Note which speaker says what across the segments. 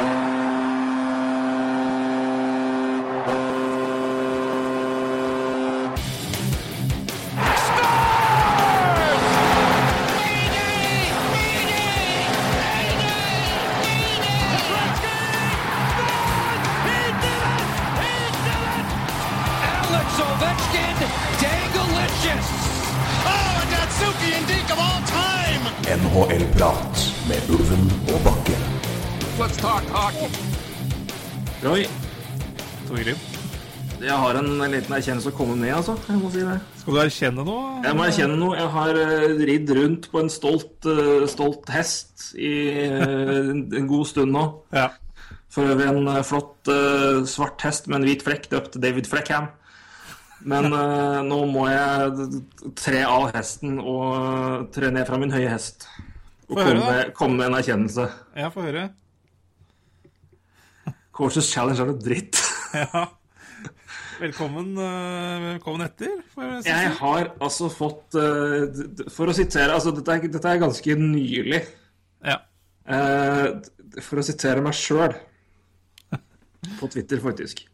Speaker 1: Alex
Speaker 2: liten erkjennelse å komme med, altså. Jeg må si det.
Speaker 3: skal du erkjenne noe?
Speaker 2: Jeg må erkjenne noe. Jeg har eh, ridd rundt på en stolt, eh, stolt hest i eh, en god stund nå.
Speaker 3: Ja.
Speaker 2: For øvrig en flott svart hest med en hvit flekk døpt David Fleckham. Men nå må jeg tre av hesten og tre ned fra min høye hest. Og komme, med- komme med en erkjennelse.
Speaker 3: Ja, få høre.
Speaker 2: Courses Challenge er noe dritt.
Speaker 3: Ja. Velkommen, eh, velkommen etter, jeg si.
Speaker 2: Jeg har altså fått eh, For å sitere Altså, dette er, dette er ganske nylig.
Speaker 3: Ja.
Speaker 2: Eh, for å sitere meg sjøl på Twitter, faktisk.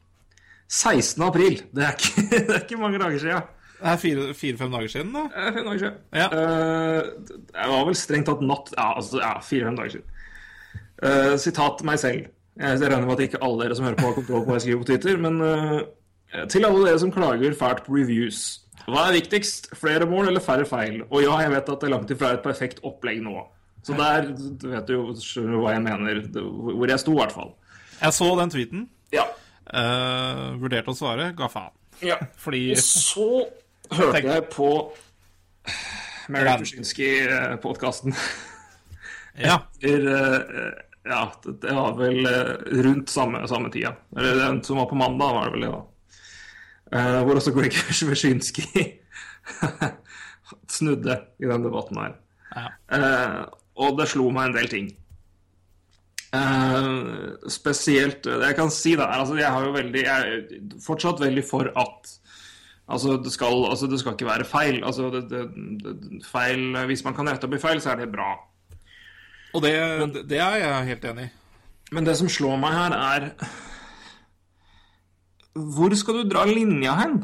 Speaker 2: 16. april. Det er ikke, det er ikke mange dager siden.
Speaker 3: Det er fire- fire-fem dager siden, da.
Speaker 2: Er fem dager siden.
Speaker 3: Ja.
Speaker 2: Uh, det var vel strengt tatt natt Ja, altså, ja, fire-fem dager siden. Uh, sitat meg selv. Jeg regner med at ikke alle dere som hører på, har kontroll på hva jeg skriver på Twitter, men eh, til alle dere som klager fælt på reviews. Hva er viktigst? Flere mål eller færre feil? Og ja, jeg vet at det er langt ifra et perfekt opplegg nå. Så der du vet du jo hva jeg mener, hvor jeg sto, i hvert fall.
Speaker 3: Jeg så den tweeten.
Speaker 2: Ja.
Speaker 3: Uh, vurderte å svare, ga faen.
Speaker 2: ja.
Speaker 3: Fordi
Speaker 2: Og så hørte
Speaker 3: Tenk-
Speaker 2: jeg på Mary Tuschinski-podkasten.
Speaker 3: Ja.
Speaker 2: etter uh, Ja, det, var vel eh, rundt samme, samme tida. Eller den som var på mandag, var det vel det, da. Eh, hvor også Greg Wyszynski snudde i den debatten her.
Speaker 3: Ja.
Speaker 2: Uh, og det slo meg en del ting. Uh, spesielt Det jeg kan si, da, er altså jeg har jo veldig Jeg er fortsatt veldig for at Altså det, skal, altså, det skal ikke være feil. Altså, det, det, feil. Hvis man kan rette opp i feil, så er det bra.
Speaker 3: Og det, det er jeg helt enig i.
Speaker 2: Men det som slår meg her, er Hvor skal du dra linja hen?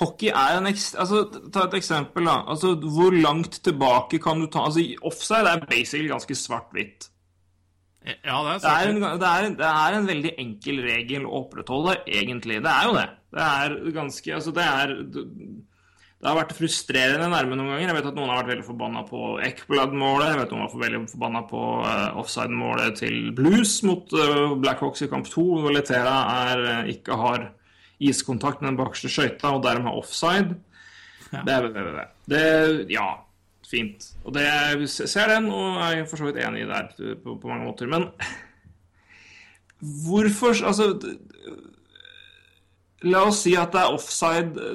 Speaker 2: Hockey er en ekst... Altså, ta et eksempel, da. Altså, hvor langt tilbake kan du ta Altså, offside er basically ganske svart-hvitt.
Speaker 3: Ja, det er
Speaker 2: Det er, en, det, er, det er en veldig enkel regel å opprettholde, egentlig. Det er jo det. Det er ganske Altså, det er Det har vært frustrerende nærme noen ganger. Jeg vet at noen har vært veldig forbanna på Ekblad-målet. Jeg vet noen var veldig forbanna på uh, offside-målet til Blues mot uh, Blackhawks i kamp 2, hvor Letera er, eh, ikke har iskontakt med den bakerste skøyta, og dermed har offside.
Speaker 3: Ja.
Speaker 2: Det, det, det, det, ja, fint. Og det, jeg ser den, og er for så vidt enig i der på, på mange måter. Men hvorfor Altså La oss si at det er offside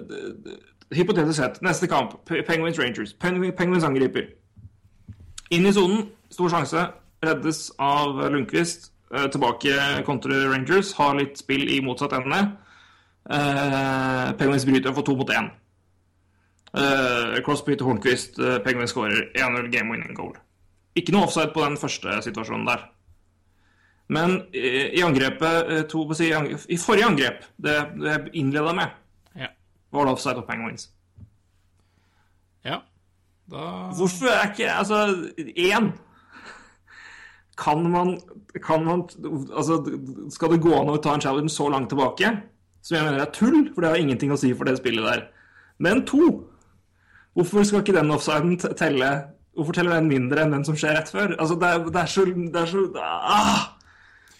Speaker 2: Hypotetisk sett. Neste kamp. Penguins Rangers. Penguins, angriper. Inn i sonen. Stor sjanse. Reddes av Lundqvist. Eh, Tilbake kontra Rangers. Har litt spill i motsatt ende. Eh, Penguins bryter får to mot én. Uh, Crosby til Hornquist, Penguins skårer 1-0 game winning goal. Ikke noe offside på den første situasjonen der. Men eh, i angrepet eh, to, i forrige angrep, det jeg innleda med,
Speaker 3: Ja.
Speaker 2: of på Penguins.
Speaker 3: ja. Da
Speaker 2: Hvorfor er ikke Altså, én Kan man, kan man Altså, skal det gå an å ta en challenge så langt tilbake? Som jeg mener er tull, for det har ingenting å si for det spillet der. Men to Hvorfor skal ikke den offsiden telle Hvorfor teller den mindre enn den som skjer rett før? Altså, det er, det er så, det er så ah!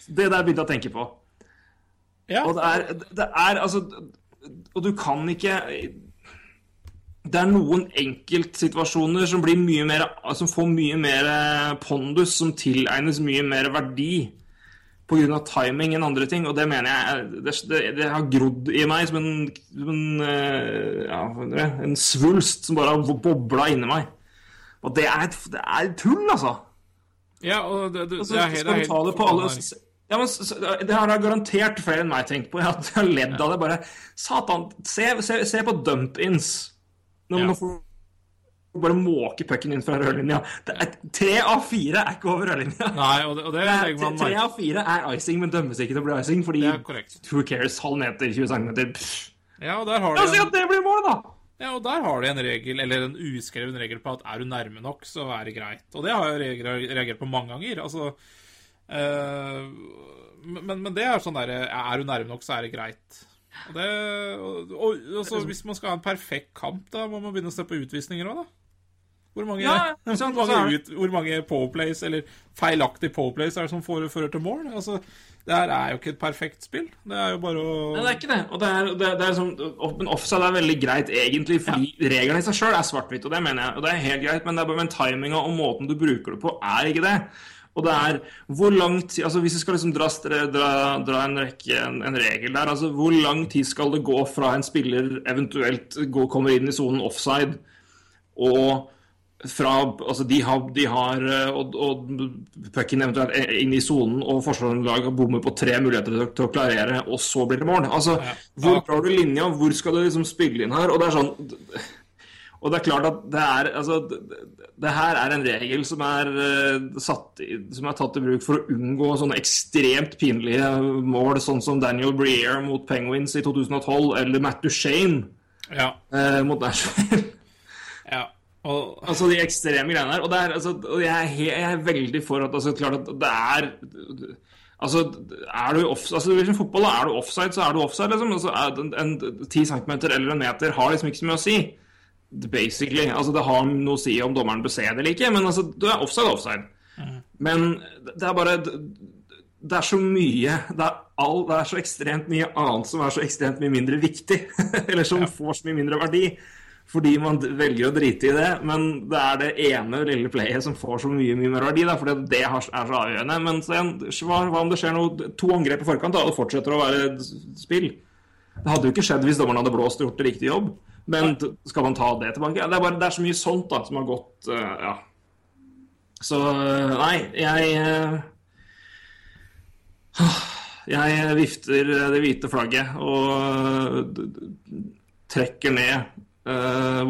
Speaker 2: Det der begynte jeg å tenke på.
Speaker 3: Ja.
Speaker 2: Og det er, det er altså Og du kan ikke Det er noen enkeltsituasjoner som mer Som får mye mer pondus, som tilegnes mye mer verdi pga. timing enn andre ting. Og det mener jeg det, det, det har grodd i meg som en, en, eh, ja, en svulst som bare har bobla inni meg. Og det er, det er tull, altså.
Speaker 3: ja, og det, det,
Speaker 2: Altså,
Speaker 3: det er helt, det er helt
Speaker 2: på alle ja, men Det har jeg garantert flere enn meg tenkt på. Jeg har, ledd av det. bare Satan, se, se, se på dump-ins. Når,
Speaker 3: Ja.
Speaker 2: får bare måke pucken inn fra rødlinja. Tre av fire er ikke over rødlinja.
Speaker 3: Nei, og det, og det man
Speaker 2: Tre av fire er icing, men dømmes ikke til å bli icing, fordi who cares, halv meter, 20 cm
Speaker 3: Ja, og der har
Speaker 2: La oss si
Speaker 3: en,
Speaker 2: at det blir mål, da!
Speaker 3: ja, og der har de en regel, eller en uskreven regel på at er du nærme nok, så er det greit. Og det har jeg reagert- på mange ganger. Altså men, men det er sånn derre Er du nærme nok, så er det greit. Og det, og, og, og så hvis man skal ha en perfekt kamp, da må man begynne å se på utvisninger òg, da. Hvor mange,
Speaker 2: Ja, sånn,
Speaker 3: hvor, mange ut, hvor mange powerplays, eller feilaktige powerplays, er det som fører til mål? Altså, det her er jo ikke et perfekt spill. Det er jo bare å
Speaker 2: Nei, det er ikke det. Og det er, det, det er som, men offside er veldig greit, egentlig, fordi reglene i seg sjøl er svart-hvitt, og det mener jeg. Og det er helt greit, men det er bare med timinga og måten du bruker det på, er ikke det. Og det er hvor lang tid Altså Hvis vi skal liksom dra, dra, dra en, rekke, en, en regel der, altså hvor lang tid skal det gå fra en spiller eventuelt går, kommer inn i sonen offside, og fra Altså, de har, de har og, og pucken eventuelt inn i sonen, og forsvarslaget bommer på tre muligheter til å klarere, og så blir det mål. Altså, hvor drar du linja? Hvor skal du liksom spille inn her? Og det er sånn Og det er klart at det er Altså, det, det her er en regel som er, uh, satt som er tatt i bruk for å unngå sånne ekstremt pinlige mål, sånn som Daniel Breer mot Penguins i 2012, eller Matt Duchene
Speaker 3: Ja.
Speaker 2: uh, mot Nashville.
Speaker 3: ja. Og,
Speaker 2: Altså de ekstreme greiene der. Og, det er, altså, og jeg, er he, jeg er veldig for at altså, klart at det er Altså, er du off, altså hvis i fotball er du offside, så er du offside. liksom. Altså, er, en, en 10 cm eller en meter har liksom ikke så mye å si. Basically. Altså, det har noe å si om dommeren bør se det eller ikke, men altså, du er offside, offside. Men det er bare Det er så mye det er, all, det er så ekstremt mye annet som er så ekstremt mye mindre viktig. eller som får så mye mindre verdi. Fordi man velger å drite i det, men det er det ene lille playet som får så mye mye mer verdi. Da, fordi det er så avgjørende. Men sen, hva, hva om det skjer noe, to angrep i forkant, da, og det fortsetter å være spill? Det hadde jo ikke skjedd hvis dommeren hadde blåst og gjort det riktig jobb. Men skal man ta det tilbake? Det, er bare, det er så mye sånt da, som har gått uh, Ja. Så eh, nei, jeg uh, Jeg vifter det hvite flagget og trekker ned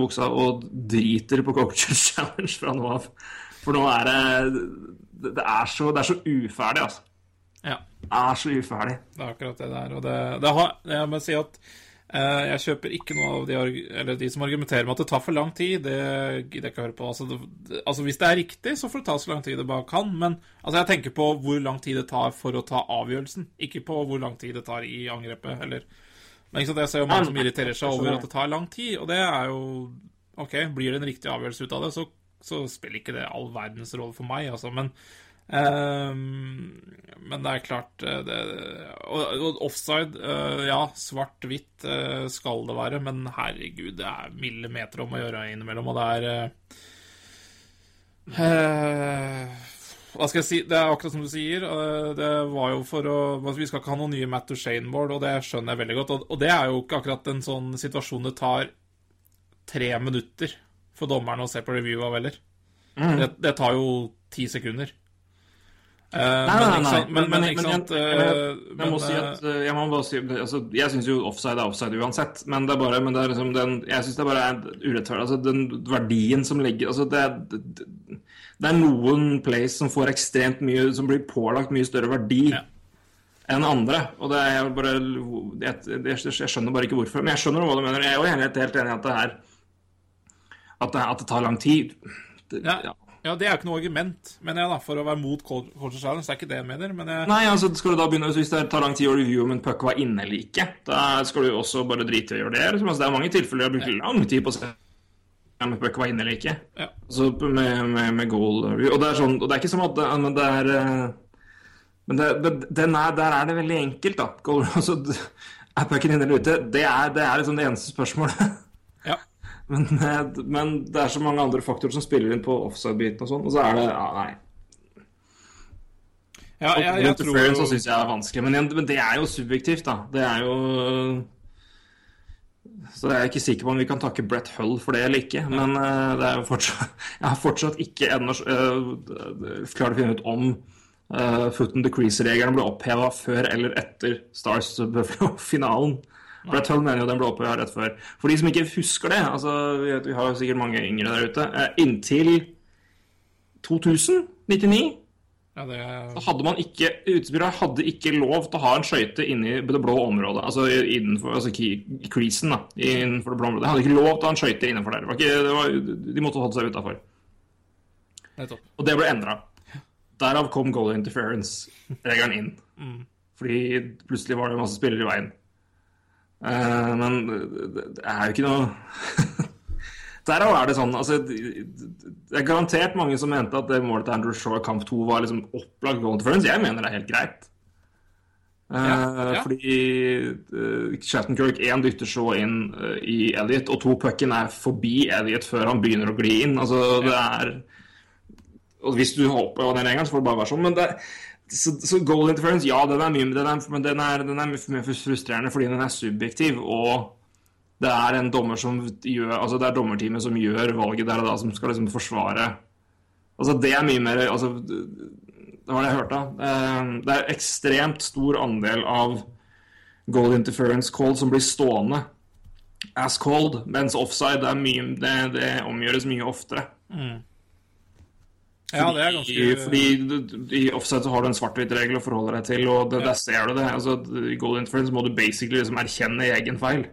Speaker 2: buksa og driter på Coaches Challenge fra nå av. For nå er det Det er så, det er så uferdig, altså.
Speaker 3: ja.
Speaker 2: Det er så uferdig.
Speaker 3: Det er akkurat det der. Og det, det har, jeg må si at jeg kjøper ikke noe av de, de som argumenterer med at det tar for lang tid. Det gidder jeg ikke å høre på. Altså, det, altså Hvis det er riktig, så får det ta så lang tid det bare kan. Men altså, jeg tenker på hvor lang tid det tar for å ta avgjørelsen, ikke på hvor lang tid det tar i angrepet. Eller Men ikke sant, jeg ser jo mange som irriterer seg over at det tar lang tid, og det er jo OK, blir det en riktig avgjørelse ut av det, så, så spiller ikke det all verdens rolle for meg, altså. Men men det er klart eh, det, og, offside, eh, ja, svart-hvitt eh, skal det være, men herregud, det er millimeter om å gjøre innimellom, og det er Hva skal jeg si? Det er akkurat som du sier. Det var jo for å Vi skal ikke ha noen nye Matt Duchene-mål, og det skjønner jeg veldig godt. Og, det er jo ikke akkurat en sånn situasjon det tar tre minutter for dommeren å se på review av heller. Det, det tar jo ti sekunder. Eh,
Speaker 2: Nei, nei, nei.
Speaker 3: men, men, sant
Speaker 2: jeg,
Speaker 3: eh,
Speaker 2: jeg, jeg må si
Speaker 3: eh,
Speaker 2: at Jeg må bare si altså, Jeg syns jo offside er offside uansett, men det er bare men det er liksom den, Jeg syns det bare er urettferdig. Altså, den verdien som ligger altså, det, det, det er noen plays som får ekstremt mye Som blir pålagt mye større verdi
Speaker 3: Ja.
Speaker 2: enn andre. Og det er bare jeg, jeg skjønner bare ikke hvorfor. Men jeg skjønner hva du mener. Jeg er jo helt, helt enig i at det her at det, at det tar lang tid. Det,
Speaker 3: ja,
Speaker 2: ja.
Speaker 3: Ja, det er jo ikke noe argument, mener jeg, da, for å være mot Cul- Culture Challenge. Det er ikke det jeg mener, men jeg
Speaker 2: Nei, altså skal du da begynne Hvis det tar lang tid å reviewe om en puck var inne eller ikke, da skal du jo også bare drite i å gjøre det. Liksom. Altså, det er mange tilfeller jeg har brukt lang tid på å se om en puck var inne eller ikke.
Speaker 3: Ja.
Speaker 2: Altså med, med, med goal review. Og det er sånn Og det er ikke som at det, men det er eh, Men det, det, er, der er det veldig enkelt, da. Goal, altså, er pucken inne eller ute? Det er, det er liksom det eneste spørsmålet.
Speaker 3: ja.
Speaker 2: Men, eh, men det er så mange andre faktorer som spiller inn på offside-biten og sånn, og så er det ja, nei.
Speaker 3: ja jeg, jeg, jeg tror jo
Speaker 2: syns jeg er vanskelig, men, men det er jo subjektivt, da. Det er jo Så jeg er ikke sikker på om vi kan takke Brett Hull for det eller ikke. Men eh, det er jo fortsatt Jeg har fortsatt ikke ennå uh, klart å finne ut om uh, foot and decrease-regelen ble oppheva før eller etter Stars Buffalo-finalen. Hull mener jo den ble opphøya rett før. For de som ikke husker det, altså vi, vet, vi har jo sikkert mange yngre der ute, eh, inntil 2000, 99,
Speaker 3: Ja, det
Speaker 2: så hadde man ikke Utespillere hadde ikke lov til å ha en skøyte inni det blå området. Altså innenfor altså creasen, da. Innenfor det blå området. De hadde ikke lov til å ha en skøyte innenfor der. Det var ikke, det var, de måtte holde seg utafor. Og det ble endra. Derav kom goal interference-regelen inn. Fordi plutselig var det masse spillere i veien. Eh, men det, det er jo ikke noe Derav er det sånn altså, Det er garantert mange som mente at det målet til Andrew Shaw i kamp 2 var liksom opplagt goal interference. Jeg mener det er helt greit. Uh,
Speaker 3: Ja, ja.
Speaker 2: Fordi uh, Shattenkirk én dytter Shaw inn uh, i Elliot, og to pucken er forbi Elliot før han begynner å gli inn. Altså, det er og hvis du håper på den gang så får det bare være sånn. Men det, så, så goal interference, ja, den er mye, den er, men den er, den er mye frustrerende fordi den er subjektiv. Og det er en dommer som gjør Altså det er dommerteamet som gjør valget der og da, som skal liksom forsvare Altså det er mye mer altså, Det var det jeg hørte. da. Det er ekstremt stor andel av goal interference call som blir stående as cold, mens offside det, mye, det, det omgjøres mye oftere.
Speaker 3: Ja, det er ganske
Speaker 2: Fordi fordi i offside så har du en svart-hvitt-regel å forholde deg til, og det, der ser du det. Altså, I goal interference må du basically liksom erkjenne egen feil.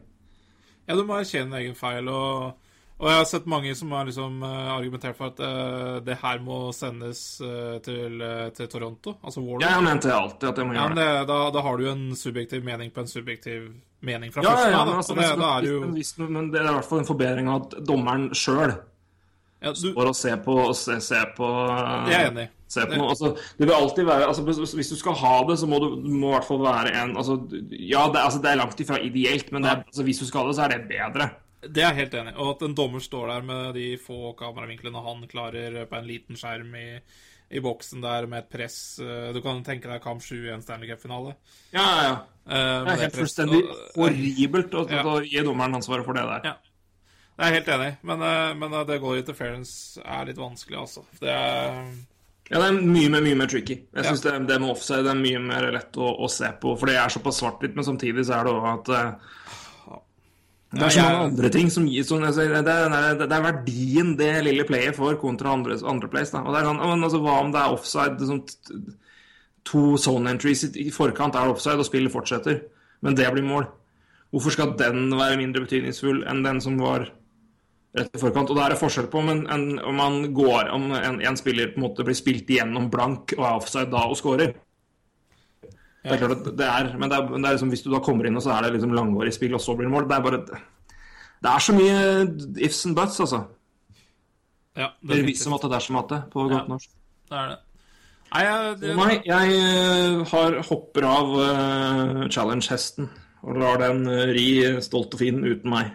Speaker 3: Ja, du må erkjenne egen feil, og, og jeg har sett mange som har liksom eh, argumentert for at uh, det her må sendes uh, til, til Toronto, altså Warner.
Speaker 2: Jeg har ment det alltid at jeg må
Speaker 3: Ja,
Speaker 2: gjøre det.
Speaker 3: det, da, da har du jo en subjektiv mening på en subjektiv mening fra
Speaker 2: Ja,
Speaker 3: første
Speaker 2: ja,
Speaker 3: ja,
Speaker 2: men, altså,
Speaker 3: det, det, er det jo
Speaker 2: men det er i hvert fall en forbedring av at dommeren sjøl
Speaker 3: ja, du,
Speaker 2: står og ser på, og se, ser på
Speaker 3: Jeg er enig.
Speaker 2: Altså, det vil alltid være altså, hvis- du skal ha det, så må du, må i hvert fall være en altså, Ja, det, altså, det er langt ifra ideelt, men det er, altså, hvis du skal ha det, så er det bedre.
Speaker 3: Det er jeg helt enig i. Og at en dommer står der med de få kameravinklene han klarer på en liten skjerm i, i boksen der med et press eh, Du kan tenke deg kamp 7 i en Stanley Cup-finale.
Speaker 2: Ja, ja, ja.
Speaker 3: Eh,
Speaker 2: Det er helt fullstendig horribelt å,
Speaker 3: Ja.
Speaker 2: å gi dommeren ansvaret for det der.
Speaker 3: Ja. Jeg er helt enig, men, eh, men eh, det går interference er litt vanskelig, altså. Det er
Speaker 2: Ja, det er mye mer, mye mer tricky. Jeg
Speaker 3: Ja.
Speaker 2: synes det, det med offside det er mye mer lett å, å se på, for det er såpass svart-hvitt, men samtidig så er det òg at uh, Det er så mange andre ting som gir sånn, altså, det, er, det er verdien det lille playet får kontra andre, andre plays. Da. Og det er sånn, men, altså, Hva om det er offside? Sånn, to zone entries i i forkant er det offside, og spillet fortsetter. Men det blir mål. Hvorfor skal den være mindre betydningsfull enn den som var rett i forkant? Og det er forskjell på om, en, en, om man går om en, en spiller på en måte blir spilt igjennom blank og er offside da og scorer. Det er klart at det er, men det er, det er liksom, hvis du da kommer inn og så er det liksom langvarig spill, og så blir det mål Det er bare Det er så mye ifs and buts, altså.
Speaker 3: Ja,
Speaker 2: Det er visse er som at det, på godt norsk.
Speaker 3: Det er det. Nei, jeg, det,
Speaker 2: Nei, jeg eh, har hopper av uh, challenge-hesten og lar den eh, ri stolt og fin uten meg.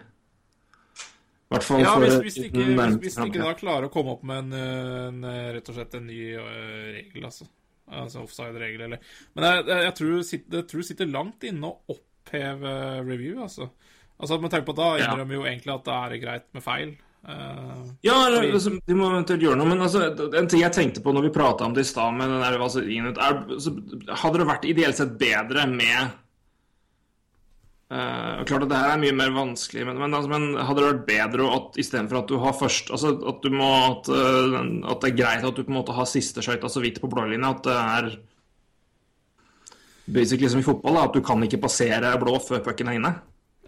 Speaker 2: Hvert fall
Speaker 3: ja,
Speaker 2: for
Speaker 3: hvis, hvis, ikke, hvis, hvis de ikke da klarer å komme opp med en, eh, en eh, rett og slett en ny eh, regel, altså. Altså offside-regel, eller Men jeg, jeg, tror, jeg tror det sitter langt inne å oppheve review, altså. Altså, Med tanke på at da
Speaker 2: Ja.
Speaker 3: innrømmer jo egentlig at det er greit med feil. Uh,
Speaker 2: Ja, eller,
Speaker 3: Fordi-
Speaker 2: altså, de må eventuelt gjøre noe, men altså, en ting jeg tenkte på når vi prata om det i stad, altså, Hadde det vært ideelt sett bedre med eh, Klart at det her er mye mer vanskelig, men, men, altså, men hadde det vært bedre at istedenfor at du har først altså, At du må at, eh, at det er greit at du på en måte har siste skøyta så vidt på blålinja, at det er basically som i fotball, da, at du kan ikke passere blå før pucken er inne.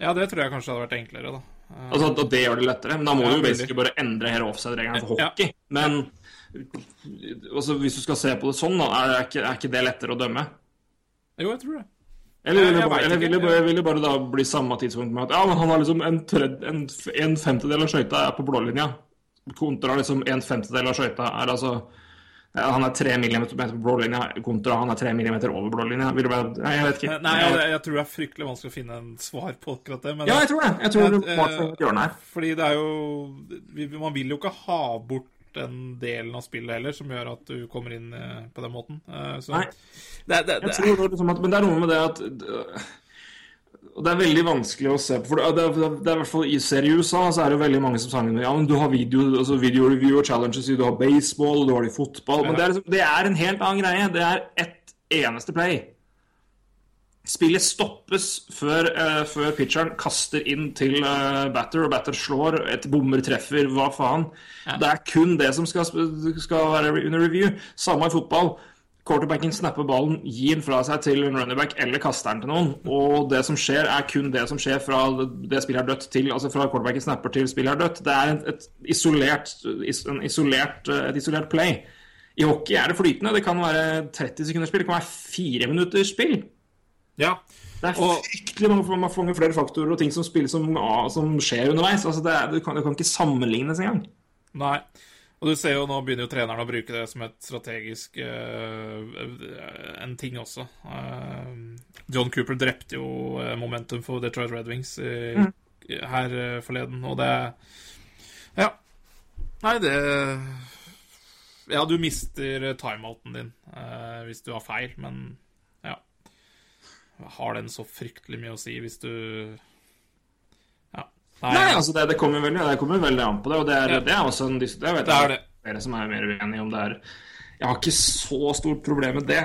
Speaker 3: ja, det tror jeg kanskje hadde vært enklere, da. Uh,
Speaker 2: Altså at det gjør det lettere. Men da må
Speaker 3: Ja,
Speaker 2: du jo basically bare endre hele offside-regelen for
Speaker 3: Ja.
Speaker 2: hockey. Men altså, hvis du skal se på det sånn, da, er, er, ikke, er ikke det lettere å dømme?
Speaker 3: jo, jeg tror det.
Speaker 2: Eller, vil det bare, eller vil, det bare, vil det bare da bli samme tidspunkt med at ja, men han har liksom en, tred, en, en femtedel av skøyta er på blålinja, kontra liksom en femtedel av skøyta er altså ja, Han er tre millimeter på blålinja, kontra han er tre millimeter over blålinja. Nei, jeg vet ikke.
Speaker 3: Nei, jeg, jeg tror det er fryktelig vanskelig å finne en svar på akkurat det. Men
Speaker 2: ja, jeg tror det. Jeg tror det
Speaker 3: Eh,
Speaker 2: er.
Speaker 3: Fordi det er jo Man vil jo ikke ha bort den delen av spillet heller som gjør at du kommer inn eh, på den måten. Eh, Så
Speaker 2: Nei.
Speaker 3: det, det,
Speaker 2: Jeg tror det liksom at, men det er noe med det at øh, og Det er veldig vanskelig å se på. For det, det, er- det er i hvert fall I USA så er det veldig mange som sanger Ja, men du har video, altså video review og challenges, du har baseball, du har det i fotball Men det er, liksom, det er en helt annen greie. Det er ett eneste play. Spillet stoppes før, uh, før pitcheren kaster inn til uh, batter, og batter slår, et bommer treffer, hva faen. Det er kun det som skal, skal være under review. Samme i fotball. Quarterbacken snapper ballen, gir den fra seg til en running back eller kaster den til noen. Og det som skjer, er kun det som skjer fra det spillet er dødt til Altså fra quarterbacken snapper til spillet er dødt. Det er et, et, isolert, is, en isolert, et isolert play. I hockey er det flytende. Det kan være 30 sekunders spill, det kan være fire minutters spill.
Speaker 3: Ja.
Speaker 2: Det er
Speaker 3: Og-
Speaker 2: fryktelig mange, mange, mange flere faktorer og ting som spilles som, som skjer underveis. Altså det, du, kan, du, kan ikke sammenlignes engang.
Speaker 3: Nei. Og du ser jo nå begynner jo treneren å bruke det som et strategisk uh, en ting også. Uh, John Cooper drepte jo eh, momentum for Detroit Red Wings i, her uh, forleden, og det Ja. Nei, det Ja, du mister timeouten din hvis du har feil, men. Har den så fryktelig mye å si hvis du Ja.
Speaker 2: Nei, altså det, det kommer veldig, det kommer veldig an på det, og det er,
Speaker 3: Ja.
Speaker 2: det er også en diskusjon. Det vet
Speaker 3: Det er det.
Speaker 2: dere som er mer uenige om det er Jeg har ikke så stort problem med det,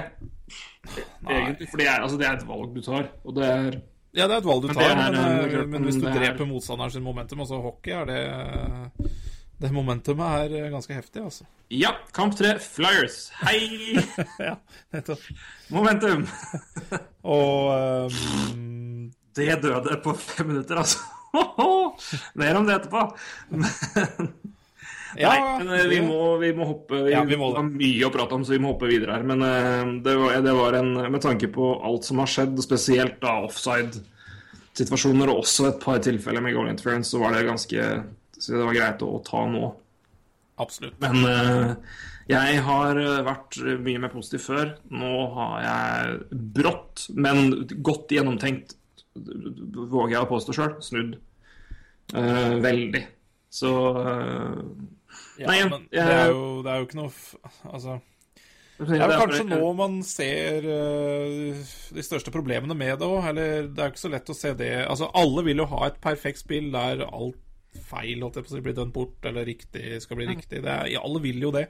Speaker 2: egentlig, for det er, altså, det er et valg du tar, og det er
Speaker 3: Ja, det er et valg du
Speaker 2: Men
Speaker 3: tar,
Speaker 2: er,
Speaker 3: men,
Speaker 2: eh,
Speaker 3: men hvis du
Speaker 2: er-
Speaker 3: dreper motstanderen sin momentum, altså hockey, er det Det momentumet er eh, ganske heftig, altså.
Speaker 2: Ja, kamp tre, Flyers. Hei!
Speaker 3: ja, nettopp.
Speaker 2: Momentum.
Speaker 3: Og um...
Speaker 2: Det døde på fem minutter, altså. Mer om det etterpå.
Speaker 3: Ja,
Speaker 2: Nei, men eh, vi må, vi må hoppe Vi,
Speaker 3: Ja, vi må det.
Speaker 2: har mye å prate om, så vi må hoppe videre her. Men eh, det var, det var en Med tanke på alt som har skjedd, spesielt da offside-situasjoner, og også et par tilfeller med goal interference, så var det ganske så det var greit å, å ta nå.
Speaker 3: absolutt.
Speaker 2: Men uh, jeg har eh, vært mye mer positiv før. Nå har jeg brått, men godt gjennomtenkt, våger jeg å påstå sjøl, snudd uh, veldig. Så eh,
Speaker 3: Ja,
Speaker 2: Nei,
Speaker 3: men det er, jo, det er jo ikke noe Altså Det er jo kanskje nå man ser de største problemene med det òg. Eller det er jo ikke så lett å se det Altså, alle vil jo ha et perfekt spill der alt feil holdt jeg på å si, blir dømt bort, eller riktig skal bli riktig. Det er, alle vil jo det.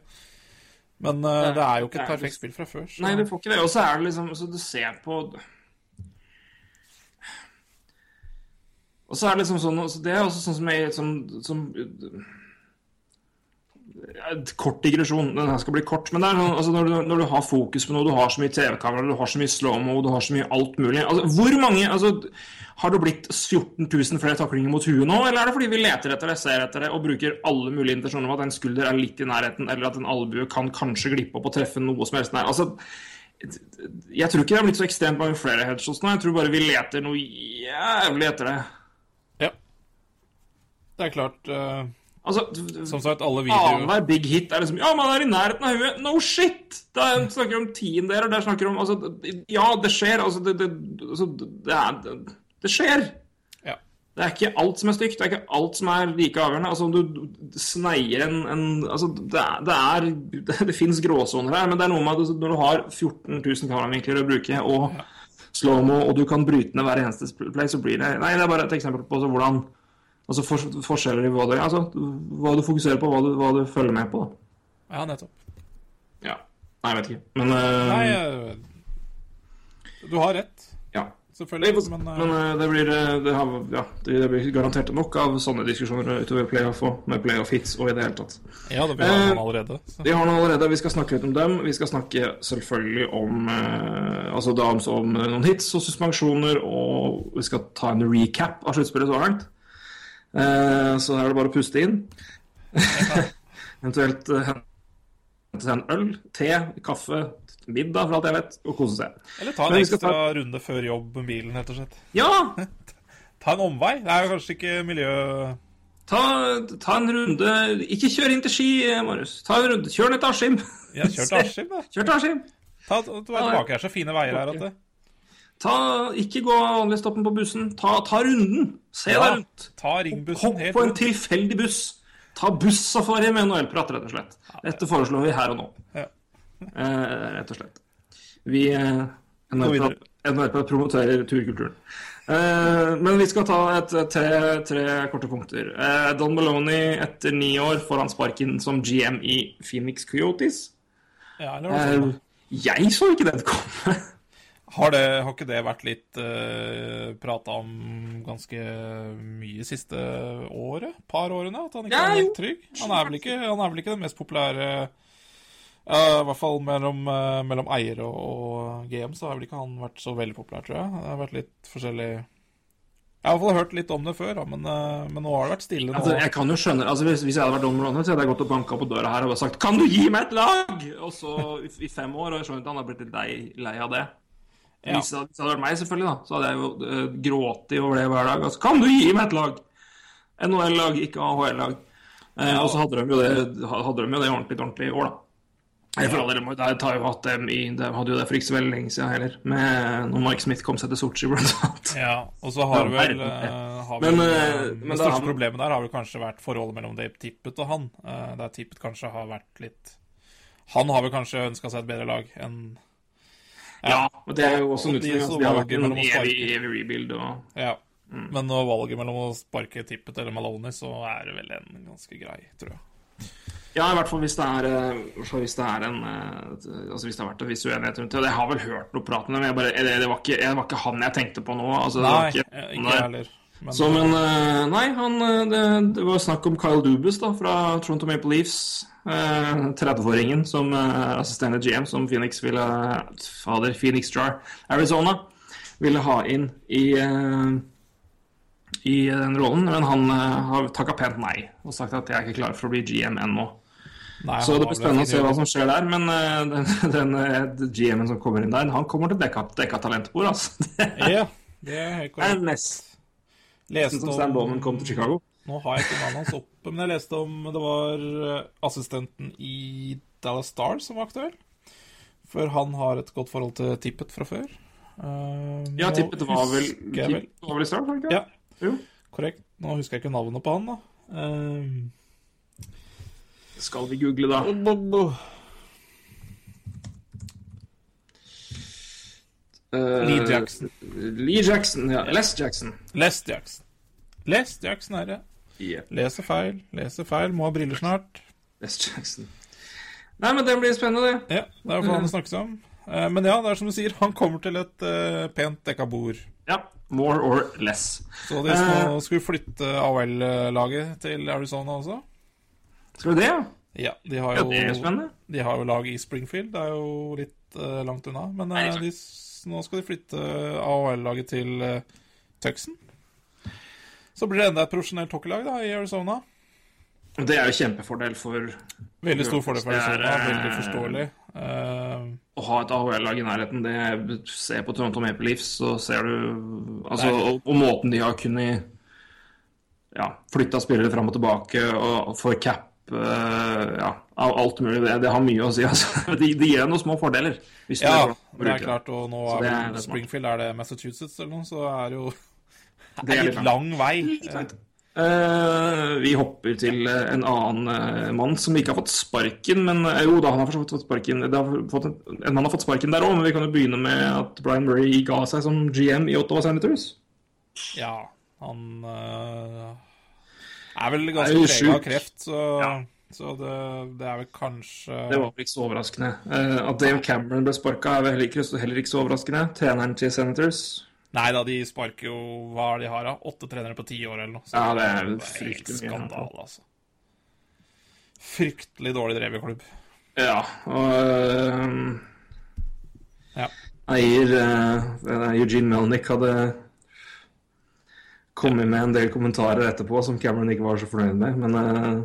Speaker 3: Men uh, det er jo ikke et
Speaker 2: er
Speaker 3: perfekt spill fra før. Så.
Speaker 2: Nei, du får ikke det. Og så er det liksom Så du ser på Og så er det liksom sånn Det er også sånn som jeg som, som Kort digresjon. Den her skal bli kort. Men sånn, altså når, du, når du har fokus på noe, du har så mye TV-kamera, du har så mye slow-mo, du har så mye alt mulig altså, Hvor mange altså, Har det blitt 14 000 flere taklinger mot huet nå, eller er det fordi vi leter etter det, ser etter det og bruker alle mulige intensjoner om at en skulder er litt i nærheten, eller at en albue kan kanskje glippe opp og treffe noe som helst nær? Altså, jeg tror ikke det har blitt så ekstremt mange flere headshots nå. Jeg tror bare vi leter noe jævlig etter det.
Speaker 3: Ja. Det er klart eh,
Speaker 2: Altså,
Speaker 3: Som sagt, alle videoer
Speaker 2: Annenhver big hit er liksom Ja, man er i nærheten av huet. No shit! Da snakker vi om tiendeler. Der snakker vi om Altså, ja, det skjer. Altså, det, det, altså, det, er, det, skjer.
Speaker 3: Ja.
Speaker 2: Det er ikke alt som er stygt. Det er ikke alt som er like avgjørende. Altså, om du sneier en, en Altså, det Det, er, det, det fins gråsoner her, men det er noe med at når du har 14 000 kameravinkler å bruke, og slow-mo, og du kan bryte ned hver eneste play, så blir det Nei, det er bare et eksempel på altså, hvordan Altså for, forskjeller i hva du, altså, hva du fokuserer på, hva du, hva du følger med på. Da.
Speaker 3: Ja, nettopp.
Speaker 2: Ja. Nei, jeg vet ikke. Men uh,
Speaker 3: Nei, eh, du har rett,
Speaker 2: ja.
Speaker 3: selvfølgelig.
Speaker 2: Men,
Speaker 3: Men, eh,
Speaker 2: eh, det, blir, det, har, ja, det, det blir garantert nok av sånne diskusjoner utover playoff og med playoff hits og i det hele tatt.
Speaker 3: ja, det har
Speaker 2: eh,
Speaker 3: allerede. Så.
Speaker 2: Vi har noe allerede, vi skal snakke litt om dem. Vi skal snakke selvfølgelig om eh, altså da om noen hits og suspensjoner, og vi skal ta en recap av sluttspillet så langt. Eh, så her er det bare å puste inn. Eventuelt eh, hente seg en øl, te, kaffe, middag, for alt jeg vet, og kose seg.
Speaker 3: Eller ta en ekstra
Speaker 2: ta-
Speaker 3: runde før jobb med bilen, rett og slett.
Speaker 2: Ja!
Speaker 3: Ta en omvei. Det er jo kanskje ikke miljø...
Speaker 2: Ta, ta en runde Ikke kjør inn til Ski, Marius. Ta en runde. Kjør ned til Askim.
Speaker 3: Ja, kjør til Askim, da.
Speaker 2: Kjør til Askim.
Speaker 3: Ta, ta, ta, tilbake her, så fine veier her at det.
Speaker 2: Ta, ikke gå vanlig stoppen på bussen. Ta, ta runden. Se
Speaker 3: Ja,
Speaker 2: deg rundt.
Speaker 3: ta ringbussen
Speaker 2: Hopp
Speaker 3: helt
Speaker 2: på en tilfeldig buss. Ta bussafari med NHL-prat, rett og slett. Dette foreslår vi her og nå.
Speaker 3: Ja.
Speaker 2: Eh, rett og slett. Vi eh. NHL-prat promoterer turkulturen. Eh, men vi skal ta et, tre, tre korte punkter. Eh, Don Maloney etter ni år får han sparken som GM i Phoenix Coyotes.
Speaker 3: Ja.
Speaker 2: Eh, jeg så ikke den komme.
Speaker 3: Har, det, har ikke det vært litt uh, prata om ganske mye siste året? Par årene? At han ikke
Speaker 2: Ja,
Speaker 3: er helt trygg? Han er vel ikke, han er vel ikke den mest populære uh, I hvert fall mellom, uh, mellom eier og, og GM så har vel ikke han vært så veldig populær, tror jeg. Det har vært litt forskjellig Jeg har i hvert fall hørt litt om det før, da, men, eh, men nå har det vært stille. nå.
Speaker 2: Altså, jeg kan jo skjønne, altså hvis, hvis jeg hadde vært Don Malone, så hadde jeg gått og banka på døra her og sagt 'Kan du gi meg et lag?' Og så i, i fem år, og jeg skjønner at han har blitt litt lei, lei av det.
Speaker 3: Ja.
Speaker 2: Hvis, det hadde- vært meg, selvfølgelig, da, så hadde jeg jo uh, grått over det hver dag. Altså, 'Kan du gi meg et lag?' NHL-lag, ikke AHL-lag. Eh, og så hadde de jo det, hadde de jo det ordentlig, ordentlig i år, da. Jeg for all de, tar jo hatt dem i De hadde jo det for ikke så veldig lenge siden heller, med når Mike Smith kom seg til Sotsji, blant annet.
Speaker 3: Ja, og så har vel, eh, har
Speaker 2: Men,
Speaker 3: vel
Speaker 2: eh,
Speaker 3: eh,
Speaker 2: men
Speaker 3: Det største problemet der har vel kanskje vært forholdet mellom Dave Tippet og han. eh, Der Tippet kanskje har vært litt Han har vel kanskje ønska seg et bedre lag enn
Speaker 2: Ja, og det er jo også en utfordring.
Speaker 3: som
Speaker 2: Altså, de har vært en evig, evig rebuild. og...
Speaker 3: Ja.
Speaker 2: Mm.
Speaker 3: Men når valget mellom å sparke Tippet eller Maloney, så er det vel en ganske grei, tror jeg.
Speaker 2: Ja, i hvert fall hvis det er, eh, hvis det er en eh, Altså hvis det har vært en viss uenighet rundt det. Jeg har vel hørt noe prat om det, men jeg bare, det, det, var ikke, det var ikke han jeg tenkte på nå. Altså, det
Speaker 3: Nei, ikke,
Speaker 2: ikke,
Speaker 3: ikke jeg heller. Men,
Speaker 2: Så, men eh, Nei, han, eh, det, det var snakk om Kyle Dubus da, fra Toronto Maple Leafs. eh, 30-åringen som eh, er assisterende GM, som Phoenix ville Fader, Phoenix Jar, Arizona, ville ha inn i eh, i den rollen, men han eh, har takka pent nei og sagt at jeg er ikke klar for å bli GM ennå.
Speaker 3: nei,
Speaker 2: Så det blir spennende å se hva som skjer der. Men eh, den, den eh, GM-en som kommer inn der, han kommer til dekka, dekka talentbord, altså. Det
Speaker 3: Ja, det er helt
Speaker 2: er
Speaker 3: korrekt. Leste
Speaker 2: som Stan Bowman kom til Chicago.
Speaker 3: Nå har jeg ikke navnet hans oppe, men jeg leste om det var eh, assistenten i Dallas Stars som var aktuell. For han har et godt forhold til Tippet fra før. Uh,
Speaker 2: Ja, tippet var vel, tippet var vel i start, var det ikke?
Speaker 3: Ja,
Speaker 2: Jo.
Speaker 3: korrekt. Nå husker jeg ikke navnet på han, da. Uh,
Speaker 2: Skal vi google, da? Eh,
Speaker 3: Lee Jackson.
Speaker 2: Lee Jackson, ja. Les Jackson.
Speaker 3: Les Jackson. Les Jackson er det.
Speaker 2: Yep.
Speaker 3: Leser feil, leser feil, må ha briller snart.
Speaker 2: Les Jackson. Nei, men det blir spennende, det.
Speaker 3: Ja, det er hva han snakkes om. Eh, Men ja, det er som du sier, han kommer til et uh, pent dekka bord.
Speaker 2: Ja. More or less.
Speaker 3: Så de nå skulle flytte AOL-laget til Arizona også.
Speaker 2: Skal vi det, ja?
Speaker 3: Ja, de har
Speaker 2: Ja, det er spennende.
Speaker 3: de har jo lag i Springfield. Det er jo litt langt unna. Men
Speaker 2: Nei,
Speaker 3: de, nå skal de flytte AHL-laget til uh, Tuxen. Så blir det enda et profesjonelt hockeylag da, i Arizona.
Speaker 2: Det er jo kjempefordel for
Speaker 3: Veldig stor fordel for
Speaker 2: Arizona. er, eh,
Speaker 3: Veldig forståelig. Uh,
Speaker 2: å ha et AHL-lag i nærheten. Det ser på Toronto Maple Leafs, så ser du altså, og, og måten de har kunnet ja, flytta spillere fram og tilbake og, og for cap eh, ja, alt mulig. Det, det har mye å si. Altså. Det, de gir deg noen små fordeler. Hvis
Speaker 3: ja, det er klart. Og nå er
Speaker 2: det er smart.
Speaker 3: Springfield er det Massachusetts eller noe, så er det jo
Speaker 2: Det
Speaker 3: det
Speaker 2: er litt
Speaker 3: lang vei.
Speaker 2: Eh, vi hopper til eh, en annen uh, mann som ikke har fått sparken, men uh, jo da, han har for fått sparken. Det har fått en, en mann har fått sparken der òg, men vi kan jo begynne med at Brian Murray ga seg som GM i Ottawa Senators.
Speaker 3: Ja, han er vel ganske prega av kreft, så,
Speaker 2: Ja.
Speaker 3: så det, det er vel kanskje
Speaker 2: Det var vel ikke så overraskende. Eh, at Dave Cameron ble sparka, er vel heller ikke, heller ikke så overraskende. Treneren til Senators.
Speaker 3: Nei da, de sparker jo Hva er de har, da? Åtte trenere på ti år eller noe. Så
Speaker 2: Ja, det er fryktelig mye.
Speaker 3: skandale, altså. Fryktelig dårlig drevet klubb.
Speaker 2: Ja, og eh,
Speaker 3: Ja.
Speaker 2: eier uh, Eugene Melnick hadde kommet med en del kommentarer etterpå som Cameron ikke var så fornøyd med, men eh,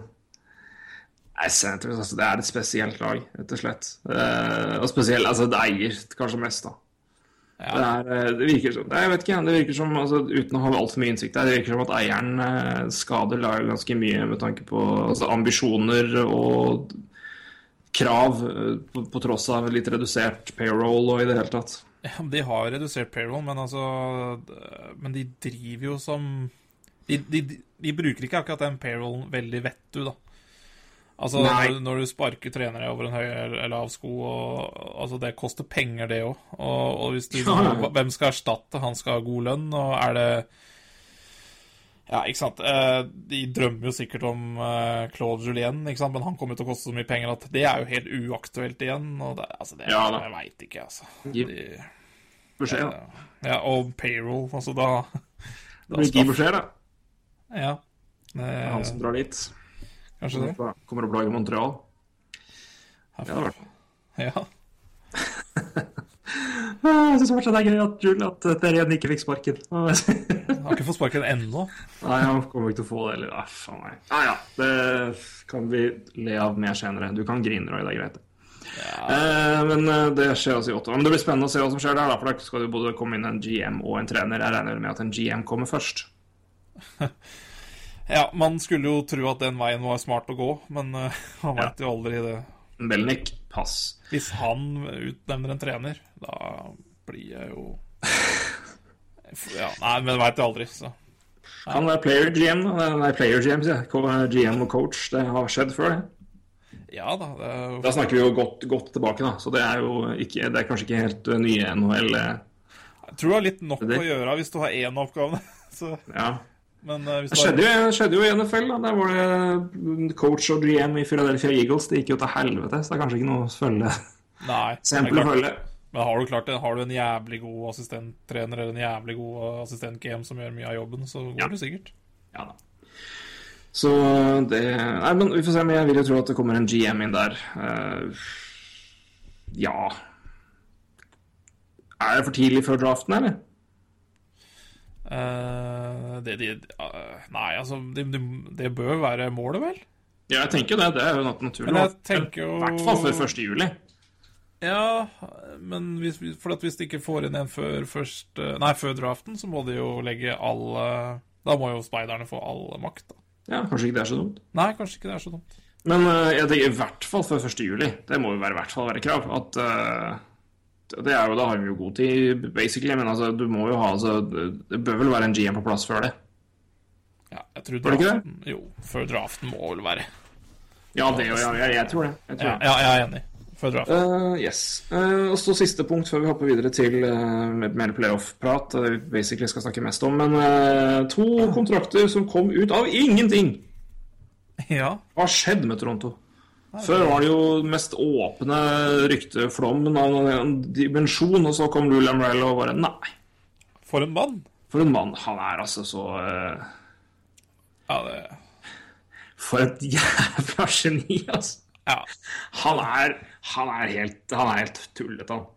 Speaker 2: Nei, Senators, altså, det er et spesielt lag, rett og slett. Eh, og spesielt, altså, det eier kanskje mest, da. Det, er, eh, det virker som jeg vet ikke, det virker som, altså, uten å ha altfor mye innsikt der, det virker som at eieren eh, skader laget ganske mye med tanke på altså, ambisjoner og krav, eh, på, på tross av litt redusert payroll og i det hele tatt.
Speaker 3: Ja, De har redusert payroll, men altså Men de driver jo som De, de, de bruker ikke akkurat den payrollen veldig vettu, da. Altså, når, når du sparker trenere over en høy eller lav sko, og, altså det koster penger, det òg. Og, og hvis du,
Speaker 2: Ja,
Speaker 3: hvem skal erstatte? Han skal ha god lønn, og er det Ja, ikke sant. Eh, De drømmer jo sikkert om eh, Claude Julien, ikke sant? men han kommer til å koste så mye penger at det er jo helt uaktuelt igjen. Og det, altså, det,
Speaker 2: Ja,
Speaker 3: jeg veit ikke, altså.
Speaker 2: Gi- beskjed. da.
Speaker 3: Ja, og payroll, altså da,
Speaker 2: da Gi beskjed, da.
Speaker 3: Ja.
Speaker 2: Det er han
Speaker 3: Eh,
Speaker 2: som drar dit.
Speaker 3: Kanskje det.
Speaker 2: Kommer opp laget Montreal.
Speaker 3: Ja,
Speaker 2: Det hadde vært
Speaker 3: Ja.
Speaker 2: Jeg syns fortsatt det er gøy at Julie at Terjen ikke fikk sparken. han
Speaker 3: Har ikke fått sparken ennå.
Speaker 2: Nei, han kommer ikke til å få det, heller. ah, faen meg. Ja, ja. Det kan vi le av mer senere. Du kan grine, Roy. Det er greit. Eh, men eh, det skjer altså i Ottawa. Men det blir spennende å se hva som skjer der, for da skal det både komme inn en GM og en trener. Jeg regner med at en GM kommer først.
Speaker 3: Ja, man skulle jo tro at den veien var smart å gå, men eh, man
Speaker 2: Ja.
Speaker 3: jo aldri det.
Speaker 2: Belnik, pass.
Speaker 3: Hvis han utnevner en trener, da blir jeg jo Ja, nei, men veit jeg aldri, så.
Speaker 2: Kan være player GM, nei, player GM, sier jeg. GM og coach. Det har skjedd før, det.
Speaker 3: Ja da. Det er jo
Speaker 2: Da snakker vi jo godt, godt tilbake, da. Så det er jo ikke, det er kanskje ikke helt eh, nye NHL. eh,
Speaker 3: Jeg tror du har litt nok
Speaker 2: Det-
Speaker 3: å gjøre hvis du har én oppgave. Så,
Speaker 2: Ja.
Speaker 3: Men uh,
Speaker 2: Det skjedde jo, skjedde jo i NFL. da Der var det coach og GM i Philadelphia Eagles. Det gikk jo til helvete, så det er kanskje ikke noe å følge.
Speaker 3: Nei.
Speaker 2: Eksempel å følge.
Speaker 3: Men har du klart det, har du en jævlig god assistenttrener eller en jævlig god assistent-GM som gjør mye av jobben, så går
Speaker 2: Ja.
Speaker 3: det sikkert.
Speaker 2: Ja da. Så det Nei, men vi får se. Men jeg vil jo tro at det kommer en GM inn der. Uh, ja Er det for tidlig før draften, eller?
Speaker 3: Eh, det, de, uh, nei, altså det, de, det bør være målet, vel?
Speaker 2: Ja, jeg tenker det. Det er jo naturlig.
Speaker 3: Men jeg jo
Speaker 2: I hvert fall før 1. juli.
Speaker 3: Ja, men hvis, for at hvis de ikke får inn en før, først, eh, nei, før draften, så må de jo legge all Da må jo speiderne få all makt, da.
Speaker 2: Ja, Kanskje ikke det er så dumt.
Speaker 3: Nei, kanskje ikke det er så dumt.
Speaker 2: Men jeg tenker i hvert fall før 1. juli. Det må jo være, i hvert fall være krav. At eh, det er jo, Da har vi jo god tid, basically. Men altså, du må jo ha altså, Det bør vel være en GM på plass før det.
Speaker 3: Ja, jeg tror
Speaker 2: draften, det
Speaker 3: Jo, før draften må vel være
Speaker 2: Ja, det ja, jeg, jeg tror det. Jeg tror
Speaker 3: Ja,
Speaker 2: det.
Speaker 3: ja jeg er enig. Før draften.
Speaker 2: Uh, yes. Uh, og så siste punkt før vi hopper videre til uh, mer playoff-prat. Det vi basically skal snakke mest om. Men uh, to kontrakter som kom ut av ingenting.
Speaker 3: Ja.
Speaker 2: Hva har skjedd med Toronto? Før var det jo mest åpne rykteflommen av en dimensjon, og så kom Lou Lamrell og bare Nei,
Speaker 3: For en mann.
Speaker 2: for en mann. Han er altså så uh...
Speaker 3: Ja, det
Speaker 2: For et jævla geni, altså.
Speaker 3: Ja.
Speaker 2: Han er, han er helt Han helt tullete, han.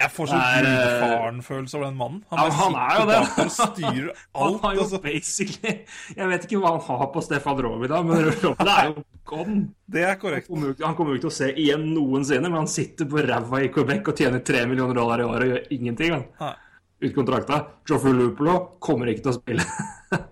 Speaker 3: Jeg får så
Speaker 2: Det er, eh,
Speaker 3: over den mannen. Han,
Speaker 2: Ja, han er jo det.
Speaker 3: Han styrer alt.
Speaker 2: Han har jo
Speaker 3: Altså.
Speaker 2: basically Jeg vet ikke hva han har på Stefan Rovida, men Rovi er jo gone.
Speaker 3: Det er korrekt.
Speaker 2: Han kommer jo ikke til å se igjen noensinne, men han sitter på ræva i Quebec og tjener 3 millioner dollar i året og gjør ingenting. Han.
Speaker 3: Nei.
Speaker 2: Ut kontrakta. Joffrey Lupolo kommer ikke til å spille.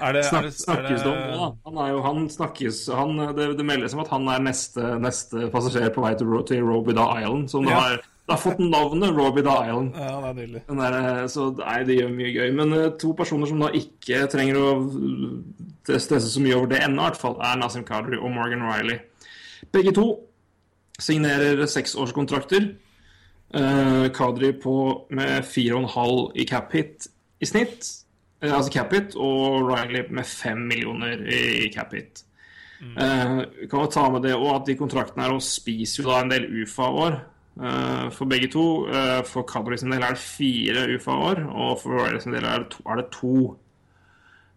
Speaker 3: Er det, er
Speaker 2: Snak,
Speaker 3: det, er
Speaker 2: snakkes det om ja. Han er jo, han snakkes, han, det, det meldes om at han er neste, neste passasjer på vei til, Ro- til Robida Island, som da
Speaker 3: Ja.
Speaker 2: har, det har fått navnet Robida Island.
Speaker 3: Ja, det er nydelig.
Speaker 2: Der, eh, så nei, det gjør mye gøy. Men eh, to personer som da ikke trenger å eh, stresse så mye over det ennå, i hvert fall, er Nazim Kadri og Morgan Riley. Begge to signerer seksårskontrakter. Uh, Kadri på med 4,5 i cap hit i snitt. Eh, altså cap hit, og Riley med 5 millioner i cap hit. Kan vi kan jo ta med det og at de kontraktene her og spiser jo da en del UFA-år. Eh, for begge to. Eh, for Kadri sin del er det fire UFA-år, og for Riley sin del er det to. Er det to.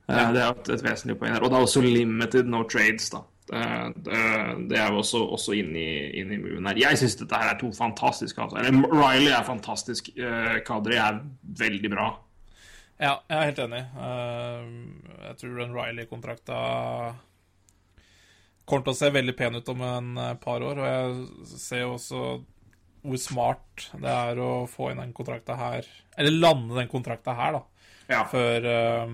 Speaker 2: Eh, Det er et, et vesentlig poeng her. Og det er også limited no trades, da. Det, det, det er jo også, også inn i, inn i moven her. Jeg syns dette her er to fantastiske avtaler. Eller Riley er fantastisk. Kadri er veldig bra.
Speaker 3: Ja, jeg er helt enig. Jeg tror den Riley-kontrakta kommer til å se veldig pen ut om en par år. Og jeg ser jo også hvor smart det er å få inn den kontrakta her Eller lande den kontrakta her, da.
Speaker 2: Ja.
Speaker 3: Før, uh,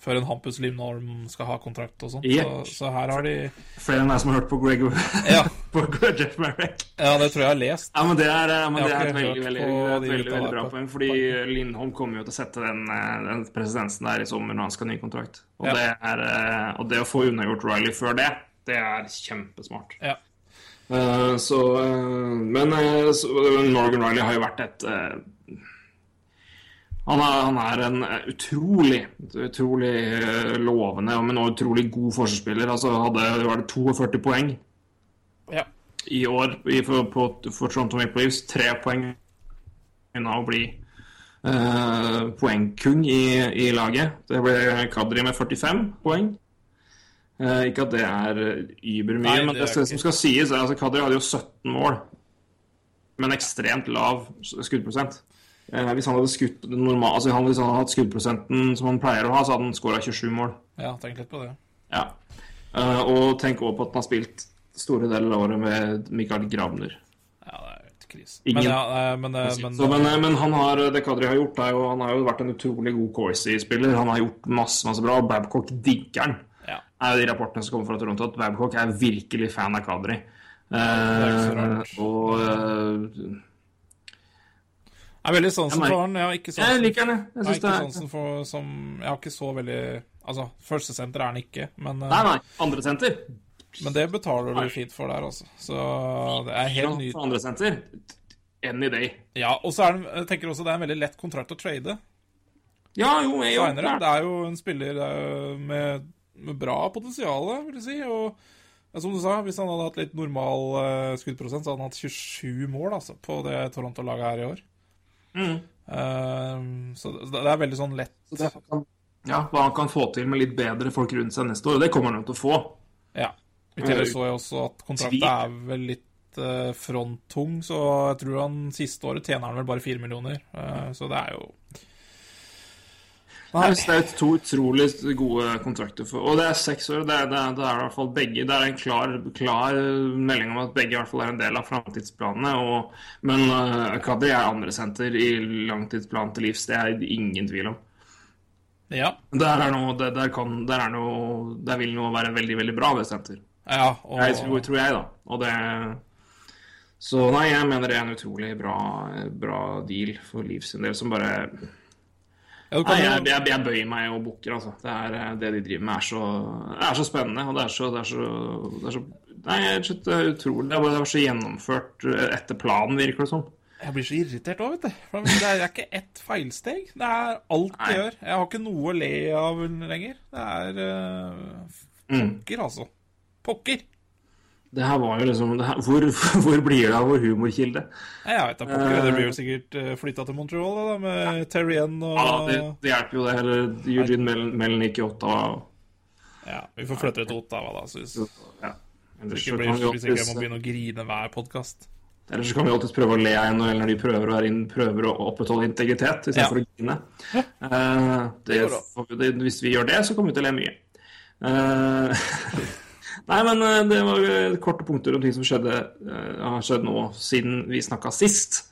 Speaker 3: før en Hampus Limnorm skal ha kontrakt og sånn.
Speaker 2: Yep.
Speaker 3: Så, så her har de
Speaker 2: Flere enn meg som har hørt på Greg
Speaker 3: Ja,
Speaker 2: på Jeff Merrick.
Speaker 3: ja det tror jeg jeg har lest.
Speaker 2: Ja, men det er, eh, men det er et veldig, veldig,
Speaker 3: de
Speaker 2: veldig, veldig bra
Speaker 3: på-
Speaker 2: poeng. Fordi Lindholm kommer jo til å sette den, eh, den presidensen der i sommer når han skal ha ny kontrakt. Og,
Speaker 3: Ja.
Speaker 2: det er, og det å få unnagjort Riley før det, det er kjempesmart.
Speaker 3: Ja.
Speaker 2: Eh, så eh, Men eh, så, Morgan Riley har jo vært et han er, han er en utrolig utrolig lovende, men også utrolig god forsvarsspiller. Altså hadde var det 42 poeng
Speaker 3: ja.
Speaker 2: i år i, for, på, for Toronto Maple Leafs. Tre poeng unna å bli eh, poengkung i, i laget. Det ble Kadri med 45 poeng. Eh, ikke at det er übermye,
Speaker 3: Nei,
Speaker 2: men
Speaker 3: det
Speaker 2: det, som skal sies, er altså Kadri hadde jo 17 mål, men ekstremt lav skuddprosent. Eh, hvis han hadde skutt normal, altså han, hvis han hadde hatt skuddprosenten som han pleier å ha, så hadde han skåra 27 mål.
Speaker 3: Ja, tenk litt på det.
Speaker 2: Ja. Eh, og tenk også på at han har spilt store deler av året med Mikael Grabner.
Speaker 3: Ja, det er krise. Men, ja, eh, men, eh, men,
Speaker 2: Så, men, men han har, det Kadri har gjort, er jo Han har jo vært en utrolig god Corsi-spiller. Han har gjort masse masse bra. og Babcock digger han. Er jo de rapportene som kommer fra Toronto, at Babcock er virkelig fan av Kadri.
Speaker 3: rart.
Speaker 2: og uh,
Speaker 3: Jeg er veldig sansen for han. Jeg har ikke
Speaker 2: Jeg liker han, jeg. Jeg
Speaker 3: jeg
Speaker 2: er
Speaker 3: sansen for som Jeg har ikke så veldig Altså, førstesenter er han ikke, men, eh,
Speaker 2: Nei, nei. Andre senter.
Speaker 3: men det betaler du fint for der, altså. Så det er helt nytt.
Speaker 2: For andre senter. Any day.
Speaker 3: Ja, og så er det, jeg tenker også det er en veldig lett kontrakt å trade
Speaker 2: Ja, jo, jeg, jo.
Speaker 3: Det er jo en spiller med, med bra potensial, vil jeg si. Og som du sa, hvis han hadde hatt litt normal uh, skuddprosent, så hadde han hatt 27 mål altså, på det Toronto-laget her i år.
Speaker 2: Mm.
Speaker 3: Uh, så det, det er veldig sånn lett
Speaker 2: Så det Ja, hva han kan få til med litt bedre folk rundt seg neste år, og det kommer han jo til å få.
Speaker 3: Ja. I tillegg så jeg også at kontrakten er vel litt uh, fronttung, så jeg tror han siste året tjener han vel bare fire millioner. Eh, så det er jo
Speaker 2: Er to utrolig gode kontrakter. For, og det er seks år. Det er, det, er, det er i hvert fall begge. Det er en klar, klar melding om at begge i hvert fall er en del av framtidsplanene. og- Men uh, Kadri er andresenter i langtidsplanen til livs. Det er ingen tvil om.
Speaker 3: Ja.
Speaker 2: Der, er noe, der, der, kan, der, er noe, der vil noe være veldig veldig bra ved senter.
Speaker 3: ja og,
Speaker 2: Jeg tror, tror jeg, da. Og det Så nei, jeg mener det er en utrolig bra, bra deal for Liv sin del, som bare
Speaker 3: ja,
Speaker 2: Nei, jeg, jeg, jeg bøyer meg og bukker, altså. Det, er, eh, det de driver med, er så, er så spennende. Og det er så, det er så, det er så Nei, det er utrolig. Det var så gjennomført eh, etter planen, virker det som.
Speaker 3: Jeg blir så irritert òg, vet du. For det er ikke ett feilsteg. Det er alt
Speaker 2: Nei.
Speaker 3: jeg gjør. Jeg har ikke noe å le av lenger. Det er uh,
Speaker 2: Mm.
Speaker 3: pokker, altså. Pokker.
Speaker 2: Det her var jo liksom det her, hvor, hvor blir det av vår humorkilde?
Speaker 3: Jeg vet da pokker. Det blir jo sikkert uh, flytta til Montreal da, med Terrien og
Speaker 2: Ja, det, det hjelper jo det. Eller Eugene Mel- Melnick i Ottawa.
Speaker 3: Ja, Vi får flytte det til Ottawa, da. syns jeg.
Speaker 2: Ja. Ellers så
Speaker 3: blir
Speaker 2: kan
Speaker 3: hvis ikke jeg må begynne å grine hver podkast.
Speaker 2: Ellers så kan vi alltids prøve å le av NHL når de prøver å, inn, prøver å opprettholde integritet
Speaker 3: Ja.
Speaker 2: istedenfor for å grine. Eh, det,
Speaker 3: bra.
Speaker 2: får vi- det, hvis vi gjør det, så kommer vi til å le mye. Eh, nei, men eh, det var korte punkter om ting som skjedde, eh, har skjedd nå siden vi snakka sist.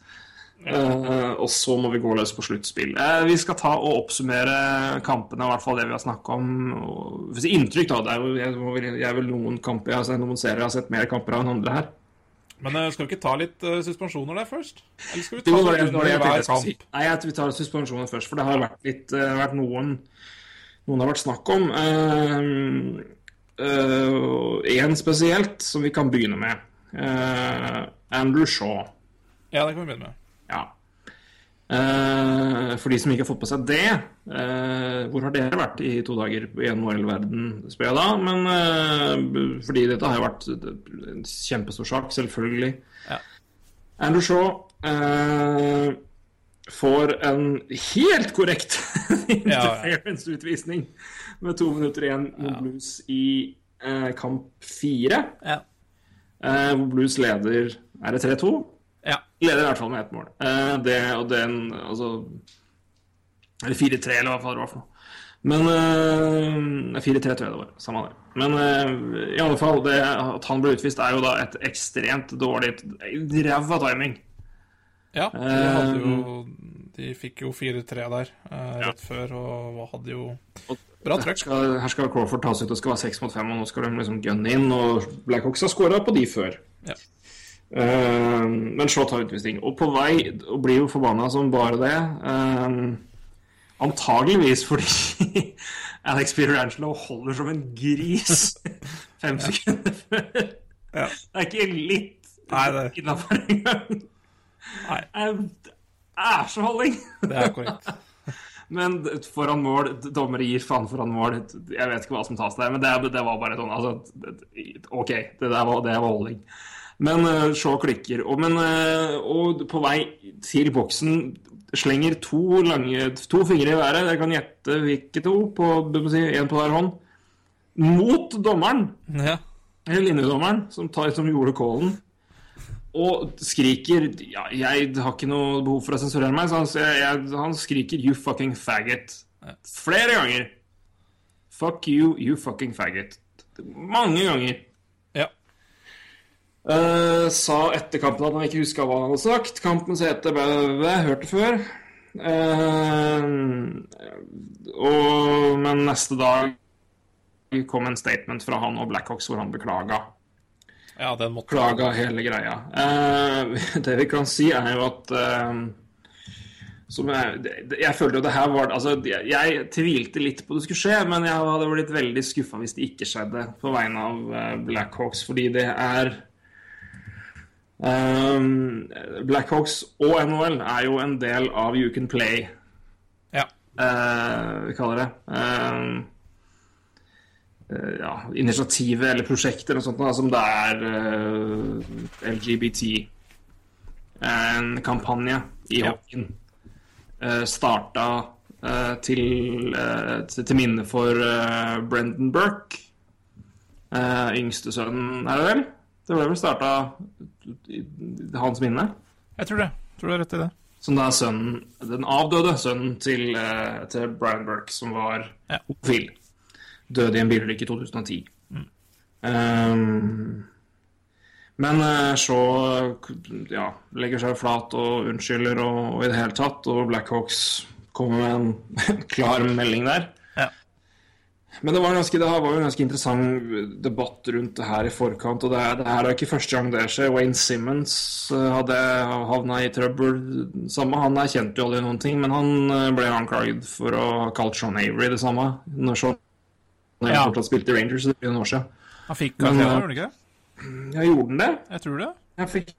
Speaker 2: Eh, og så må vi gå løs på sluttspill. Vi skal ta og oppsummere kampene, i hvert fall det vi har snakka om. Og, inntrykk, da. Det er jo, jeg, jeg er vel noen kamper jeg har sett, noen serier jeg har sett mer kamper av enn andre her.
Speaker 3: Men uh, skal vi ikke ta litt uh, suspensjoner der først? Eller skal vi ta
Speaker 2: det,
Speaker 3: det
Speaker 2: det
Speaker 3: hver
Speaker 2: si.
Speaker 3: kamp?
Speaker 2: Nei, jeg vi tar suspensjoner først, for det har vært litt vært noen Noen har vært snakk om. Én spesielt som vi kan begynne med. Eh, Andrew Shaw.
Speaker 3: Ja, det kan vi begynne med.
Speaker 2: Ja. Eh, for de som ikke har fått på seg det, eh, hvor har dere vært i to dager i NHL-verden, spør jeg da. Men eh, fordi dette har jo vært en kjempestor sak, selvfølgelig.
Speaker 3: Ja.
Speaker 2: Andrew Shaw eh, får en helt korrekt interference-utvisning med to minutter igjen mot Blues i eh, kamp fire.
Speaker 3: Ja.
Speaker 2: Eh, hvor Blues leder Er det 3-2?
Speaker 3: ja.
Speaker 2: Leder i hvert fall med ett mål. Eh, det, og den Altså Eller 4-3, eller hva det var for noe. Men eh, 4-3 tror jeg det var. Samme det. Men eh, i alle fall, det, at han ble utvist, er jo da et ekstremt dårlig Ræva timing.
Speaker 3: Ja, de,
Speaker 2: Eh,
Speaker 3: hadde jo, de fikk jo 4-3 der eh, rett før, og hadde jo bra
Speaker 2: Her
Speaker 3: trøkk.
Speaker 2: skal, her skal Crawford tas ut og skal være 6 mot 5, og nå skal de liksom gunne inn. Og Blackhawks har skåra på de før.
Speaker 3: Ja.
Speaker 2: Eh, men så tar utvisning. Og på vei, og blir jo forbanna som bare det. eh, antageligvis fordi Alex Pirangelo holder som en gris fem sekunder før.
Speaker 3: Ja.
Speaker 2: Det er ikke litt innafor engang.
Speaker 3: Nei.
Speaker 2: Er holdning!
Speaker 3: Det er korrekt.
Speaker 2: Men foran mål, dommere gir faen foran mål. Jeg vet ikke hva som tas der, men det, det var bare sånn altså, OK, det der var, det var holdning. Men uh, Shaw klikker. Og, men, uh, og på vei til boksen slenger to, lange, to fingre i været. Jeg kan gjette hvilke to. På, si, en på hver hånd. Mot dommeren,
Speaker 3: Ja.
Speaker 2: linjedommeren, som, tar, som gjorde callen. Og skriker ja, Jeg har ikke noe behov for å sensurere meg, så han, jeg, han skriker 'you fucking faggot' flere ganger. Fuck you, you fucking faggot. Mange ganger.
Speaker 3: ja.
Speaker 2: Uh, sa etter kampen at han ikke huska hva han hadde sagt. Kampens hete ble hørte før. Uh, og, men neste dag kom en statement fra han og Blackhawks hvor han beklaga.
Speaker 3: Ja, den måtte
Speaker 2: Beklaga hele greia. Eh, det vi kan si, er jo at eh, som jeg, jeg følte jo det her var altså, jeg, jeg tvilte litt på det skulle skje, men jeg hadde blitt veldig skuffa hvis det ikke skjedde på vegne av eh, Blackhawks, fordi det er Um, Blackhawks og NHL er jo en del av You Can Play,
Speaker 3: Ja.
Speaker 2: uh, vi kaller det. Um, eh, ja, initiativet eller prosjektet eller noe sånt, som det er eh, LGBT. En kampanje i
Speaker 3: Ja.
Speaker 2: hockeyen. Uh, starta eh, til, eh, til, minne for eh, Brendan Burke. Yngste sønnen, er det vel? Det ble vel starta hans minne.
Speaker 3: Jeg tror det. Jeg Tror du har rett i det.
Speaker 2: Som da er sønnen, den avdøde sønnen til, eh, til Brian Burke, som var
Speaker 3: Ja.
Speaker 2: homofil. Døde i en bilulykke i 2010. Um, men så Shaw ja, legger seg flat og unnskylder og, og i det hele tatt, og Blackhawks kommer med en klar melding der.
Speaker 3: Ja.
Speaker 2: Men det var, ganske, det var jo en ganske interessant debatt rundt det her i forkant. Og det, er- det her er ikke første gang det skjer. Wayne Simmons eh, hadde havna i trøbbel. Samme, han erkjente jo aldri noen ting, men han eh, ble anklaget for å ha kalt Sean Avery det samme. Når Sean Avery
Speaker 3: Ja.
Speaker 2: fortsatt spilte i Rangers for noen år siden.
Speaker 3: Han fikk
Speaker 2: Men,
Speaker 3: karriere,
Speaker 2: eh,
Speaker 3: gjorde han ikke det?
Speaker 2: Ja, gjorde han det?
Speaker 3: Jeg tror det.
Speaker 2: Han fikk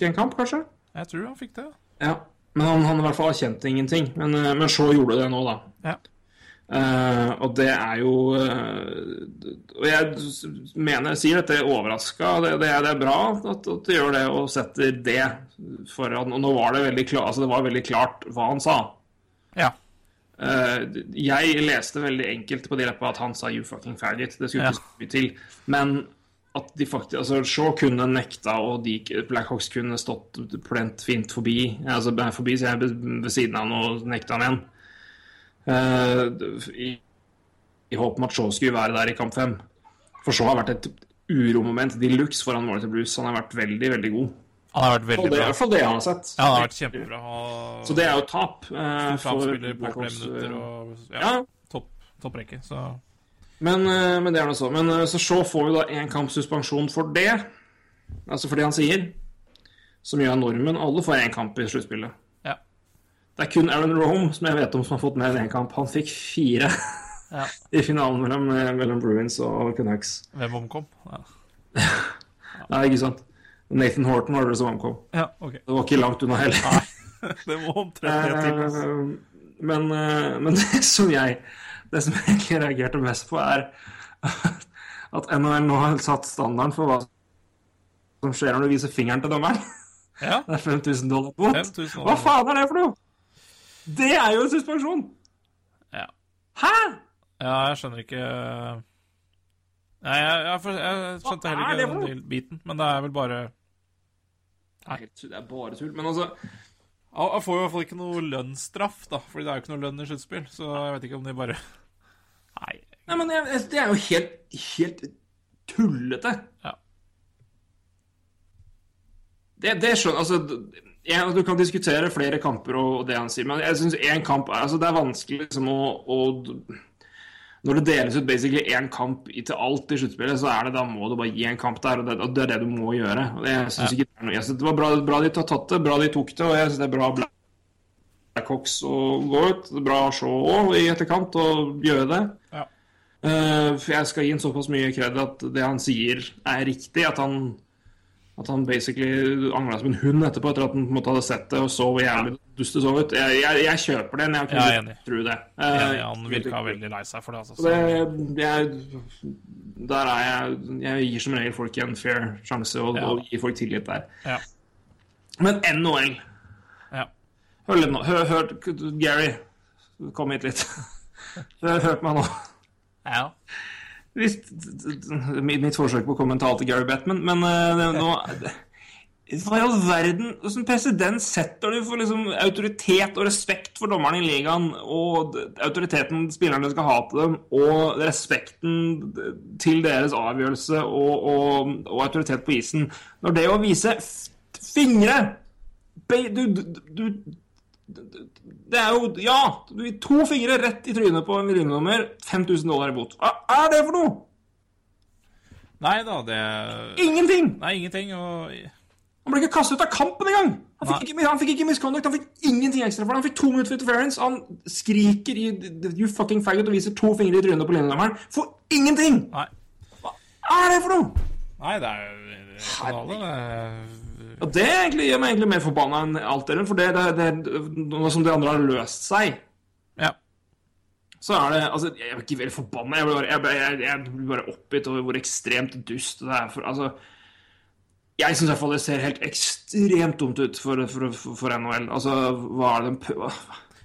Speaker 2: en kamp, kanskje?
Speaker 3: Jeg tror han fikk det.
Speaker 2: Ja. Men han, han i hvert fall erkjente ingenting. Men, eh, men så gjorde det nå, da.
Speaker 3: Ja.
Speaker 2: Uh, og det er jo uh, Og jeg mener, jeg sier dette overraska. Det, det, det er bra at, at du gjør det og setter det foran. Og nå var det veldig klart, altså det var veldig klart hva han sa.
Speaker 3: Ja.
Speaker 2: Eh, jeg leste veldig enkelt på de rappa at han sa 'you fucking faggot'. Det skulle
Speaker 3: Ja.
Speaker 2: ikke mye til. Men at de faktisk Altså, Shaw kunne nekta, og de, Blackhawks kunne stått plent fint forbi. Altså forbi, så jeg ved siden av han og nekta han igjen. Uh, i, I håp om at Shaw skulle være der i kamp fem. For Shaw har vært et uromoment de luxe foran målet til Blues. Han har vært veldig, veldig god.
Speaker 3: Han har vært veldig
Speaker 2: det er i
Speaker 3: bra.
Speaker 2: hvert fall det jeg har sett.
Speaker 3: Ja, han har vært kjempebra. Og
Speaker 2: Så det er jo tap. eh, for
Speaker 3: framspiller på flere minutter og ja,
Speaker 2: Ja,
Speaker 3: topp, topprekke. Så
Speaker 2: Men, eh, men det er noe så. Men eh, så Shaw får jo da én kamps suspensjon for det. Altså for det han sier. Som gjør normen. Alle får én kamp i sluttspillet.
Speaker 3: ja.
Speaker 2: Det er kun Aaron Rome som jeg vet om som har fått mer enn én kamp. Han fikk fire
Speaker 3: Ja.
Speaker 2: i finalen mellom, eh, mellom Bruins og Canucks.
Speaker 3: Hvem omkom? Ja,
Speaker 2: Nei, ikke sant? Nathan Horton var det som omkom.
Speaker 3: ja okay.
Speaker 2: Det var ikke langt unna heller.
Speaker 3: Det må omtrent tre timer.
Speaker 2: Eh, Men, eh, men det som jeg Det som jeg egentlig reagerte mest på, er at NHL nå har satt standarden for hva som skjer når du viser fingeren til dommeren.
Speaker 3: Ja.
Speaker 2: Det er 5000 dollar bot.
Speaker 3: 5000 dollar
Speaker 2: Hva faen er det for noe?! Det er jo en suspensjon!
Speaker 3: Ja.
Speaker 2: Hæ?!
Speaker 3: ja, jeg skjønner ikke Nei, jeg, jeg, for- jeg skjønte heller
Speaker 2: er
Speaker 3: ikke den biten, men det er vel bare
Speaker 2: er, det er bare tull. Men altså
Speaker 3: Han han får jo i hvert fall ikke noe lønnsstraff, da, fordi det er jo ikke noe lønn i sluttspill, så jeg vet ikke om de bare Nei.
Speaker 2: Nei, men jeg, det er jo helt, helt tullete.
Speaker 3: Ja.
Speaker 2: Det, det skjønner Altså, jeg, du kan diskutere flere kamper og, og det han sier, men jeg syns én kamp er Altså, det er vanskelig liksom å, å Når det deles ut basically én kamp til alt i sluttspillet, så er det da må du bare gi en kamp der, og det, og det er det du må gjøre. Og det, jeg synes ikke det er synes det var bra, bra de tatt det, bra de tok det, og jeg syns det er bra Blackhawks å gå ut. Det er bra Shaw òg i etterkant å gjøre det.
Speaker 3: Ja.
Speaker 2: Uh, for jeg skal gi ham såpass mye kred at det han sier, er riktig. At han, at han basically angla som en hund etterpå, etter at han på en måte hadde sett det og så hvor jævlig dust det så ut. Jeg, jeg, jeg kjøper det, men jeg
Speaker 3: Jeg enig.
Speaker 2: ikke tro det. Eh,
Speaker 3: Enig, han virka veldig lei seg for det, altså.
Speaker 2: så
Speaker 3: Så,
Speaker 2: det, jeg der er jeg Jeg gir som regel folk en fair sjanse og,
Speaker 3: Ja.
Speaker 2: og gir folk tillit der.
Speaker 3: Ja.
Speaker 2: Men NHL
Speaker 3: ja.
Speaker 2: Hør litt nå. Hør, hør Gary, kom hit litt. Hør på meg nå.
Speaker 3: ja.
Speaker 2: Hvis, mitt forsøk på å komme mentalt til Gary Bettman, men uh, nå Hva i all verden? Hvilken president setter du for liksom autoritet og respekt for dommerne i ligaen, og autoriteten spillerne skal ha til dem, og respekten til deres avgjørelse og, og, og autoritet på isen? Når det å vise fingre du, du, du det er jo Ja! To fingre rett i trynet på en linjenummer. 5000 dollar i bot. Hva er det for noe?!
Speaker 3: Nei da, det
Speaker 2: Ingenting!
Speaker 3: Nei, ingenting. Og
Speaker 2: Han ble ikke kastet ut av kampen engang! Han fikk, ikke, han fikk ikke misconduct, han fikk ingenting ekstra for det. Han fikk to minutter for interference. Han skriker i You fucking faggot og viser to fingre i trynet på linjedommeren. For ingenting!
Speaker 3: Nei.
Speaker 2: Hva er det for noe?!
Speaker 3: Nei, det er jo det
Speaker 2: Og det egentlig gjør meg egentlig mer forbanna enn alt delen, for det, det, det, nå som de andre har løst seg,
Speaker 3: Ja.
Speaker 2: så er det Altså, jeg er ikke veldig forbanna. Jeg blir bare, jeg, jeg, jeg blir bare oppgitt over hvor ekstremt dust det er. For altså Jeg syns i hvert fall det ser helt ekstremt dumt ut for, for, for, for NHL. Altså, hva er det de prøver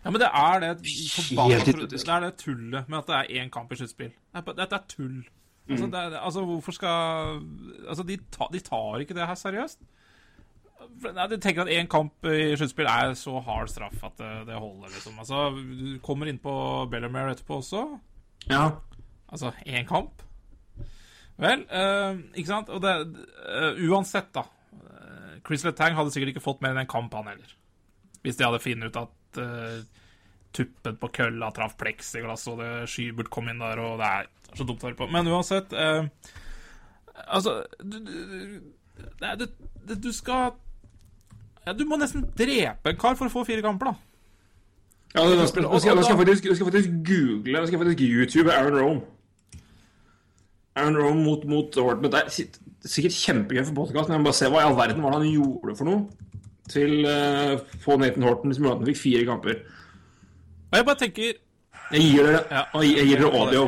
Speaker 3: Ja, men det er det forbanna. Det er det tullet med at det er én kamp i sluttspill. Det Dette er tull. Altså, det er, altså, hvorfor skal Altså, de, ta, de tar ikke det her seriøst. Nei, du tenker at én kamp i sluttspill er så hard straff at det, det holder, liksom. Altså, du kommer inn på Bellamere etterpå også.
Speaker 2: Ja.
Speaker 3: Altså, én kamp. Vel, eh, ikke sant? Og det, eh, uansett, da. eh, Chris Letang hadde sikkert ikke fått mer enn en kamp, han heller. Hvis de hadde funnet ut at eh, tuppen på kølla traff pleksiglass, og det Skybert kom inn der, og det er så dumt å høre på. Men uansett eh, Altså du, du, du, du skal ja, Du må nesten drepe en kar for å få fire kamper, da.
Speaker 2: ja nå skal, nå skal, jeg faktisk, nå skal jeg faktisk google Nå skal jeg faktisk YouTube Aaron Rome. Aaron Rome mot, mot Horton. Det er sikkert- kjempegøy for podkasten, men bare se hva i all verden var det han gjorde for noe til uh, på Nathan Horton som gjorde at han fikk fire kamper.
Speaker 3: Og jeg bare tenker
Speaker 2: Jeg gir dere, jeg gir dere audio.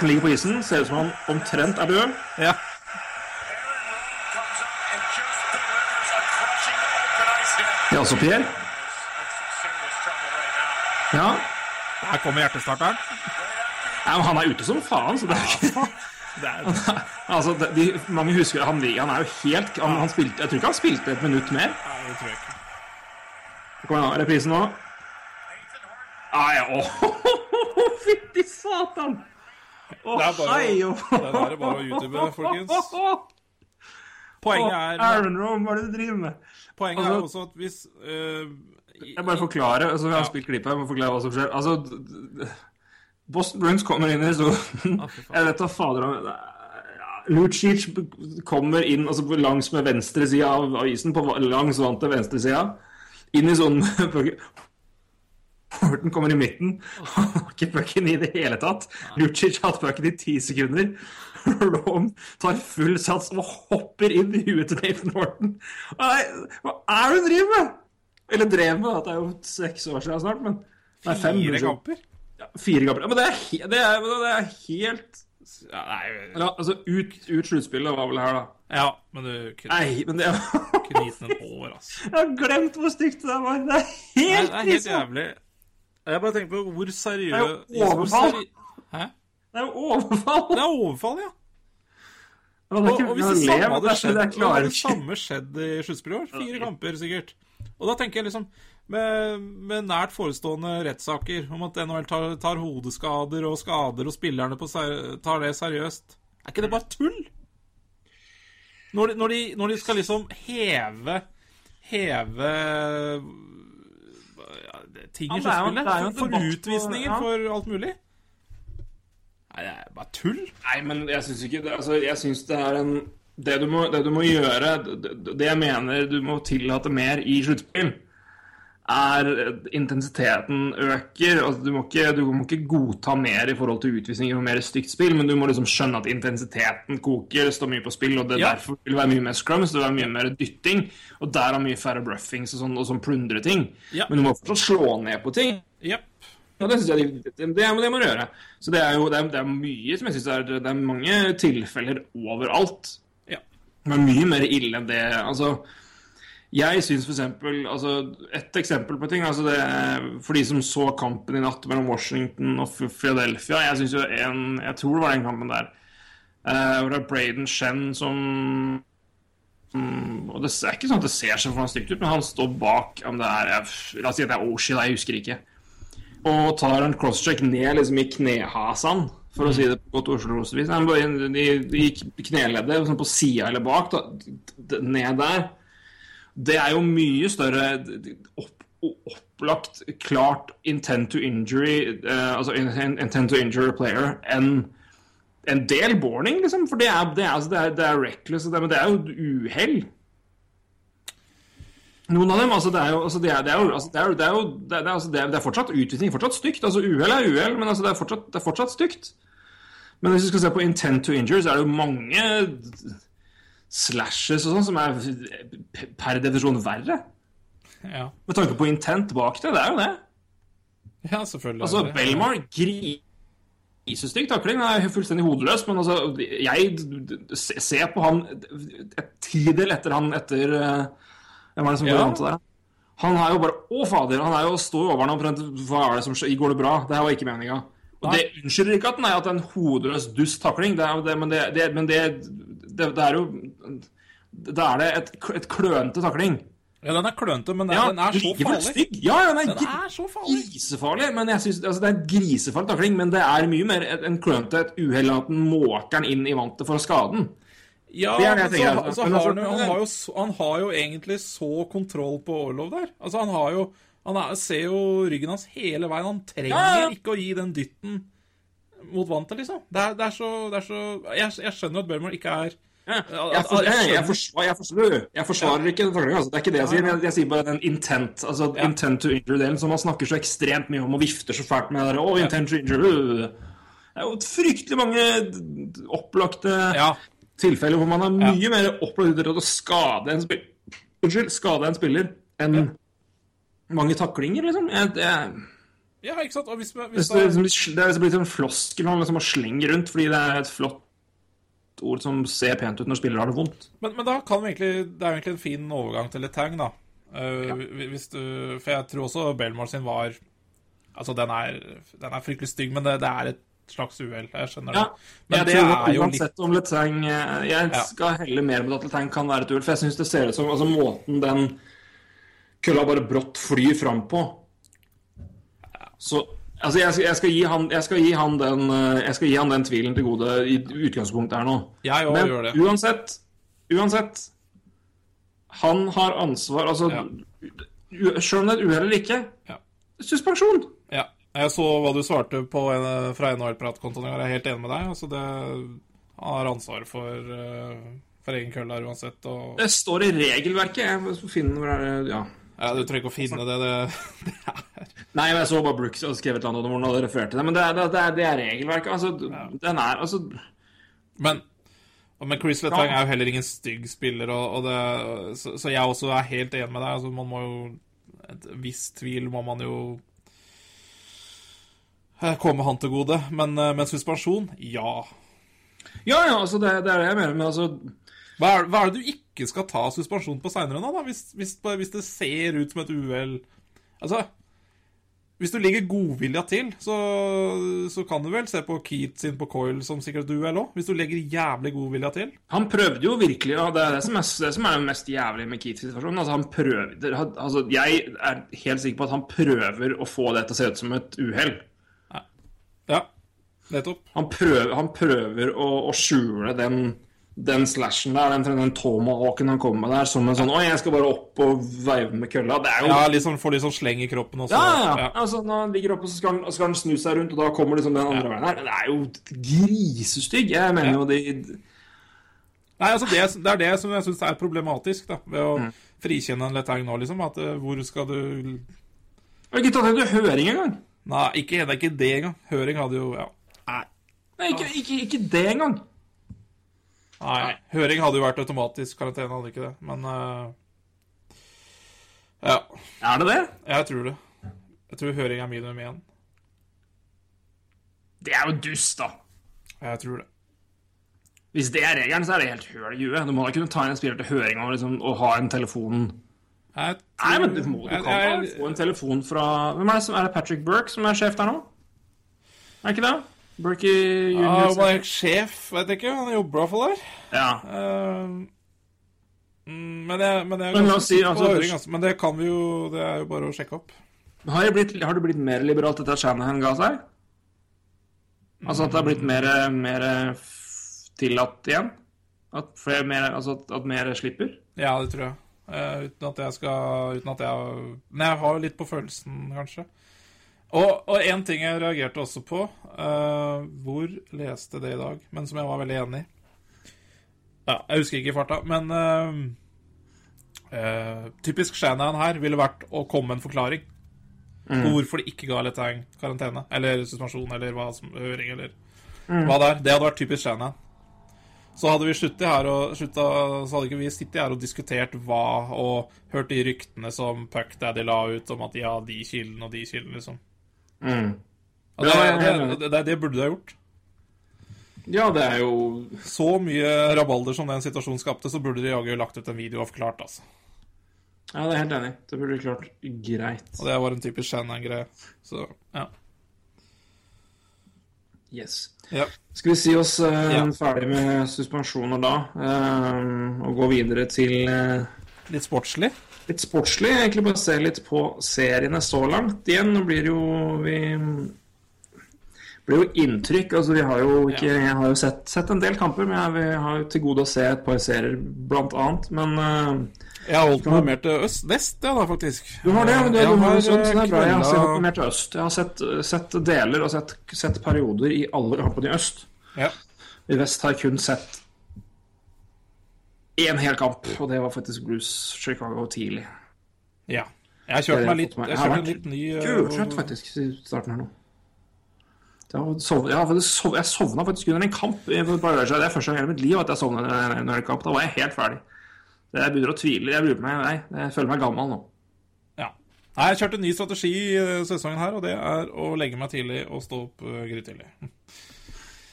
Speaker 2: Ja, ligger på isen. Ser ut som han omtrent er død.
Speaker 3: Ja.
Speaker 2: Ja, så Pierre. Ja.
Speaker 3: Her kommer hjertestarteren.
Speaker 2: ja, men han er ute som faen, så det er ikke
Speaker 3: Det er,
Speaker 2: Altså, det, de, mange husker han, han er jo helt han, han spilte, Jeg tror ikke han spilte et minutt mer.
Speaker 3: Nei, det tror jeg ikke.
Speaker 2: Kom igjen. Reprisen nå. Ah, ja, åh, Fytti satan! Å,
Speaker 3: Det er bare
Speaker 2: hei, oh,
Speaker 3: det er bare å YouTube, folkens. Poenget er,
Speaker 2: Aaron Rome, hva er det du driver med?
Speaker 3: poenget er
Speaker 2: altså-
Speaker 3: også at hvis uh, i-
Speaker 2: Jeg bare forklarer. altså Jeg har spilt klippet, jeg må forklare hva som skjer. Altså, Boston Bruns kommer inn i historien.
Speaker 3: fy.
Speaker 2: Jeg vet da fader om Lucic kommer inn altså langs med venstre side av isen, på langs vant til venstre sida. Inn i sonen Horton kommer i midten. Han har ikke pucken i det hele tatt. Lucic har hatt pucken i ti sekunder. Rom tar full sats og hopper inn i huet til Nathan Horton. Nei, hva er det hun driver med? Eller drev med, det er jo seks år siden snart, men Nei, fem.
Speaker 3: fire kamper
Speaker 2: Ja, fire kamper. Men det er, det er, det er helt
Speaker 3: ja, Nei,
Speaker 2: ja, Altså, ut, ut sluttspillet var vel her, da.
Speaker 3: ja, men du kunne
Speaker 2: Nei, men det
Speaker 3: kunne gitt den en år, altså.
Speaker 2: Jeg har glemt hvor stygt det der var. Det er
Speaker 3: Nei,
Speaker 2: helt
Speaker 3: det er helt jævlig. Jeg bare tenker på hvor
Speaker 2: Det er jo overfall.
Speaker 3: Hæ?
Speaker 2: Det er jo overfall.
Speaker 3: Det er overfall, ja. Og, og hvis det samme hadde skjedd,
Speaker 2: det
Speaker 3: det samme skjedd i sluttspillet i år, fire kamper sikkert. Og da tenker jeg liksom med, med nært forestående rettssaker om at NHL tar, tar hodeskader og skader, og spillerne på, ser- tar det seriøst Er ikke det bare tull? Når de, når de, når de skal liksom heve Heve ting i
Speaker 2: er det er jo en
Speaker 3: for, utvisninger
Speaker 2: ja.
Speaker 3: for alt mulig Nei, det er bare tull.
Speaker 2: Nei, men jeg syns ikke det, Altså, jeg syns det er en det du, må, det du må gjøre, det, det jeg mener du må tillate mer i sluttspill, er intensiteten øker. Altså, du, må ikke, du må ikke godta mer i forhold til utvisninger og mer stygt spill, men du må liksom skjønne at intensiteten koker, står mye på spill, og det
Speaker 3: Ja.
Speaker 2: derfor vil være mye mer scrums, det vil være mye mer dytting, og der er mye færre bruffings og sånn, og sånn plundre ting.
Speaker 3: Ja.
Speaker 2: Men du må fortsatt slå ned på ting. Ja. Og det synes jeg de, det, det, det må du gjøre. Så det er jo det er, det er mye som jeg synes er Det er mange tilfeller overalt.
Speaker 3: Ja.
Speaker 2: Men mye mer ille enn det. Altså, jeg syns eksempel altså, Et eksempel på ting altså det, For de som så kampen i natt mellom Washington og Philadelphia Jeg synes jo en Jeg tror det var den kampen der. uh, hvor det er Braden Shen som um, og Det er ikke sånn at det ser så for stygt ut, men han står bak om det er jeg- La oss si at det er Oshie, jeg husker ikke og tar en crosscheck ned liksom i knehasene for å si det på godt Oslo-vis. De, de gikk kneleddet sånn på sida eller bak, da, ned der. Det er jo mye større opp, opplagt, klart intent to injury uh, Altså intent to injure player enn en del borning, liksom. For det er, det er, altså, det er, det er reckless, men det er jo uhell. Noen av dem, altså det er jo, altså det er, det er jo, altså det er, det er jo det er, altså det er, fortsatt utvisning, fortsatt stygt. Altså uhell er uhell, men altså det er fortsatt, det er fortsatt stygt. Men hvis vi skal se på intent to injure, så er det jo mange slashes og sånn som er per definisjon verre.
Speaker 3: Ja.
Speaker 2: Med tanke på intent bak det. Det er jo det.
Speaker 3: ja, selvfølgelig.
Speaker 2: Altså,
Speaker 3: det.
Speaker 2: Belmar grisestygg takling. Han er fullstendig hodeløs, men altså Jeg ser på han et tidel etter han etter eh, Hvem er det som går
Speaker 3: Ja.
Speaker 2: an til det? Han er jo bare Å, fader! Han er jo står over ham omtrent Hva er det som skjer? Går det bra? Det her var ikke meninga. Og
Speaker 3: Nei.
Speaker 2: det unnskylder ikke at den er at en hodeløs dust takling, det er, det, men, det, det, men det, det, det er jo Da er det et, et klønete takling.
Speaker 3: Ja, den er klønete, men den,
Speaker 2: Ja,
Speaker 3: den er så farlig.
Speaker 2: stygg. Ja, den er,
Speaker 3: Den er så farlig.
Speaker 2: grisefarlig. Men jeg synes, altså, det er en grisefarlig takling, men det er mye mer en klønete, et uhell at den måker inn i vantet for å skade den.
Speaker 3: Ja,
Speaker 2: Det det jeg
Speaker 3: men så,
Speaker 2: altså.
Speaker 3: har han, han, har jo, han har jo egentlig så kontroll på Orlov der. Altså, han har jo Han er, ser jo ryggen hans hele veien. Han trenger
Speaker 2: Ja, ja.
Speaker 3: ikke å gi den dytten mot vantet, liksom. Det er, det er så, det så jeg, jeg skjønner at Bellmore ikke er
Speaker 2: jeg, for,
Speaker 3: jeg
Speaker 2: jeg, forsvarer, jeg, forsvarer, jeg forsvarer ikke den taklinga. Altså. Det er ikke det jeg sier. Jeg, jeg sier bare den intent altså
Speaker 3: Ja.
Speaker 2: intent to injury-delen som man snakker så ekstremt mye om og vifter så fælt med. Der, oh, intent to injure. øh. Det er jo fryktelig mange opplagte
Speaker 3: Ja.
Speaker 2: tilfeller hvor man er mye mer opplagt til å skade en spiller Unnskyld, skade en spiller enn mange taklinger, liksom. Jeg, jeg
Speaker 3: ja, ikke sant? Og hvis,
Speaker 2: det,
Speaker 3: hvis
Speaker 2: er
Speaker 3: da,
Speaker 2: liksom, det er liksom blitt en floskel man liksom må slenge rundt fordi det er et flott ord som ser pent ut når spillere har det vondt.
Speaker 3: men, men da kan vi egentlig Det er jo egentlig en fin overgang til Letang, da. Eh, hvis du, for jeg tror også Belmore sin var Altså, den er, den er fryktelig stygg, men det, det er et slags uhell. Jeg skjønner
Speaker 2: Ja,
Speaker 3: det. Men
Speaker 2: jeg
Speaker 3: det
Speaker 2: tror
Speaker 3: er jo
Speaker 2: uansett om Letang eh, Jeg
Speaker 3: Ja.
Speaker 2: skal helle mer med at Letang kan være et uhell, for jeg syns det ser ut som altså måten den kølla bare brått flyr fram på. Så Altså, jeg skal, jeg, skal han, jeg, skal den, eh, jeg skal gi han den tvilen til gode i utgangspunktet her nå.
Speaker 3: Jeg
Speaker 2: Men
Speaker 3: gjør det.
Speaker 2: uansett Uansett Han har ansvar Altså,
Speaker 3: Ja.
Speaker 2: sjøl om det er et uhell eller ikke
Speaker 3: Ja.
Speaker 2: Suspensjon!
Speaker 3: Ja. Jeg så hva du svarte på en, fra NHL-pratkontoen i går. Jeg er helt enig med deg. Altså det, han har ansvar for, eh, for egen kølle her uansett. Og,
Speaker 2: Det står i regelverket. Jeg finner hvor er det Ja.
Speaker 3: Ja, du trenger ikke å finne det. det, det er.
Speaker 2: Nei, men jeg så bare Brooks og skrevet et eller annet om hvordan han hadde referert til det. Men det er, det er, det er regelverket. Altså, den er altså
Speaker 3: Men, men Chris Letang er jo heller ingen stygg spiller, og, og det, så, så jeg også er helt enig med deg. Altså, man må jo Et visst tvil må man jo eh, komme han til gode. Men, med men suspensjon, ja.
Speaker 2: Ja, ja, altså, det, det er det jeg mener. Men altså
Speaker 3: Hva er, hva er det du ikke skal ta suspensjon på seinere da? Hvis, hvis, hvis det ser ut som et uhell Altså, hvis du ligger godvilja til, så, så kan du vel se på Keat sin på Coil som sikkert et uhell òg? Hvis du legger jævlig godvilja til?
Speaker 2: Han prøvde jo virkelig og Det er det som er, det som er det mest jævlige med Keats situasjon. Altså, han prøvde altså, Jeg er helt sikker på at han prøver å få det til å se ut som et uhell.
Speaker 3: Ja, nettopp.
Speaker 2: Han prøver, han prøver å, å skjule den, den slashen der, den, den tomahawken han kommer med der, som en sånn Oi, jeg skal bare opp og veive med kølla. Det er jo
Speaker 3: Ja, liksom, Får litt sånn sleng i kroppen også.
Speaker 2: Ja, ja,
Speaker 3: Ja.
Speaker 2: Altså, når han ligger oppe, så skal han, så skal han snu seg rundt, og da kommer liksom den andre veien her. Det er jo grisestygg. Jeg mener jo de
Speaker 3: Nei, altså det, det er det som jeg syns er problematisk da, ved å
Speaker 2: Mm.
Speaker 3: frikjenne en Letang nå, liksom. At eh, hvor skal du Jeg
Speaker 2: Har ikke tatt henne til høring engang.
Speaker 3: Nei, ikke, det er ikke det engang. Høring hadde jo Ja. Nei,
Speaker 2: ikke, ikke, ikke det engang.
Speaker 3: Nei. Høring hadde jo vært automatisk karantene, hadde ikke det. Men uh, Ja,
Speaker 2: Er det det?
Speaker 3: jeg tror det. Jeg tror høring er minimum én.
Speaker 2: Det er jo dust, da.
Speaker 3: Jeg tror det.
Speaker 2: Hvis det er regelen, så er det helt høl i huet. Du må da kunne ta inn en spiller til høring og, liksom, og ha en telefon
Speaker 3: tror...
Speaker 2: Nei, men du, må, du kan jeg,
Speaker 3: jeg-
Speaker 2: få en telefon fra Hvem er det som er det Patrick Burke som er sjef der nå? Er ikke det? Burke junior.
Speaker 3: Ja, om han er sjef, vet jeg ikke. Han jobber iallfall der.
Speaker 2: Ja.
Speaker 3: Eh, mm, men jeg, men jeg er
Speaker 2: Men la oss si, altså,
Speaker 3: høring, altså. Men det kan vi jo Det er jo bare å sjekke opp.
Speaker 2: Har det blitt, har det blitt mer liberalt etter at Shanahan ga seg? Altså at det har blitt mer, mer tillatt igjen? At, flere, mer, altså at, at mer slipper?
Speaker 3: Ja, det tror jeg. Uh, uten at jeg skal Uten at jeg Men jeg har jo litt på følelsen, kanskje. Og, en ting jeg reagerte også på uh, Hvor leste det i dag, men som jeg var veldig enig i. Ja, jeg husker ikke i farta, men uh, uh, Typisk Shanahan her ville vært å komme med en forklaring på hvorfor de ikke ga Letang karantene. Eller suspensjon, eller hva som høring, eller hva det er. Det hadde vært typisk Shanahan. Så hadde vi sluttet her og slutta, så hadde ikke vi sittet her og diskutert hva, og hørt de ryktene som Puck Daddy la ut om at ja, de kildene og de kildene, liksom. Og det,
Speaker 2: Ja, er
Speaker 3: det, det, det, det burde du ha gjort.
Speaker 2: Ja, det er jo
Speaker 3: Så mye rabalder som den situasjonen skapte, så burde de jaggu lagt ut en video og forklart, altså.
Speaker 2: Ja, det er helt enig. Det burde klart greit.
Speaker 3: Og det var en typisk Shannon-greie. Så, ja.
Speaker 2: Yes.
Speaker 3: ja.
Speaker 2: Skal vi si oss uh,
Speaker 3: Ja.
Speaker 2: ferdig med suspensjoner da, uh, og gå videre til uh,
Speaker 3: Litt sportslig.
Speaker 2: Litt sportslig? Egentlig bare se litt på seriene så langt. Igjen, nå blir det jo vi blir jo inntrykk. altså Vi har jo ikke Jeg har jo sett, sett en del kamper, men jeg, vi har jo til gode å se et par serier, blant annet. Men uh,
Speaker 3: Jeg har holdt meg mer til øst vest, ja da, faktisk.
Speaker 2: du har det, du,
Speaker 3: Jeg
Speaker 2: du har
Speaker 3: har,
Speaker 2: sånn, sånn, det er bra. Jeg har sett mer til øst. Jeg har sett, sett deler og sett, sett perioder i alle kampene i øst.
Speaker 3: Ja.
Speaker 2: I vest har jeg kun sett én hel kamp, og det var faktisk Blues Chicago tidlig.
Speaker 3: ja. Jeg har kjørt meg litt Jeg kjørte litt ny eh,
Speaker 2: Gultrøtt, faktisk, i starten her nå. Har jeg, sov, jeg sovna faktisk under en kamp. Det er første gang i hele mitt liv at jeg sovna under en- kamp. Da var jeg helt ferdig. Jeg begynner å tvile. Jeg meg, nei, jeg føler meg gammel nå.
Speaker 3: Ja. Nei, jeg kjørte en ny strategi eh, sesongen her, og det er å legge meg tidlig og stå opp uh, grytidlig.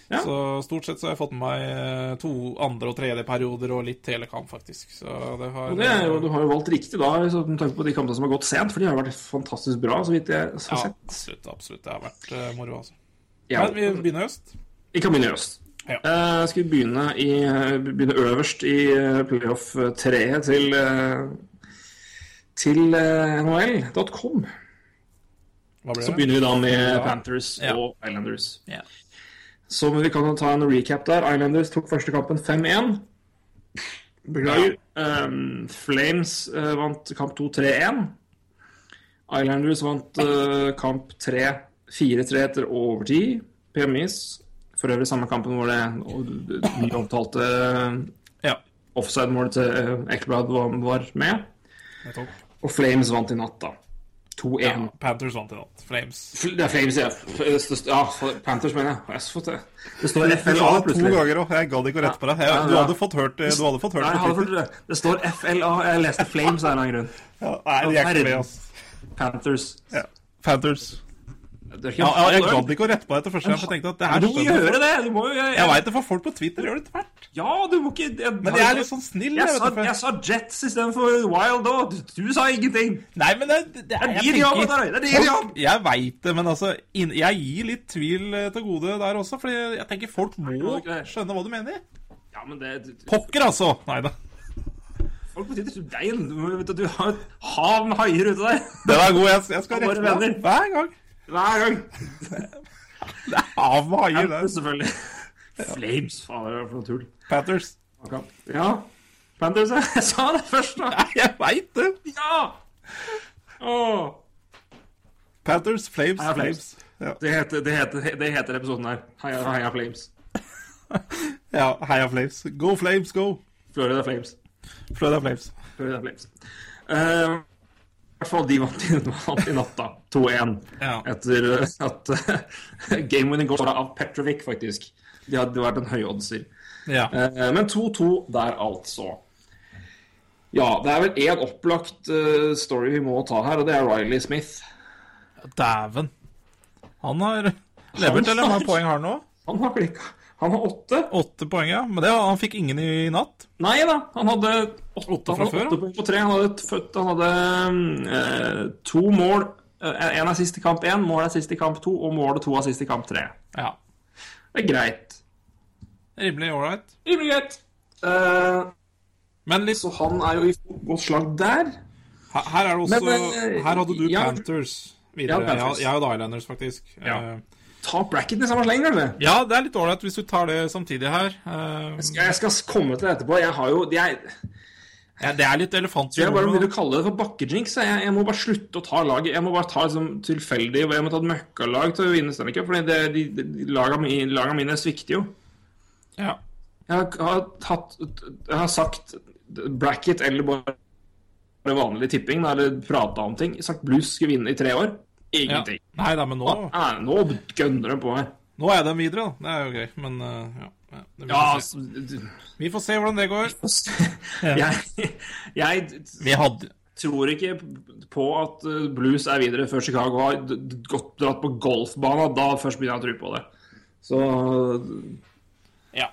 Speaker 2: Ja.
Speaker 3: Så stort sett så har jeg fått med meg eh, to andre og tredje perioder og litt telekamp, faktisk. Så det har
Speaker 2: det er jo, Du har jo valgt riktig da, med tanke på de kampene som har gått sent, for de har vært fantastisk bra, så vidt jeg har
Speaker 3: Ja,
Speaker 2: sett.
Speaker 3: absolutt. absolutt. Det har vært eh, moro, altså.
Speaker 2: Ja.
Speaker 3: Men vi begynner i øst.
Speaker 2: Vi kan begynne i øst.
Speaker 3: Ja.
Speaker 2: Uh, skal vi begynne, i, eh, begynne øverst i eh, playoff-treet til, eh, til eh, NHL.com. Så begynner vi da med
Speaker 3: Ja.
Speaker 2: Panthers
Speaker 3: Ja.
Speaker 2: og Islanders.
Speaker 3: Ja.
Speaker 2: Så vi kan jo ta en recap der. Islanders tok første kampen 5-1. Beklager. Um, Flames uh, vant kamp 2 3-1. Islanders vant uh, kamp 3 4-3 etter overtid. PMIs. For øvrig samme kampen hvor det nyomtalte
Speaker 3: Ja.
Speaker 2: offside-målet til uh, var, var med. Og Flames vant i natt, da. 2-1.
Speaker 3: Ja, Panthers vant i natt. Flames.
Speaker 2: Fl- Det er Flames, ja. F- Ja, Panthers, mener jeg. jeg. har fått det. det står FLA
Speaker 3: to ganger òg. Jeg gadd ikke å rette på deg. Jeg, du hadde fått hørt, du hadde fått hørt
Speaker 2: Nei, hadde fått det. Det står FLA. Jeg leste Flames av en eller annen grunn.
Speaker 3: Ja, nei, de er ikke med, altså.
Speaker 2: Panthers.
Speaker 3: Ja. Panthers. Ja, ja, jeg gadd ikke å rette på det etter første gang, jeg tenkte at det her
Speaker 2: Du må gjøre det! Du må jo jeg,
Speaker 3: Jeg veit det, for folk på Twitter gjør det etter hvert.
Speaker 2: Ja, du må ikke jeg,
Speaker 3: Men jeg er litt sånn snill.
Speaker 2: jeg,
Speaker 3: Jeg,
Speaker 2: sa, jeg sa Jets istedenfor Wild òg. Du, du sa ingenting.
Speaker 3: Nei, men det, det, det er
Speaker 2: Det din jobb, det er din jobb.
Speaker 3: Jeg veit det, men altså Jeg gir litt tvil eh, til gode der også, Fordi jeg tenker folk må skjønne hva du mener.
Speaker 2: Ja, men det du-
Speaker 3: Pokker, altså! Nei da.
Speaker 2: Folk på Twitter er du, vet du, du har et hav med haier ute der.
Speaker 3: Den er god. Jeg, jeg skal rette på hver gang.
Speaker 2: Hver gang.
Speaker 3: Det er av med haier der.
Speaker 2: selvfølgelig. Flames, faen, hva er det for noe tull?
Speaker 3: Panthers.
Speaker 2: Ja. Panthers. Jeg sa det først, da.
Speaker 3: Nei, jeg veit det.
Speaker 2: Ja!
Speaker 3: Panthers, Flames,
Speaker 2: Heia Flames.
Speaker 3: Flames. Ja.
Speaker 2: Det heter, det, heter, det heter episoden her. Heia, heia Flames.
Speaker 3: ja, heia Flames. Go Flames, go!
Speaker 2: Florida Flames.
Speaker 3: Florida Flames.
Speaker 2: Florida Flames. Eh, hvert fall de vant i, vant i natta. 2-1.
Speaker 3: Ja.
Speaker 2: Etter at at game winning går av Petrovic, faktisk. De hadde vært en høyoddser.
Speaker 3: Ja.
Speaker 2: Uh, Men 2-2 der, altså. Ja, det er vel én opplagt uh, story vi må ta her, og det er Riley Smith.
Speaker 3: Dæven. Han har levert, eller? Hvor poeng har han nå?
Speaker 2: Han har klikka. Han har åtte.
Speaker 3: Åtte poeng, ja. Men det, han fikk ingen i natt.
Speaker 2: Nei da, han hadde åtte,
Speaker 3: fra før,
Speaker 2: åtte på tre. Han hadde, født, han hadde eh, to mål. Én er sist i kamp én, mål er sist i kamp to, og målet to er sist i kamp tre.
Speaker 3: Ja.
Speaker 2: Det er greit.
Speaker 3: Rimelig ålreit.
Speaker 2: Rimelig greit. Eh,
Speaker 3: Men litt
Speaker 2: så han er jo i godt slag der.
Speaker 3: Her her er det også
Speaker 2: Men, eh,
Speaker 3: Her hadde du
Speaker 2: ja.
Speaker 3: Panthers videre.
Speaker 2: Ja, Panthers.
Speaker 3: Jeg, jeg hadde Islanders, faktisk.
Speaker 2: Ja.
Speaker 3: Eh,
Speaker 2: Ta bracketen i samme sleng, kanskje.
Speaker 3: ja, det er litt ålreit hvis du tar det samtidig her. Eh,
Speaker 2: Jeg skal komme til det etterpå. Jeg har jo jeg,
Speaker 3: ja, det er litt elefant i
Speaker 2: jeg bare begynner å kalle det for bakkejinks. Jeg, jeg må bare slutte å ta laget. Jeg må bare ta liksom, tilfeldig Jeg må ta et møkkalag til å vinne Stanley Cup. Det, de, de, de, lagene, lagene mine svikter jo.
Speaker 3: Ja.
Speaker 2: Jeg har, har, tatt, jeg har sagt bracket eller bare vanlig tipping, eller prata om ting. Sagt Blues skulle vinne i tre år.
Speaker 3: ja.
Speaker 2: Ingenting.
Speaker 3: Nei da, men nå,
Speaker 2: Nei, nå gønner de på her.
Speaker 3: nå er de videre, da. Det er jo gøy. Men uh, ja. Ja vi,
Speaker 2: Ja,
Speaker 3: får se.
Speaker 2: altså
Speaker 3: vi får se hvordan det går.
Speaker 2: jeg, jeg
Speaker 3: Vi hadde
Speaker 2: tror ikke på at uh, Blues er videre før Chicago har gått dratt på golfbanen. Da først begynner jeg å tro på det. Så
Speaker 3: Ja.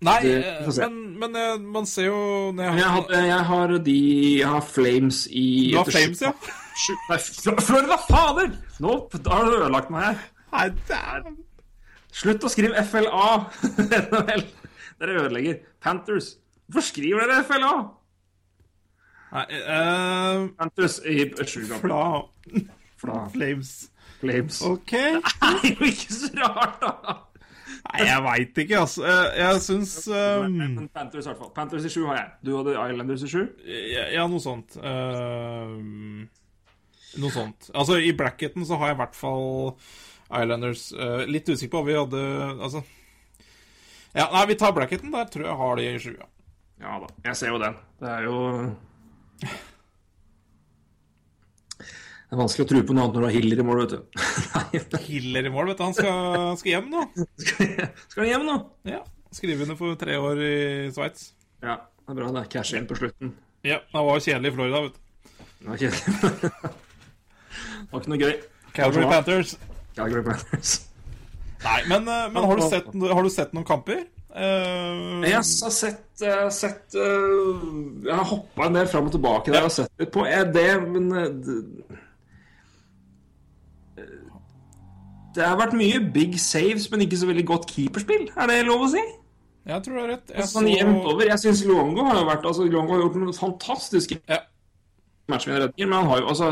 Speaker 3: Nei,
Speaker 2: Det-
Speaker 3: eh, men, men eh, man ser jo når jeg,
Speaker 2: jeg, har, jeg har de Jeg har Flames i
Speaker 3: Du har Flames, ja?
Speaker 2: Nei, Fl- Florida, fader! Nå har du ødelagt meg her.
Speaker 3: Nei, dæven.
Speaker 2: Slutt å skrive FLA! Dere ødelegger. Panthers. Hvorfor skriver dere FLA?
Speaker 3: Nei, uh,
Speaker 2: Panthers i sju kamper.
Speaker 3: Fla
Speaker 2: Fla.
Speaker 3: Flames.
Speaker 2: Flames.
Speaker 3: OK.
Speaker 2: Det er jo ikke så rart, da!
Speaker 3: Nei, jeg veit ikke, altså. Eh, Jeg syns um,
Speaker 2: Panthers, i hvert fall. Panthers i sju har jeg. Du hadde Islanders i sju?
Speaker 3: ja, noe sånt. Uh, noe sånt. Altså, i bracketen så har jeg i hvert fall Islanders. Eh, litt usikker på hva vi hadde Altså Ja, nei, vi tar bracketen. Der tror jeg har de i sju. Ja.
Speaker 2: Ja da, jeg ser jo den. Det er jo Det er vanskelig å tro på noe annet når du har Hiller i mål, vet du. Nei,
Speaker 3: Hiller i mål, vet du. Han skal, skal hjem nå.
Speaker 2: Skal han hjem nå?
Speaker 3: Ja. Skrive under for tre år i Sveits.
Speaker 2: Ja, det er bra det. Cash inn på slutten.
Speaker 3: Ja, det var kjedelig i Florida, vet du.
Speaker 2: Det var kjedelig. Det var ikke noe gøy.
Speaker 3: Calgary
Speaker 2: Ja.
Speaker 3: Panthers. Nei, men, eh, men har, du sett, har du sett noen kamper? Eh,
Speaker 2: Jeg har sett, eh, sett uh, Jeg har hoppa en del fram og tilbake der og sett litt på er det, men eh, det, det har vært mye big saves, men ikke så veldig godt keeperspill. Er det lov å si?
Speaker 3: Jeg tror du har rett. Jeg
Speaker 2: Sånn jevnt over. Jeg syns Luongo har vært Altså, Luongo har gjort noen fantastiske
Speaker 3: Ja.
Speaker 2: matchvinnerredninger, men han har jo altså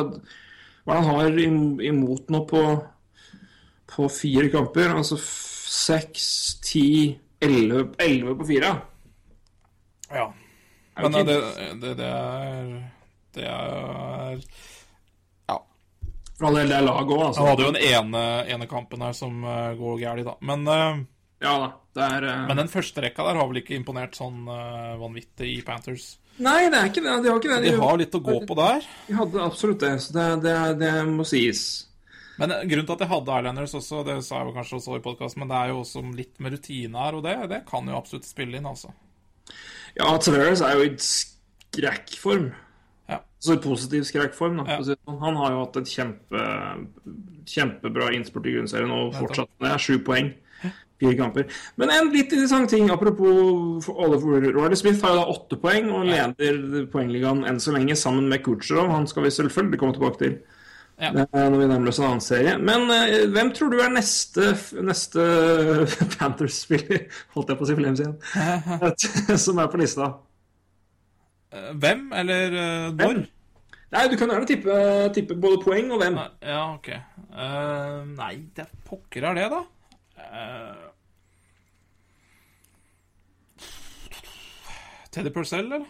Speaker 2: Hva han har imot nå på på fire kamper? Altså seks, ti, elleve på fire?
Speaker 3: Ja. Men eh, det, det, det er Det er Ja.
Speaker 2: For all del, det er laget òg, altså.
Speaker 3: Han hadde jo den ene, ene kampen her som eh, går galt, da. Men, eh,
Speaker 2: Ja da. Det er
Speaker 3: men den første rekka der har vel ikke imponert sånn vanvittig i Panthers.
Speaker 2: Nei, det er ikke det. De har ikke det.
Speaker 3: De har litt å gå på der.
Speaker 2: de hadde absolutt det, så det, det, det må sies.
Speaker 3: Men eh, grunnen til at jeg hadde Islanders også, det sa jeg kanskje også i podkasten, men det er jo også litt med rutine her, og det, det kan jo absolutt spille inn, altså.
Speaker 2: Ja, Taveras er jo i skrekkform.
Speaker 3: Ja.
Speaker 2: Så i positiv skrekkform. Da.
Speaker 3: Ja.
Speaker 2: sånn. Han har jo hatt et kjempe, kjempebra innspurt i grunnserien og fortsatt med det. Sju poeng. Fire kamper. Men en litt interessant ting apropos Oliver Ole Smith har jo da åtte poeng og leder poengligaen enn så lenge sammen med Kucherov. Han skal vi selvfølgelig komme tilbake til
Speaker 3: Ja.
Speaker 2: eh, når vi nærmer oss en annen serie. Men uh, hvem tror du er neste, neste Panthers-spiller, holdt jeg på å si Flames igjen, som er på lista?
Speaker 3: Eh, Hvem, eller uh, når?
Speaker 2: Nei, du kan gjerne tippe, tippe både poeng og hvem.
Speaker 3: Nei, Ja, ok. Uh, nei, det pokker er det, da. Teddy Purcell, eller?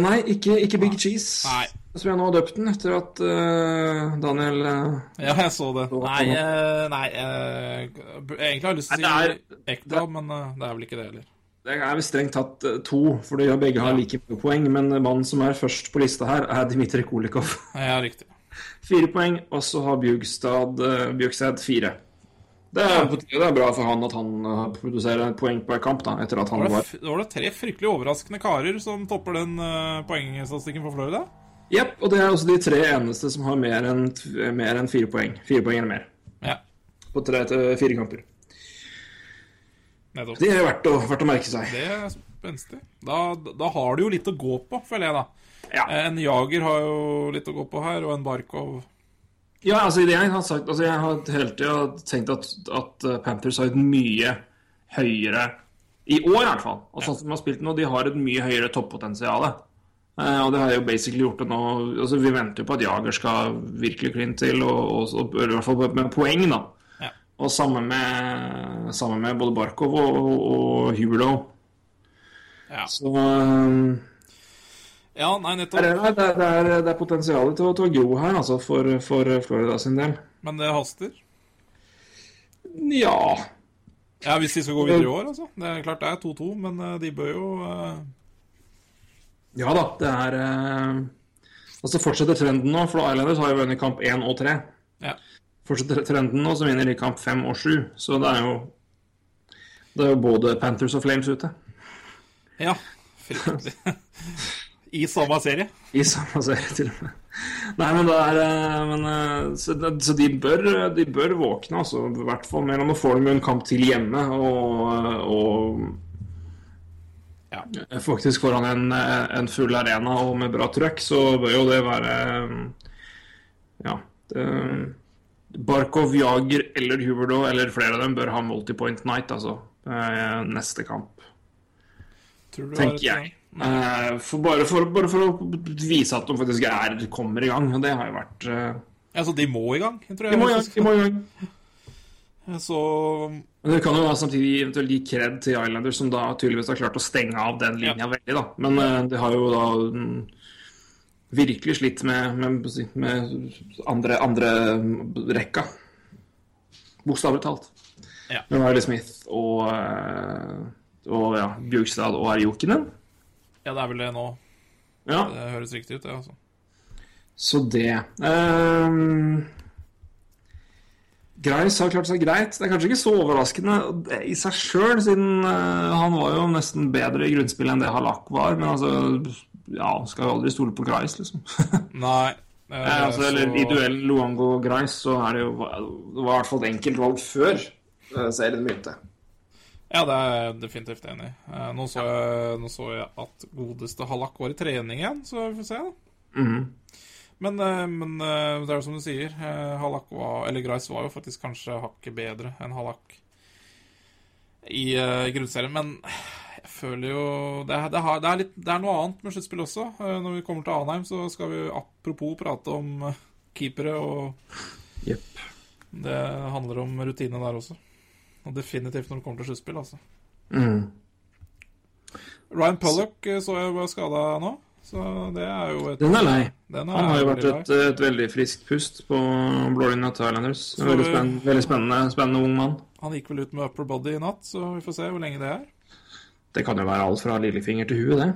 Speaker 2: Nei, ikke, ikke Big Cheese.
Speaker 3: Nei.
Speaker 2: Som jeg nå har døpt den etter at uh, Daniel uh,
Speaker 3: Ja, jeg så det. Nei, uh, nei Egentlig har jeg lyst til å si Ekdal, men det er vel ikke det heller.
Speaker 2: Det er vel strengt tatt to, for de har begge har like mange poeng. Men mannen som er først på lista her, er Dmitrij Kolikov.
Speaker 3: Ja, riktig.
Speaker 2: Fire poeng, og så har Bjugstad, Bjugstad fire. Det er, det er bra for han at han produserer et poeng på en kamp, da, etter at han
Speaker 3: var
Speaker 2: var
Speaker 3: det, var da tre fryktelig overraskende karer som topper den uh, poengstatistikken for Florida.
Speaker 2: Jepp, og det er også de tre eneste som har mer enn mer enn fire poeng. Fire poeng eller mer
Speaker 3: Ja,
Speaker 2: på tre til fire kamper.
Speaker 3: nettopp.
Speaker 2: Det er verdt å, verdt å merke seg.
Speaker 3: Det er spenstig. Da, da har du jo litt å gå på, føler jeg, da.
Speaker 2: Ja.
Speaker 3: En Jager har jo litt å gå på her, og en Barkov
Speaker 2: Ja, altså det jeg har sagt Altså jeg har hele tida tenkt at, at uh, Panthers har et mye høyere I år, i hvert fall. Og sånn som har spilt nå, de har et mye høyere toppotensial. Eh, og det har jo basically gjort det nå altså Vi venter jo på at Jager skal virkelig kline til, og, og, og i hvert fall med poeng, da.
Speaker 3: Ja.
Speaker 2: Og sammen med, sammen med både Barkov og, og, Huberlow.
Speaker 3: Ja,
Speaker 2: Så um,
Speaker 3: ja nei,
Speaker 2: det,
Speaker 3: nettopp.
Speaker 2: er, det, er, det, er, det er potensial til, til å gro her, altså, for, for Florida sin del.
Speaker 3: Men det haster.
Speaker 2: Ja
Speaker 3: Ja, Hvis de skal gå videre i år, altså. Det er klart det er 2-2, men eh, de bør jo eh,
Speaker 2: Ja da, det er eh, Altså fortsetter trenden nå, for Islanders har jo vunnet kamp 1 og 3.
Speaker 3: Ja.
Speaker 2: Fortsetter trenden nå, så vinner de kamp 5 og 7. Så det er jo Det er jo både Panthers og Flames ute
Speaker 3: Ja, fryktelig. I samme serie.
Speaker 2: i samme serie, til og med. Nei, men det er eh, men, eh, Så, så de, bør, de bør våkne, altså. I hvert fall mellom å få dem en kamp til hjemme og, og
Speaker 3: Ja.
Speaker 2: faktisk foran en, en full arena og med bra trøkk, så bør jo det være Ja. Det, Barkov, Jager eller Huberdo eller flere av dem bør ha multipoint night, altså. eh, Neste kamp,
Speaker 3: Tror du
Speaker 2: tenker jeg. Eh, For bare, for, bare for å vise at de faktisk er, kommer i gang. Og det har jo vært eh,
Speaker 3: Altså, de må i gang, tror jeg.
Speaker 2: De må i gang. De må i gang.
Speaker 3: Så
Speaker 2: Men det kan jo samtidig eventuelt gi kred til Islanders, som da tydeligvis har klart å stenge av den linja veldig, da. Men uh, det har jo da um, virkelig slitt med, med, med andre, andre rekka. Bokstavelig talt.
Speaker 3: Ja.
Speaker 2: Med Riley Smith og, eh, og ja, Bjugstad og Arjokinen.
Speaker 3: Ja, det er vel det nå.
Speaker 2: Ja,
Speaker 3: Det høres riktig ut, det, altså.
Speaker 2: så det um, Grice har klart seg greit. Det er kanskje ikke så overraskende i seg sjøl, siden eh, han var jo nesten bedre i grunnspillet enn det Halak var. Men altså, ja, skal jo aldri stole på Grice, liksom.
Speaker 3: Nei. eh,
Speaker 2: Eh, altså, eller I duellen Luango og Grice så er det jo Det var i hvert fall et enkelt valg før eh, serien begynte.
Speaker 3: Ja, det er jeg definitivt enig i. Eh, Nå, så nå så jeg at godeste Halak var i trening igjen, så vi får se, da.
Speaker 2: Mhm.
Speaker 3: Men, eh, men eh, det er jo som du sier, Halak var Eller Grice var jo faktisk kanskje hakket bedre enn Halak i eh, grunnserien. Men jeg føler jo Det det har, det er, litt, det er noe annet med sluttspill også. Eh, Når vi kommer til Anheim, så skal vi apropos prate om eh, keepere, og
Speaker 2: yep.
Speaker 3: det handler om rutine der også. Og definitivt når det kommer til sluttspill, altså.
Speaker 2: Mm.
Speaker 3: Ryan Pollock eh, så jeg var skada nå, så det er jo et
Speaker 2: Den er lei.
Speaker 3: Den
Speaker 2: Han har jo vært et, et veldig friskt pust på blålinja. En
Speaker 3: Så-
Speaker 2: Veldig, spenn, veldig spennende, spennende ung mann.
Speaker 3: Han gikk vel ut med upper body i natt, så vi får se hvor lenge det er.
Speaker 2: Det kan jo være alt fra lillefinger til huet, det.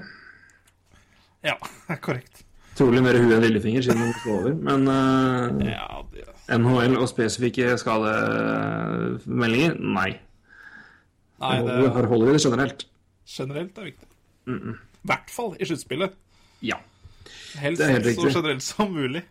Speaker 3: Ja, korrekt.
Speaker 2: Trolig mer hue enn lillefinger, siden hun sover. Men uh,
Speaker 3: Ja, det,
Speaker 2: NHL og spesifikke skademeldinger? Nei.
Speaker 3: nei,
Speaker 2: Her holder vi det generelt.
Speaker 3: generelt er viktig. I hvert fall i sluttspillet.
Speaker 2: Ja.
Speaker 3: Helst
Speaker 2: Det er helt
Speaker 3: så generelt som mulig.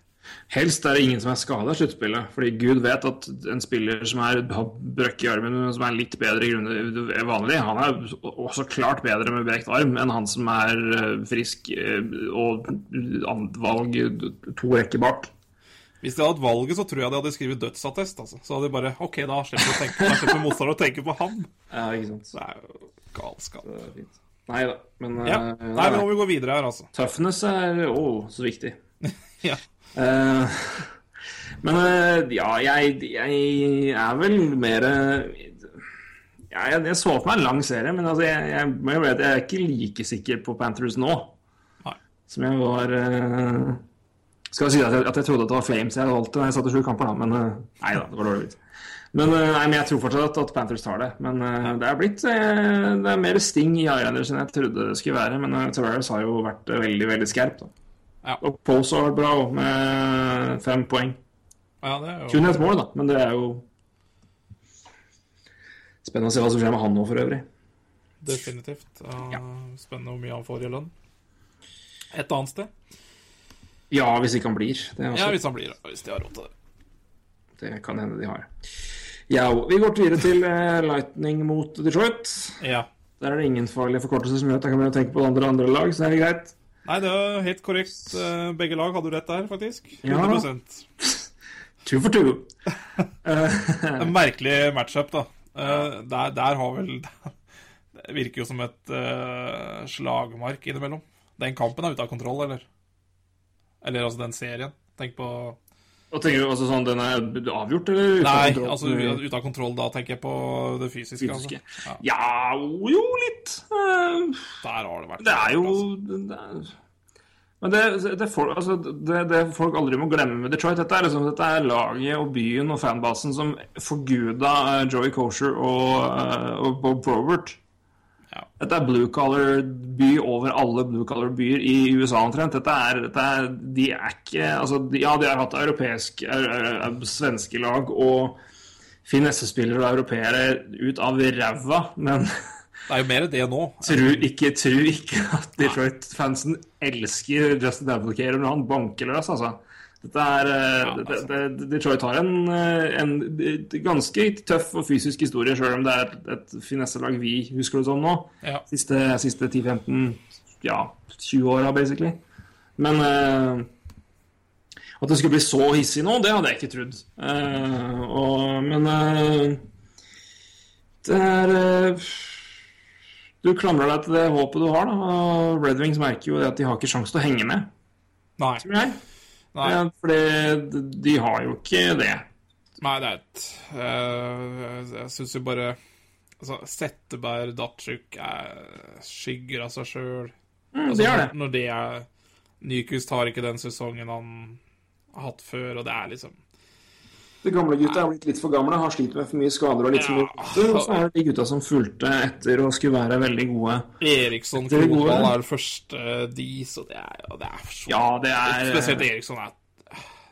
Speaker 2: Helst er det ingen som er skada i sluttspillet. Fordi Gud vet at en spiller som er, har brøkk i armen, men som er litt bedre i grunnen vanlig, han er også klart bedre med brekt arm enn han som er eh, frisk eh, og annet valg to rekker bak.
Speaker 3: Hvis de hadde hatt valget, så tror jeg de hadde skrevet dødsattest. Altså. Så hadde de bare OK, da slipper tenke Da slipper motstanderen å tenke på han.
Speaker 2: Ja, ikke sant.
Speaker 3: Det er jo galskap.
Speaker 2: Det er fint. Nei da, men
Speaker 3: Ja.
Speaker 2: eh,
Speaker 3: Nei, men nå må vi gå videre her, altså.
Speaker 2: Tøffnes er å, så viktig.
Speaker 3: Ja.
Speaker 2: Uh, men uh, ja, jeg, jeg er vel mer ja, jeg, jeg så for meg en lang serie, men altså, jeg, jeg, jeg er ikke like sikker på Panthers nå
Speaker 3: Nei.
Speaker 2: som jeg var Skal jeg si at jeg, at trodde at det var Flames jeg valgte da jeg satt i sju kamper, da, men nei da, det var dårlig vits. Men, eh, nei, men jeg tror fortsatt at, at Panthers tar det. Men eh, det er blitt eh, Det er mer sting i Islanders enn jeg trodde det skulle være. Men uh, Tavares har jo vært veldig, veldig skerp. Da.
Speaker 3: Ja.
Speaker 2: Og Pose har vært bra òg, med fem poeng.
Speaker 3: Ja, det jo
Speaker 2: Kun et mål, da, men det er jo Spennende å se hva som skjer med han nå, for øvrig.
Speaker 3: definitivt. Ja, Spennende hvor mye han får i lønn. Et annet sted.
Speaker 2: Ja, hvis ikke han blir. Det, er
Speaker 3: Ja, hvis han blir. Hvis de har råd til det.
Speaker 2: det kan hende de har. Ja, vi går videre til eh, Lightning mot Detroit.
Speaker 3: Ja.
Speaker 2: Der er det ingen farlige forkortelser som gjør at jeg kan begynne å tenke på andre, andre lag, så er det greit.
Speaker 3: Nei, det er helt korrekt. Eh, Begge lag hadde rett der, faktisk.
Speaker 2: Ja.
Speaker 3: 100
Speaker 2: Two for two.
Speaker 3: En merkelig matchup, da. Eh, der, der har vel Det virker jo som et uh, slagmark innimellom. Den kampen er ute av kontroll, eller? Eller altså den serien. Tenk på
Speaker 2: Og tenker du altså sånn, Den er avgjort, eller? uten
Speaker 3: Nei,
Speaker 2: kontroll?
Speaker 3: altså ute av kontroll, da tenker jeg på det fysiske.
Speaker 2: Fysiske.
Speaker 3: Altså. Ja,
Speaker 2: Ja, jo, litt. Eh,
Speaker 3: der har det vært
Speaker 2: Det er jo
Speaker 3: altså.
Speaker 2: det er, Men det, det, folk, altså, det, det folk aldri må glemme med Detroit, dette er, liksom, dette er laget og byen og fanbasen som forguda eh, Joey Kosher og, eh, og Bob Probert. Dette er blue collar by over alle blue collar byer i USA omtrent. Dette er, dette er De er ikke altså, Ja, de har hatt europeisk, er, er, svenske lag og finessespillere og europeere ut av ræva, men
Speaker 3: Det er jo mer det nå.
Speaker 2: Tror ikke, tror ikke at Detroit-fansen elsker Justin Applicare når han banker løs, altså. Dette er,
Speaker 3: ja, altså.
Speaker 2: det, det, Detroit har en, eh, en ganske tøff og fysisk historie, sjøl om det er et, et finesselag vi husker det som nå.
Speaker 3: Ja.
Speaker 2: Siste, siste 10-15, ja, 20 åra, basically. Men uh, at det skulle bli så hissig nå, det hadde jeg ikke trodd. Uh, og, men uh, det er eh, Du klamrer deg til det håpet du har, da. Og Red Wings merker jo at de har ikke sjanse til å henge med,
Speaker 3: Nei.
Speaker 2: tror jeg.
Speaker 3: Nei.
Speaker 2: Eh, Fordi de har jo ikke det.
Speaker 3: Nei, det er et eh, Jeg syns jo bare Altså, Setteberg, Datsjuk er skygger av seg sjøl.
Speaker 2: Mm, det er det.
Speaker 3: Når det er Nyquist har ikke den sesongen han har hatt før, og det er liksom
Speaker 2: De gamle gutta er blitt litt for gamle, har slitt med for mye skader og litt for mye
Speaker 3: Ja.
Speaker 2: Og så er det de gutta som fulgte etter og skulle være veldig gode.
Speaker 3: Eriksson
Speaker 2: er.
Speaker 3: Kronvall er det første de, så det er, ja, det er så
Speaker 2: Ja, det er
Speaker 3: Spesielt Eriksson er,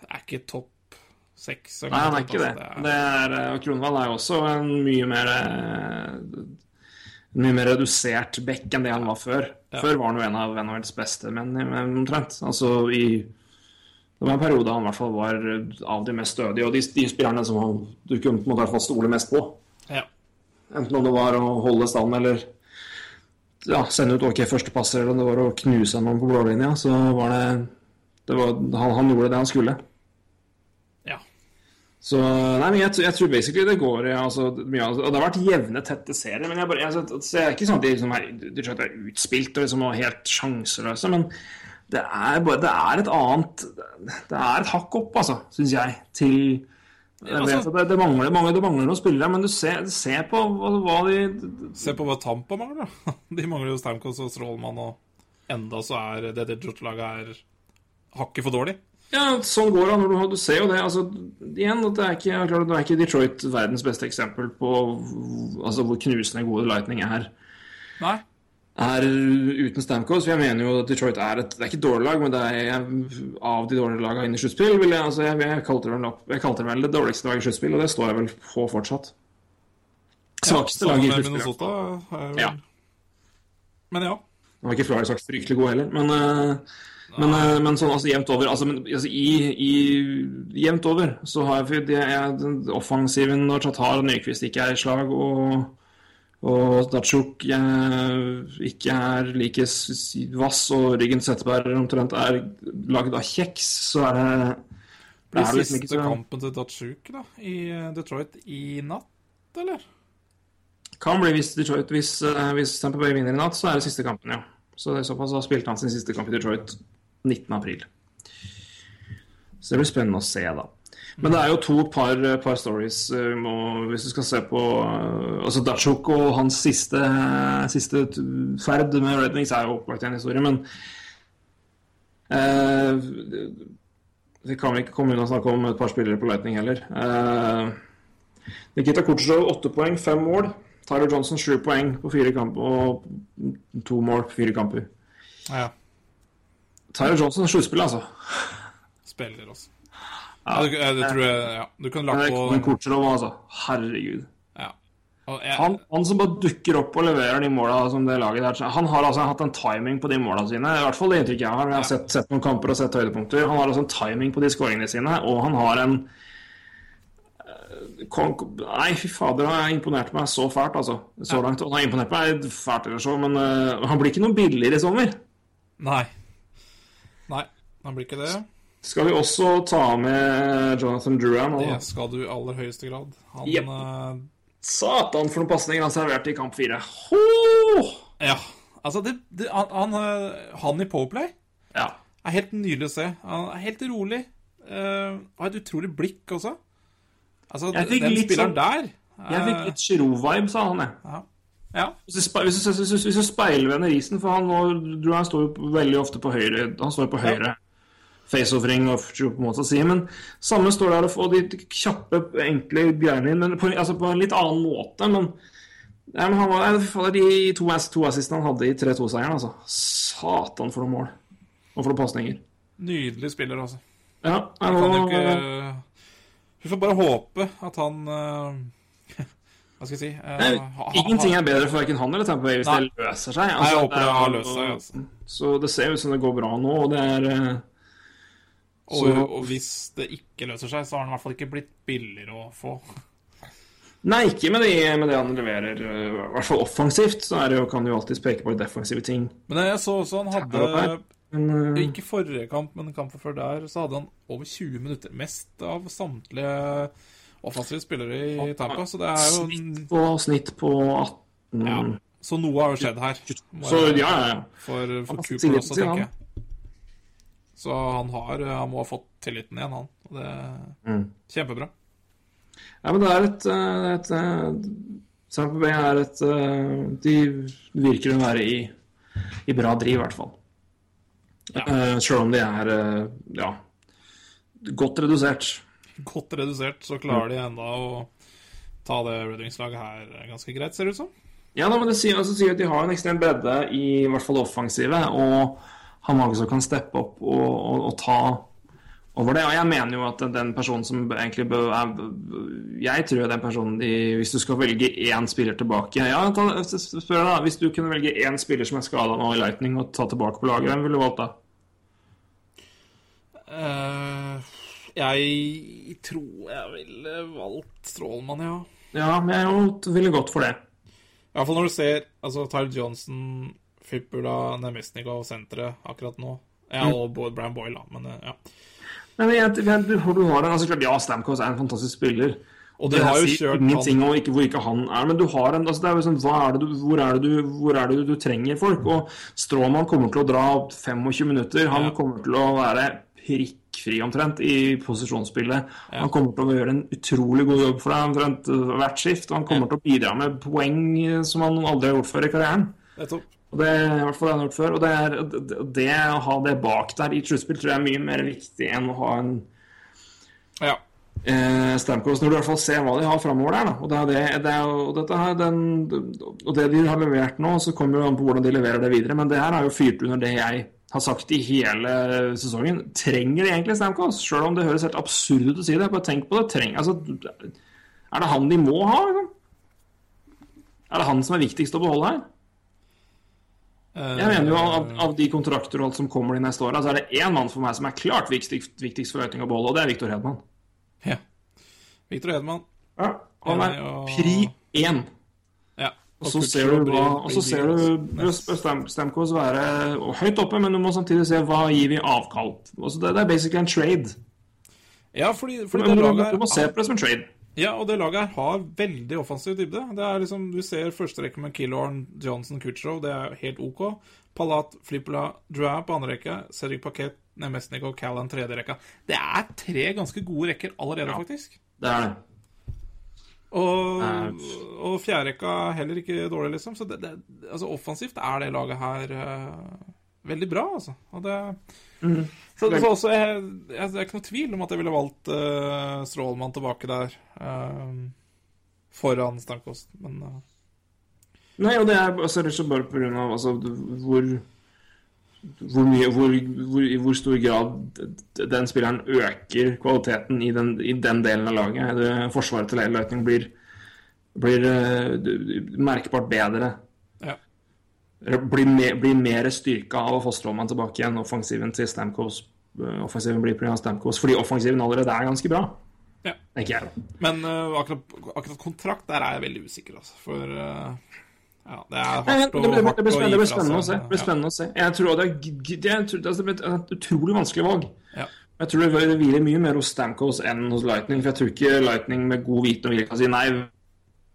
Speaker 3: er ikke topp seks.
Speaker 2: Nei, han er ikke det.
Speaker 3: altså,
Speaker 2: det er, og Kronvall er jo også en mye mer mye mer redusert bekk enn det han var før. Før var han jo en av NHLs beste menn, men omtrent. Altså i Det var en periode han i hvert fall var av de mest stødige, og de, de spillerne som han, du kunne på en måte i hvert fall stole mest på.
Speaker 3: Ja.
Speaker 2: Enten om det var å holde stand eller ja, sende ut OK førstepasser, eller om det var å knuse noen på blålinja, så var det, det var, han, han gjorde det han skulle.
Speaker 3: ja.
Speaker 2: Så nei, men jeg, jeg tror basically det går ja, altså, mye, Og det har vært jevne, tette serier. Men jeg, bare, jeg, så, så jeg er ikke sånn at de liksom er, de de er utspilt og liksom er helt sjanseløse. Men det er, bare, det er et annet Det er et hakk opp, altså, syns jeg, til jeg vet
Speaker 3: altså-
Speaker 2: at det, det, mangler, mange, det mangler noen spillere, men du ser, ser på hva, hva de
Speaker 3: Se på hva Tampa mangler, da. De mangler jo Stamkos og Strålmann, og enda så er det Detroit-laget er hakket for dårlig.
Speaker 2: Ja, sånn går det. Du, du ser jo det. altså, igjen, at det er ikke, klart, det er ikke Detroit verdens beste eksempel på altså, hvor knusende gode Lightning er.
Speaker 3: Nei.
Speaker 2: Er uten Stamkos. For jeg mener jo at Detroit er et Det er ikke et dårlig lag, men det er av de dårlige lagene inn i sluttspill. Jeg, altså, jeg, jeg, kalte det vel opp, jeg kalte det vel det dårligste laget i sluttspill, og det står jeg vel på fortsatt. Svakeste
Speaker 3: Ja,
Speaker 2: laget i sluttspill. Ja.
Speaker 3: Men ja.
Speaker 2: Nå har ikke Florida sagt fryktelig god heller, men, uh, men, eh, men sånn altså jevnt over altså, men, altså, i, i Jevnt over så har jeg, det er offensiven når Tatar og Nyquist ikke er i slag, og, og Datsjuk eh, ikke er like vass, og Ryggen Setteberg omtrent er lagd av kjeks, så er det det
Speaker 3: Blir
Speaker 2: siste liksom
Speaker 3: siste
Speaker 2: så
Speaker 3: kampen til Datsjuk da, i eh, Detroit i natt, eller?
Speaker 2: Kan bli hvis Detroit Hvis, eh, hvis Tampa Bay vinner i natt, så er det siste kampen, ja. Så det er såpass så spilte han sin siste kamp i Detroit 19. april. Så det blir spennende å se, da. Men det er jo to par, par stories um, og hvis du skal se på uh, Altså Dachok og hans siste, siste ferd med Rednings er jo opplagt en historie, men eh, Vi kan vel ikke komme unna å snakke om et par spillere på Lightning heller. Eh, Nikita Kutsjov åtte poeng, fem mål. Tyler Johnson sju poeng på fire kamper og to mål på fire kamper.
Speaker 3: Ja.
Speaker 2: Tyler Johnson er sluttspiller, altså.
Speaker 3: Spiller også. Ja, det, det tror jeg Ja. Du kan lagt på
Speaker 2: Men Kortsrov, altså. Herregud.
Speaker 3: ja. Jeg,
Speaker 2: Han, han som bare dukker opp og leverer de måla som det laget der Han har altså hatt en timing på de måla sine. I hvert fall det inntrykket jeg har. Jeg har sett, sett noen kamper og sett høydepunkter. Han har altså en timing på de skåringene sine, og han har en eh, Nei, fy fader, han imponert meg så fælt, altså. Så langt. Han har imponert meg fælt eller så, men uh, han blir ikke noe billigere i sommer.
Speaker 3: Nei. Nei, han blir ikke det.
Speaker 2: Skal vi også ta med Jonathan Duran? da?
Speaker 3: Det skal du i aller høyeste grad. Han
Speaker 2: Jep.
Speaker 3: eh,
Speaker 2: Satan for noen pasninger han serverte i kamp fire. Ho!
Speaker 3: Ja. Altså, det, det, han, han, eh, han i Powerplay
Speaker 2: Ja.
Speaker 3: er helt nydelig å se. Han er helt rolig. Uh, har et utrolig blikk også. Altså, den spilleren
Speaker 2: sånn-
Speaker 3: der
Speaker 2: Jeg fikk litt Giroud-vibe, sa han. jeg.
Speaker 3: ja. ja.
Speaker 2: Hvis du, hvis, du, hvis, du, du speilvender isen, for han, nå, Duran står jo veldig ofte på høyre Han står på høyre faceoff-ring og på en måte å si, men samme står der og få de kjappe, enkle greiene inn, men på, altså på en litt annen måte. Men, ja, men han var, fader, de to, to assistene han hadde i 3-2-seieren, altså. Satan for noen mål. Og for noen pasninger.
Speaker 3: Nydelig spiller, altså.
Speaker 2: Ja,
Speaker 3: Jeg kan jo ikke Vi får bare håpe at han eh, Hva skal jeg si eh,
Speaker 2: Nei,
Speaker 3: ha-
Speaker 2: Ingenting er bedre for verken han eller Tampa Bay hvis
Speaker 3: Nei.
Speaker 2: det løser seg.
Speaker 3: Nei, jeg håper
Speaker 2: det
Speaker 3: har løst seg, altså.
Speaker 2: Så det ser ut som det går bra nå, og det er eh,
Speaker 3: og,
Speaker 2: så-
Speaker 3: og hvis det ikke løser seg, så har han i hvert fall ikke blitt billigere å få.
Speaker 2: Nei, ikke med det, med det han leverer, eh, i hvert fall offensivt. Så er det jo, kan du jo alltids peke på defensive ting.
Speaker 3: Men jeg så også han hadde
Speaker 2: Men eh,
Speaker 3: Ikke forrige kamp, men kampen før der, så hadde han over 20 minutter. Mest av samtlige offensive spillere i Tampa. Så det er jo
Speaker 2: snitt på, snitt på 18
Speaker 3: ja. Så noe har jo skjedd her. Bare,
Speaker 2: Så ja, ja.
Speaker 3: For, for Cooper også, tenker jeg. Så han har Han må ha fått tilliten igjen, han. Og det er
Speaker 2: Mm.
Speaker 3: Kjempebra.
Speaker 2: Ja, men det er et, eh, et, et Tampa Bay er et eh, De virker å være i, i bra driv, i hvert fall.
Speaker 3: Ja.
Speaker 2: Eh, Selv om de er eh, ja, godt redusert.
Speaker 3: Godt redusert, så klarer de enda å ta det Red Wings-laget her ganske greit, ser det ut som.
Speaker 2: Ja, da, men det sier, altså, sier at de har en ekstrem bredde i, i hvert fall offensive, og har også kan steppe opp og, og, og ta over det. Og jeg mener jo at den personen som egentlig bør Jeg tror den personen Hvis du skal velge én spiller tilbake Ja, ta, spør da, Hvis du kunne velge én spiller som er skada nå i Lightning, og ta tilbake på laget, hvem ville du valgt da?
Speaker 3: Uh, jeg tror jeg ville valgt Strålmann, ja.
Speaker 2: Ja, men jeg ville gått for det.
Speaker 3: I hvert fall når du ser altså, Tyler Johnson, Fippula, Nemesnikov, senteret akkurat nå. Ja, og Bo- Brian Boyle, da, men ja. ja.
Speaker 2: Men jeg, jeg, du, du har en, altså klart, Ja, Stamkos er en fantastisk spiller.
Speaker 3: Og de har jo kjørt
Speaker 2: ingenting om ikke, hvor ikke han er, men du har en altså det er jo sånn, er det du, hvor, er det du, hvor er det du, du trenger folk? Og Stråmann kommer til å dra 25 minutter. Han
Speaker 3: Ja.
Speaker 2: kommer til å være prikkfri omtrent i posisjonsspillet. Han kommer til å gjøre en utrolig god jobb for deg omtrent hvert skift. Og han kommer til å bidra med poeng som han aldri har gjort før i karrieren.
Speaker 3: Nettopp.
Speaker 2: Og det, I hvert fall det han har gjort før. Og det, er, det, det å ha det bak der i et sluttspill tror jeg er mye mer viktig enn å ha en
Speaker 3: Ja.
Speaker 2: eh, Stamkos, når du i hvert fall ser hva de har framover der. Da. Og, det er det, det er, og, her, den, og det de har levert nå, så kommer det an på hvordan de leverer det videre. Men det her har jo fyrt under det jeg har sagt i hele sesongen. Trenger de egentlig Stamkos? Sjøl om det høres helt absurd ut å si det. Bare tenk på det. Treng, altså, er det han de må ha? Liksom? Er det han som er viktigst å beholde her? Jeg mener jo av, av de kontrakter og alt som kommer de neste åra, så er det én mann for meg som er klart viktigst, viktigst for Øyting og Bolle, og det er Viktor Hedman.
Speaker 3: ja. Viktor Hedman.
Speaker 2: Ja, han er
Speaker 3: og-
Speaker 2: pri én.
Speaker 3: Ja.
Speaker 2: Og så ser du hva Og så ser du Stam- Stamkos være høyt oppe, men du må samtidig se hva gir vi avkall. Altså det, det er basically en trade.
Speaker 3: Ja, fordi, fordi men,
Speaker 2: det
Speaker 3: laget
Speaker 2: du må se på det som en trade.
Speaker 3: Ja, og det laget her har veldig offensiv dybde. Det er liksom, Du ser første rekke med Killorn, Johnson, Kutchow. Det er helt OK. Palat, Flippola, Drouin på andre rekke. Cedric Paquet, Nemesnik og Callan tredje rekka. Det er tre ganske gode rekker allerede, faktisk.
Speaker 2: Det er det.
Speaker 3: Og,
Speaker 2: Eh.
Speaker 3: og fjerderekka er heller ikke dårlig, liksom. Så det, det, altså offensivt er det laget her uh, veldig bra, altså. Og det, så, så også, jeg, jeg, det er ikke noe tvil om at jeg ville valgt uh, Strålmann tilbake der. uh, foran Stankost, Men uh,
Speaker 2: Nei, og det er altså, rett og slett bare av altså, hvor hvor, mye, hvor, hvor, I hvor stor grad den spilleren øker kvaliteten i den, i den delen av laget. Det, forsvaret til Lightning blir, blir uh, merkbart bedre. Blir, mer, blir mer styrka av å få Stråmann tilbake igjen. Offensiven til Stamkos uh, Offensiven blir pga. Stamkos, fordi offensiven allerede er ganske bra.
Speaker 3: Ja.
Speaker 2: Tenker jeg.
Speaker 3: Men uh, akkurat, akkurat kontrakt, der er jeg veldig usikker, altså. For uh, ja, det er hardt
Speaker 2: blir, det, blir,
Speaker 3: å
Speaker 2: spennende, å se. Det blir spennende å se. Jeg tror det er, det er, det et utrolig vanskelig valg.
Speaker 3: Ja.
Speaker 2: Jeg tror det hviler mye mer hos Stamkos enn hos Lightning. For jeg tror ikke Lightning med god viten og vilje kan si nei,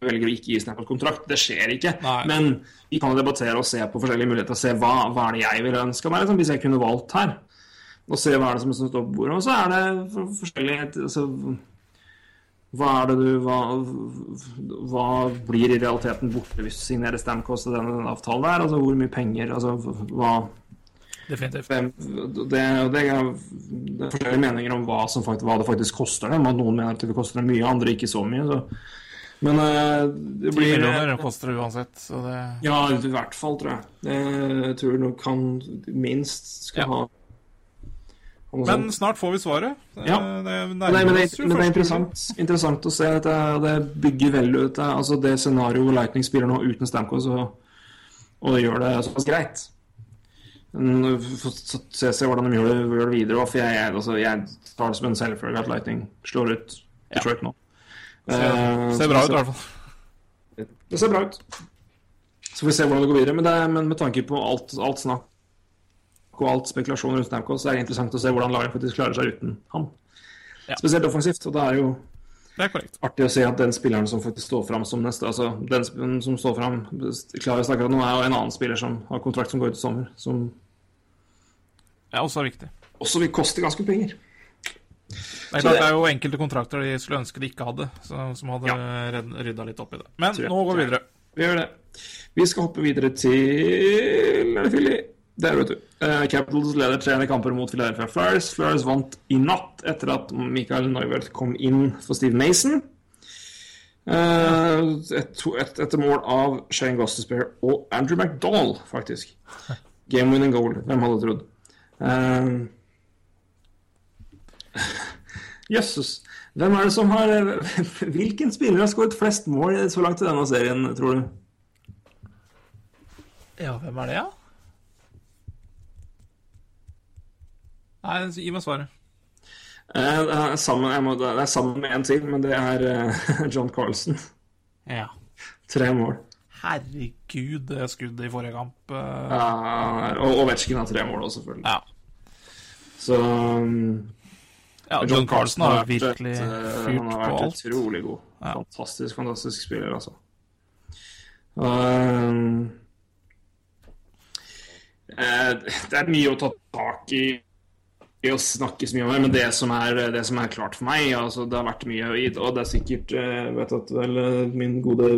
Speaker 2: velger å ikke gi Stamkos kontrakt. Det skjer ikke.
Speaker 3: Nei.
Speaker 2: Men vi kan debattere og se på forskjellige muligheter. Se hva, hva er det jeg ville ønska meg, liksom, hvis jeg kunne valgt her. Og se hva er det som står på bordet. Og så er det for, forskjellige altså, hva er det du hva, hva blir i realiteten borte hvis du signerer Stamkos og denne avtalen der? Altså hvor mye penger? Altså hva
Speaker 3: Definitivt.
Speaker 2: det, det, det er forskjellige meninger om hva, som faktisk, hva det faktisk koster dem. At Noen mener at det koster dem mye, andre ikke så mye. Så. Men eh, det
Speaker 3: 10
Speaker 2: blir
Speaker 3: millioner koster det uansett, så det
Speaker 2: Ja, i hvert fall, tror jeg. Det, jeg tror nok han minst skal
Speaker 3: Ja.
Speaker 2: ha,
Speaker 3: Men snart får vi svaret.
Speaker 2: Ja.
Speaker 3: det
Speaker 2: Nei, men det, men det er interessant, interessant å se. At det bygger veldig ut altså det scenarioet hvor Lightning spiller nå uten Stamkos, og, gjør det såpass greit. Så se, se hvordan de gjør det, gjør det videre. For jeg, jeg, altså, jeg tar det som en selvfølge at Lightning slår ut Detroit nå.
Speaker 3: Ser, ser bra ut, i hvert fall.
Speaker 2: det ser bra ut. Så får vi se hvordan det går videre. Men, det er, men med tanke på alt, alt snakk og alt spekulasjon rundt Stamkos, så er det interessant å se hvordan laget faktisk klarer seg uten han.
Speaker 3: Ja.
Speaker 2: Spesielt offensivt. Og det er jo
Speaker 3: Det er
Speaker 2: artig å se at den spilleren som faktisk står fram som neste Altså, den som står fram Klarest akkurat nå, er jo en annen spiller som har kontrakt som går ut i sommer, som
Speaker 3: er også viktig.
Speaker 2: også vil koste ganske penger.
Speaker 3: Det er klart
Speaker 2: det-
Speaker 3: er jo enkelte kontrakter de skulle ønske de ikke hadde, som hadde
Speaker 2: Ja.
Speaker 3: rydda litt opp i det. Men
Speaker 2: jeg.
Speaker 3: nå går vi videre.
Speaker 2: Vi gjør det. Vi skal hoppe videre til Er det Philly? Det er vet du. Eh, Capitals leder treende kamper mot Philadelphia Flyers. Flyers vant i natt etter at Michael Neuwert kom inn for Steve Mason. Eh, et, et, etter mål av Shane Gostespierre og Andrew McDonald, faktisk. Game winning goal. Hvem hadde trodd? Eh, Jøsses. Hvem er det som har Hvilken spiller har skåret flest mål så langt i denne serien, tror du?
Speaker 3: Ja, hvem er det, ja? Nei, gi meg svaret.
Speaker 2: Eh, Det er sammen, må, det er sammen med en til, men det er eh, John Carlsen.
Speaker 3: Ja.
Speaker 2: Tre mål.
Speaker 3: Herregud, det skuddet i forrige kamp eh,
Speaker 2: Ja, og Ovetsjkin har tre mål også, selvfølgelig.
Speaker 3: Ja.
Speaker 2: Så um,
Speaker 3: ja John Carlson har
Speaker 2: vært
Speaker 3: virkelig
Speaker 2: et, på
Speaker 3: alt.
Speaker 2: Han har vært utrolig god.
Speaker 3: Ja.
Speaker 2: Fantastisk, fantastisk spiller, altså. Um, eh, det er mye å ta tak i i å snakke så mye om det, men det som er, det som er klart for meg altså Det har vært mye i det, og det er sikkert eh, vet at vel, eh, min gode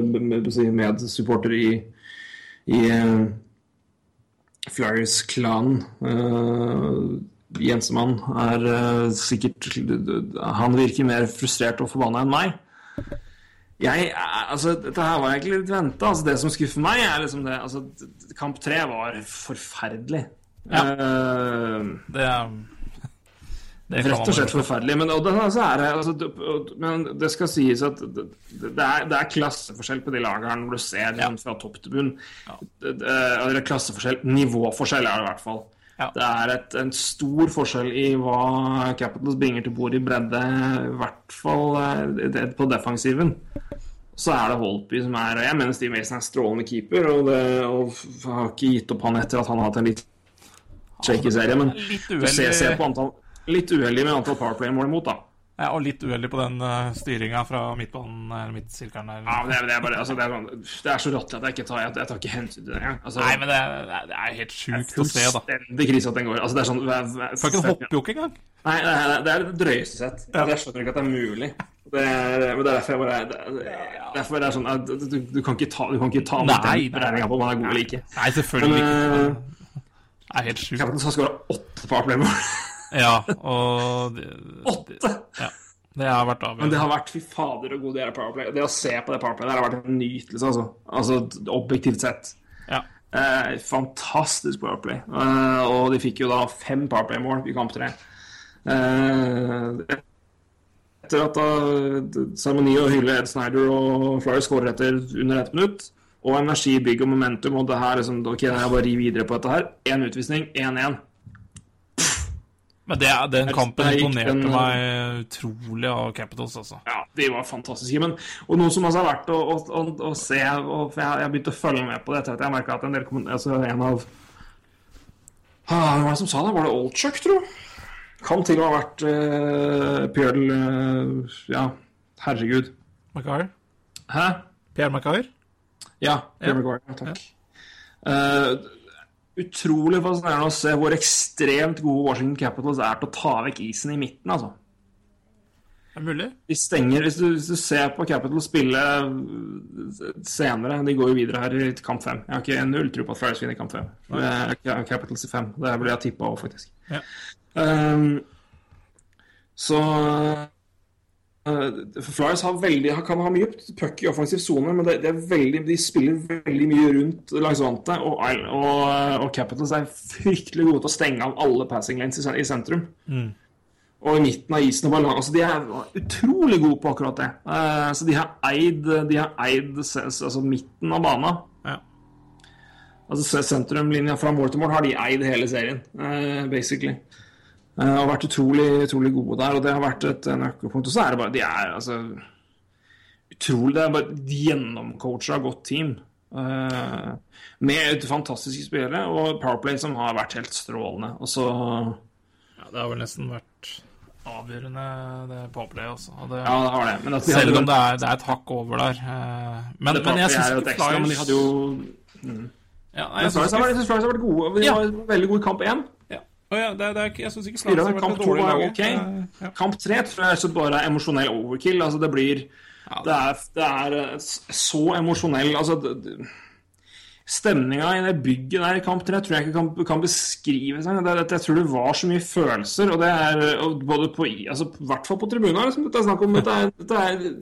Speaker 2: medsupporter i, i eh, Flyers-klanen Jensemann er uh, sikkert Han virker mer frustrert og forbanna enn meg. Jeg, er- altså, dette her var egentlig litt venta. Altså, det som skuffer meg, er liksom det altså, Kamp tre var forferdelig.
Speaker 3: Ja.
Speaker 2: Uh,
Speaker 3: Det, det
Speaker 2: Rett og slett forferdelig. Men, og det, altså, er det, altså, men det skal sies at det, det, er, det er klasseforskjell på de lagene hvor du ser liksom, fra topp til bunn. Det, eller klasseforskjell, nivåforskjell er det i hvert fall.
Speaker 3: Ja.
Speaker 2: Det er et, en stor forskjell i hva Capitals bringer til bord i bredde, i hvert fall eh, på defensiven. Så er det Holpy som er Jeg mener Steve Mason er en strålende keeper, og, det, og har ikke gitt opp han etter at han har hatt en litt shaky serie, men
Speaker 3: Litt uheldig
Speaker 2: med antall powerplay-mål imot, da.
Speaker 3: Ja, og litt uheldig på den uh, styringa fra midtbanen, eller midtsirkelen der.
Speaker 2: Ja, det, er- det, er bare, altså, det, er, sånn, det er så rått at jeg ikke tar, jeg, jeg tar ikke hensyn til det engang. Altså,
Speaker 3: Nei, men det, er- det er helt sjukt å se, da.
Speaker 2: Fullstendig krise at den går. Altså, det er sånn jeg, jeg,
Speaker 3: Får ikke en hoppjokke engang.
Speaker 2: Nei, det er det, er det drøyeste sett. Jeg skjønner ikke at det er mulig. Det er, men det er derfor jeg bare det, det, Derfor det er sånn at du, du kan ikke ta, du kan ikke ta
Speaker 3: Nei,
Speaker 2: den beregninga på om han er god eller ikke.
Speaker 3: Nei, selvfølgelig
Speaker 2: Men,
Speaker 3: ikke.
Speaker 2: eh,
Speaker 3: Det er helt sjukt.
Speaker 2: Capitals har være åtte powerplay-mål.
Speaker 3: Ja, og
Speaker 2: Åtte!
Speaker 3: Ja. Det har vært
Speaker 2: Men det har vært fy fader så god del av Powerplay. Det å se på det Powerplay der har vært en nytelse, altså. altså objektivt sett.
Speaker 3: Ja.
Speaker 2: Eh, fantastisk Powerplay. Eh, og de fikk jo da fem Powerplay-mål i kamp tre. Eh, etter at da seremoni og hylle Ed Snyder og Flyer skårer etter under ett minutt, og energi, bygg og momentum, og det her liksom, ok, jeg bare rir videre på dette her. Én utvisning, 1-1.
Speaker 3: Men det, den kampen imponerte meg utrolig av Capitals, altså.
Speaker 2: Ja, de var fantastiske. Men, og noe som også har vært å, å, å, å se og for Jeg jeg begynte å følge med på det etter at jeg merka at en del altså En av ah, Hvem var det som sa det? Var det Oldchuck, tro? Kan til og med ha vært uh, Pjøl uh, Ja, herregud.
Speaker 3: Maguire?
Speaker 2: Hæ?
Speaker 3: Pierre Maguire?
Speaker 2: Ja, Pierre Maguire. Takk. Eh, utrolig fascinerende å se hvor ekstremt gode Washington Capitals er til å ta vekk isen i midten, altså.
Speaker 3: Det Er mulig?
Speaker 2: De stenger hvis du, hvis du ser på Capital spille øh, senere De går jo videre her i kamp fem. Jeg har ikke null tro på at Flyers vinner kamp fem. Capitals i fem. Det ble jeg tippa over, faktisk.
Speaker 3: Ja.
Speaker 2: Um, så Flyers har veldig, kan ha mye puck i offensiv sone, men det, det veldig, de spiller veldig mye rundt langs vantet. Og, og, og Capitals er fryktelig gode til å stenge av alle passing lanes i, i sentrum og i midten av isen. Altså, de er utrolig gode på akkurat det. Uh, så de har eid, de har eid altså, midten av banen.
Speaker 3: Ja.
Speaker 2: Altså se- sentrumlinja fra mål til mål har de eid hele serien, uh, basically. Eh, og vært utrolig, utrolig gode der, og det har vært et nøkkelpunkt. Og så er det bare De er altså utrolig Det er bare et gjennomcoacha godt team. Uh, med fantastiske spillere og Powerplay som har vært helt strålende. Og så
Speaker 3: ja. Det har vel nesten vært avgjørende, det Powerplay også. Og det,
Speaker 2: Ja, det har det. Men at de
Speaker 3: selv
Speaker 2: hadde-
Speaker 3: om det er, det er et hakk over der. eh, Men, men jeg syns ikke
Speaker 2: men de hadde jo
Speaker 3: ja, nei,
Speaker 2: Jeg
Speaker 3: jeg
Speaker 2: syns Flyers har vært- Flyers vært gode. De
Speaker 3: Ja.
Speaker 2: var veldig gode i kamp én.
Speaker 3: Ja. Å, ja, det, er- det er jeg syns ikke
Speaker 2: Spillerne
Speaker 3: har vært dårlig
Speaker 2: var
Speaker 3: lag.
Speaker 2: ok.
Speaker 3: Eh, Ja.
Speaker 2: Kamp tre tror jeg så bare er emosjonell overkill. Altså det blir
Speaker 3: Ja,
Speaker 2: Det er, det er eh, så emosjonell Altså det- det- Stemninga i det bygget der i kamp tre tror jeg ikke kan, kan beskrives. engang. Det, det, jeg tror det var så mye følelser, og det er og både på i- altså, I hvert fall på tribunen. Liksom, dette er snakk om Dette er, dette er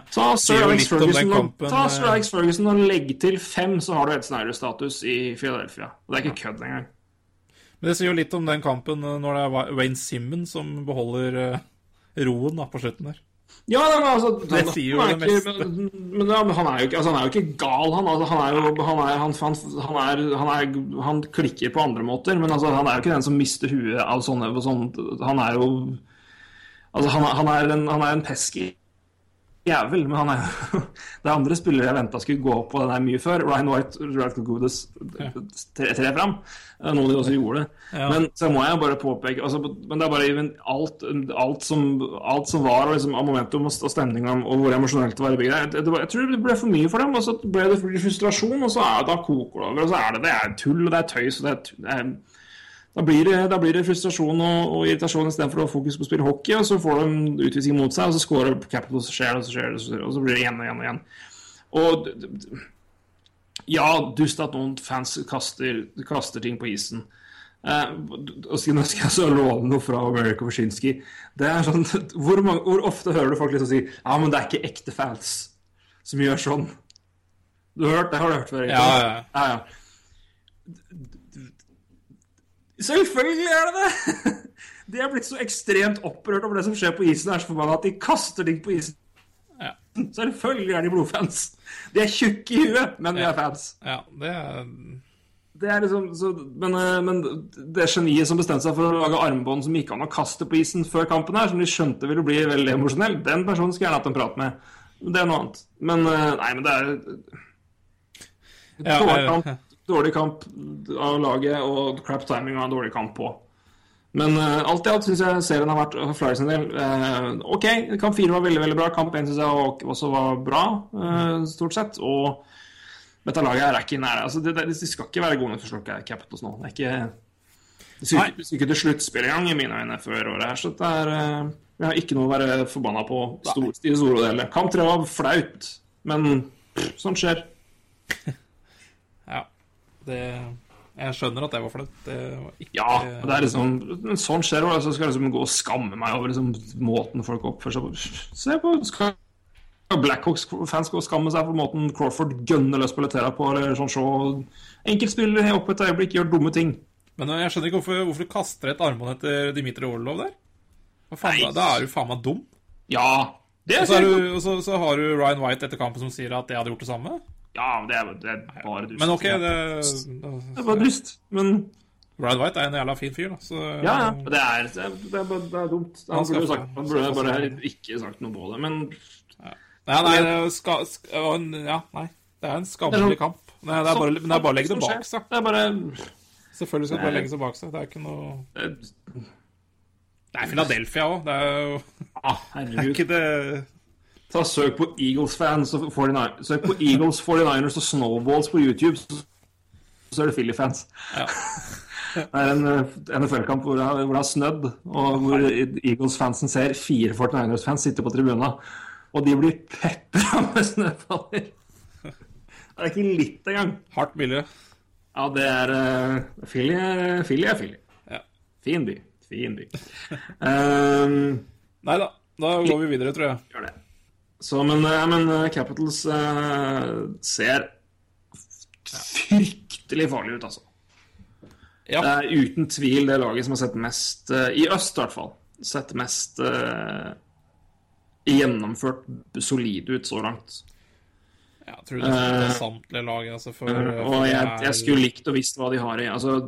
Speaker 2: Ta Sir Alex Ferguson, og, ta Sir
Speaker 3: eh.
Speaker 2: Alex Ferguson og legg til fem, så har du Ed Snyder-status i Philadelphia. Og det er ikke kødd engang.
Speaker 3: Men det sier jo litt om den kampen eh, når det er Wayne Simmons som beholder eh, roen da, på slutten der.
Speaker 2: Ja, men altså
Speaker 3: Det sier jo det
Speaker 2: meste. Men, men, men han, er jo altså, han er jo ikke gal, han. Altså, han er jo han, er, han, han, han, er, han, er, han klikker på andre måter, men altså, han er jo ikke den som mister huet av sånne, sånn Han er jo Altså, han, han, er en, han er en pesky jævel, men han er Det er andre spillere jeg venta skulle gå opp på den her mye før. Ryan White, Ralph Goodes tre, tre fram. Det er de også gjorde.
Speaker 3: Ja.
Speaker 2: Men så må jeg bare påpeke altså, Men det er bare alt, alt, som, alt som var og liksom, av momentum og stemning og hvor emosjonelt det var i det, det Jeg tror det ble for mye for dem, og så ble det frustrasjon, og så er det da koker det over, og så er det, det er tull, og det er tøys, og det er, det er da blir, det, da blir det frustrasjon og, og irritasjon istedenfor å ha fokus på å spille hockey. Og så får de utvisning mot seg, og så scorer Capital, og så skjer det, og så skjer det, og så, skjer det, og så blir det igjen og igjen og igjen. Og ja, dust at noen fans kaster, kaster ting på isen. Eh, og så- nå skal jeg så låne noe fra America Wyszynski. Det sånn, hvor, hvor ofte hører du folk liksom si Ja, men det er ikke ekte fans som gjør sånn. Du har hørt det? Har du hørt før?
Speaker 3: Ja, ja.
Speaker 2: ja, ja. Selvfølgelig er det det! De er blitt så ekstremt opprørt over det som skjer på isen, her er så forbanna at de kaster ting på isen.
Speaker 3: Ja.
Speaker 2: Selvfølgelig er de blodfans. De er tjukke i huet, men de er fans.
Speaker 3: Ja, det er
Speaker 2: Det er liksom, så, men, eh, men det geniet som bestemte seg for å lage armbånd som gikk an å kaste på isen før kampen her, som de skjønte ville bli veldig emosjonell, den personen skulle jeg gjerne hatt en prat med. Det er noe annet. Men eh, nei, men det er
Speaker 3: Ja,
Speaker 2: dårlig, kamp, av laget og crap timing av en dårlig kamp på. Men uh, alt i alt syns jeg serien har vært for Flyers en del. uh, ok, kamp fire var veldig veldig bra. Kamp én syns jeg også var bra, uh, stort sett. Og dette laget er ikke nære. Altså, det, det, de skal ikke være gode nok til å slå Capitals nå. Det er ikke det skal ikke- det ikke til sluttspill engang, i mine øyne, før året her. Så det er Jeg har ikke noe å være forbanna på stor, i store. Kamp tre var flaut, men pff, sånt skjer.
Speaker 3: Det Jeg skjønner at det var flaut. Det var ikke
Speaker 2: Ja, og det er liksom men Sånn skjer det. Så skal jeg liksom gå og skamme meg over liksom, måten folk oppfører seg på. Se på skal Blackhawks-fans gå og skamme seg for måten Crawford gønner løs på Letera på, eller sånn så Enkeltspillere opp et øyeblikk gjør dumme ting.
Speaker 3: Men jeg skjønner ikke hvorfor, hvorfor du kaster et armbånd etter Dimitri Orlov der. Faen, da, er du faen meg dum.
Speaker 2: Ja, det
Speaker 3: Og
Speaker 2: er,
Speaker 3: så, er du, og så, så har du Ryan White etter kampen som sier at jeg hadde gjort det samme.
Speaker 2: Ja, det er, det er bare dust.
Speaker 3: Men ok, det,
Speaker 2: Det er bare dust. Men
Speaker 3: Ryan White er en jævla fin fyr, da. Så,
Speaker 2: ja, ja. Det er, det er, det er, det er dumt. Han
Speaker 3: Han
Speaker 2: burde, sagt, han burde bare ikke sagt noe på det. Men
Speaker 3: Nei, nei, det skal, skal, ja, nei. Det er en skammelig
Speaker 2: sånn-
Speaker 3: kamp. Nei, det er bare, men det er bare å legge det
Speaker 2: Sånn
Speaker 3: bak seg.
Speaker 2: Det er bare
Speaker 3: Selvfølgelig skal det bare legge seg bak seg. Det er ikke noe
Speaker 2: det-
Speaker 3: Det er Philadelphia òg. Det er jo
Speaker 2: ah,
Speaker 3: det er ikke det
Speaker 2: Ta Søk på Eagles-fans og 49 Søk på Eagles, 49ers og Snowballs på YouTube, så, er det Philly-fans.
Speaker 3: Ja.
Speaker 2: Det er en eh, NFL-kamp hvor, hvor det har snødd, og hvor Eagles-fansen ser fire 49ers-fans sitte på tribuna, og de blir pepra med snøballer. Det er ikke litt engang.
Speaker 3: Hardt miljø.
Speaker 2: Ja, det er uh, Philly, Philly er Philly.
Speaker 3: Ja.
Speaker 2: Fin by. Fin by. Um,
Speaker 3: Nei da. Da går vi videre, tror jeg.
Speaker 2: gjør det. Så, men, eh, men eh, Capitals eh, ser fryktelig farlig ut, altså.
Speaker 3: Ja.
Speaker 2: Det er uten tvil det laget som har sett mest, i øst i hvert fall, sett mest uh, gjennomført solid ut så langt.
Speaker 3: Jeg tror det er samtlige lag. Altså, for, for
Speaker 2: Eh, Og
Speaker 3: det
Speaker 2: jeg, jeg skulle likt å visst hva de har i Altså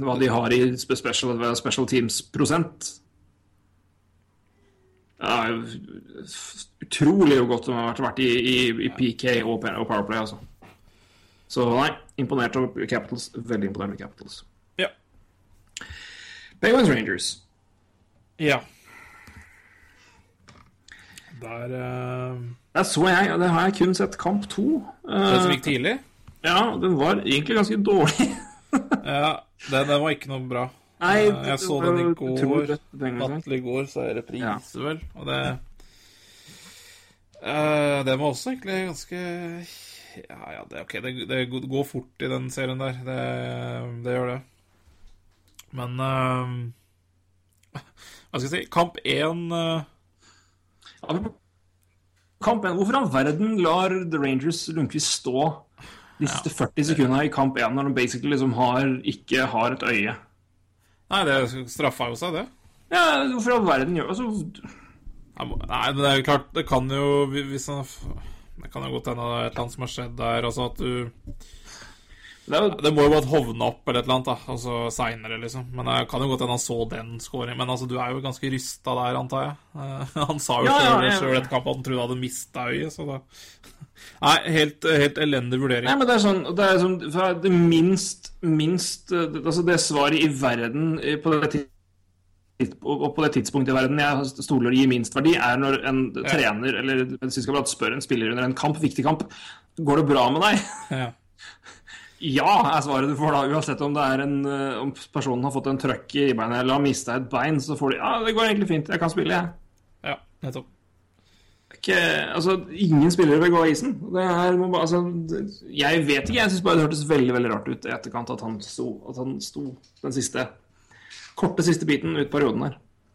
Speaker 2: hva de har i special, special teams-prosent. Ja, utrolig hvor godt de har vært, i, i, i PK og, Powerplay, altså. Så nei, imponert over Capitals. Veldig imponert over Capitals.
Speaker 3: Ja.
Speaker 2: Penguins Rangers.
Speaker 3: ja. Der uh,
Speaker 2: Der så jeg, det har jeg kun sett kamp to.
Speaker 3: Den som
Speaker 2: Eh,
Speaker 3: gikk tidlig?
Speaker 2: ja, den var egentlig ganske dårlig.
Speaker 3: Ja, den, den var ikke noe bra.
Speaker 2: Nei,
Speaker 3: Eh, jeg så den i går. Natt til i går, så er det reprise,
Speaker 2: Ja.
Speaker 3: vel. Og det uh, Den var også egentlig ganske Ja, ja, det, ok, det, det går fort i den serien der. Det, det gjør det. Men uh, Hva skal jeg si Kamp én eh,
Speaker 2: Kamp 1. Hvorfor i all verden lar The Rangers Lundqvist stå de siste 40 sekundene i kamp 1 når de basically liksom har, ikke har et øye?
Speaker 3: Nei, det straffa jo seg, det.
Speaker 2: Ja, hvorfor i all verden gjør altså,
Speaker 3: Nei, men det er jo klart, det kan jo hvis han, Det kan jo godt hende det er et eller annet som har skjedd der. Altså at du
Speaker 2: det jo,
Speaker 3: Det må jo bare hovne opp eller et eller annet, da. Altså seinere, liksom. Men det kan jo godt hende han så den scoringen. Men altså, du er jo ganske rysta der, antar jeg. Eh, han sa jo
Speaker 2: Ja, ja,
Speaker 3: sjøl
Speaker 2: ja.
Speaker 3: ja, etter kampen at han trodde han hadde mista øyet, så da Nei, helt, helt elendig vurdering.
Speaker 2: Nei, men det er sånn Det er sånn det minst, minst eh, Altså, det svaret i verden eh, på det tidspunktet og på det tidspunktet i verden jeg stoler gir minst verdi, er når en trener eller medisinskamerat spør en spiller under en kamp, viktig kamp Går det bra med deg?
Speaker 3: Ja.
Speaker 2: Ja, er svaret du får da. Uansett om det en eh, Om personen har fått en trøkk i beinet eller har mista et bein, så får de Ja, det går egentlig fint. Jeg kan spille, jeg.
Speaker 3: ja, nettopp.
Speaker 2: Ikke, altså, ingen spillere vil gå av isen. Det er, må altså, jeg vet ikke. Jeg syns bare det hørtes veldig veldig rart ut i etterkant at han sto, at han sto den siste korte siste biten ut perioden her.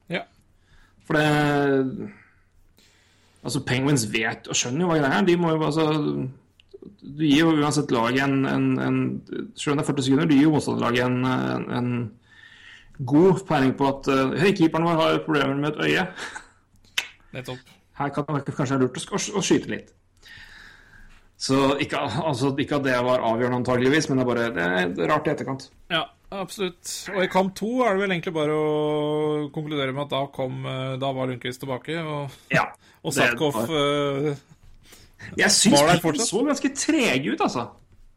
Speaker 3: Ja.
Speaker 2: For det Altså, Penguins vet og skjønner jo hva greia er. De må jo altså Du gir jo uansett laget en, en, en Selv om det er 40 sekunder, du gir jo motstanderlaget en, en, en god peiling på at uh, Hei, keeperen vår har problemer med et øye.
Speaker 3: Nettopp.
Speaker 2: Her kan det kanskje være lurt å, å skyte litt. Så ikke, altså, ikke at det var avgjørende antageligvis, men det er bare det er rart i etterkant.
Speaker 3: Ja, absolutt. Og i kamp to er det vel egentlig bare å konkludere med at da kom eh, Da var Lundqvist tilbake, og,
Speaker 2: Ja.
Speaker 3: og
Speaker 2: var-
Speaker 3: eh,
Speaker 2: Jeg syns de så ganske trege ut, altså.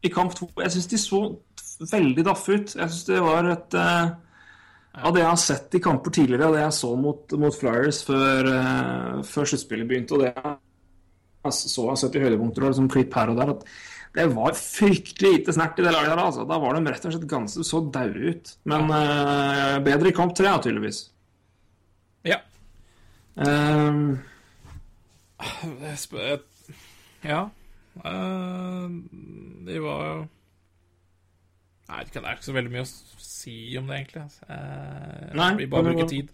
Speaker 2: I kamp to. Jeg syns de så veldig daffe ut. Jeg syns det var et uh, Av det jeg har sett i kamper tidligere, av det jeg så mot, mot Flyers før, uh, før sluttspillet begynte, og det jeg så jeg har sett i høydepunkter og liksom klipp her og der, at det var fryktelig lite snert i det laget der. Altså. Da var de rett og slett ganske så daue ut. Men uh, bedre i kamp tre, tydeligvis.
Speaker 3: Ja.
Speaker 2: Um,
Speaker 3: jeg- Ja. Eh, de var jo Nei, det er ikke så veldig mye å si om det, egentlig. Eh,
Speaker 2: Nei,
Speaker 3: vi bare bruker tid.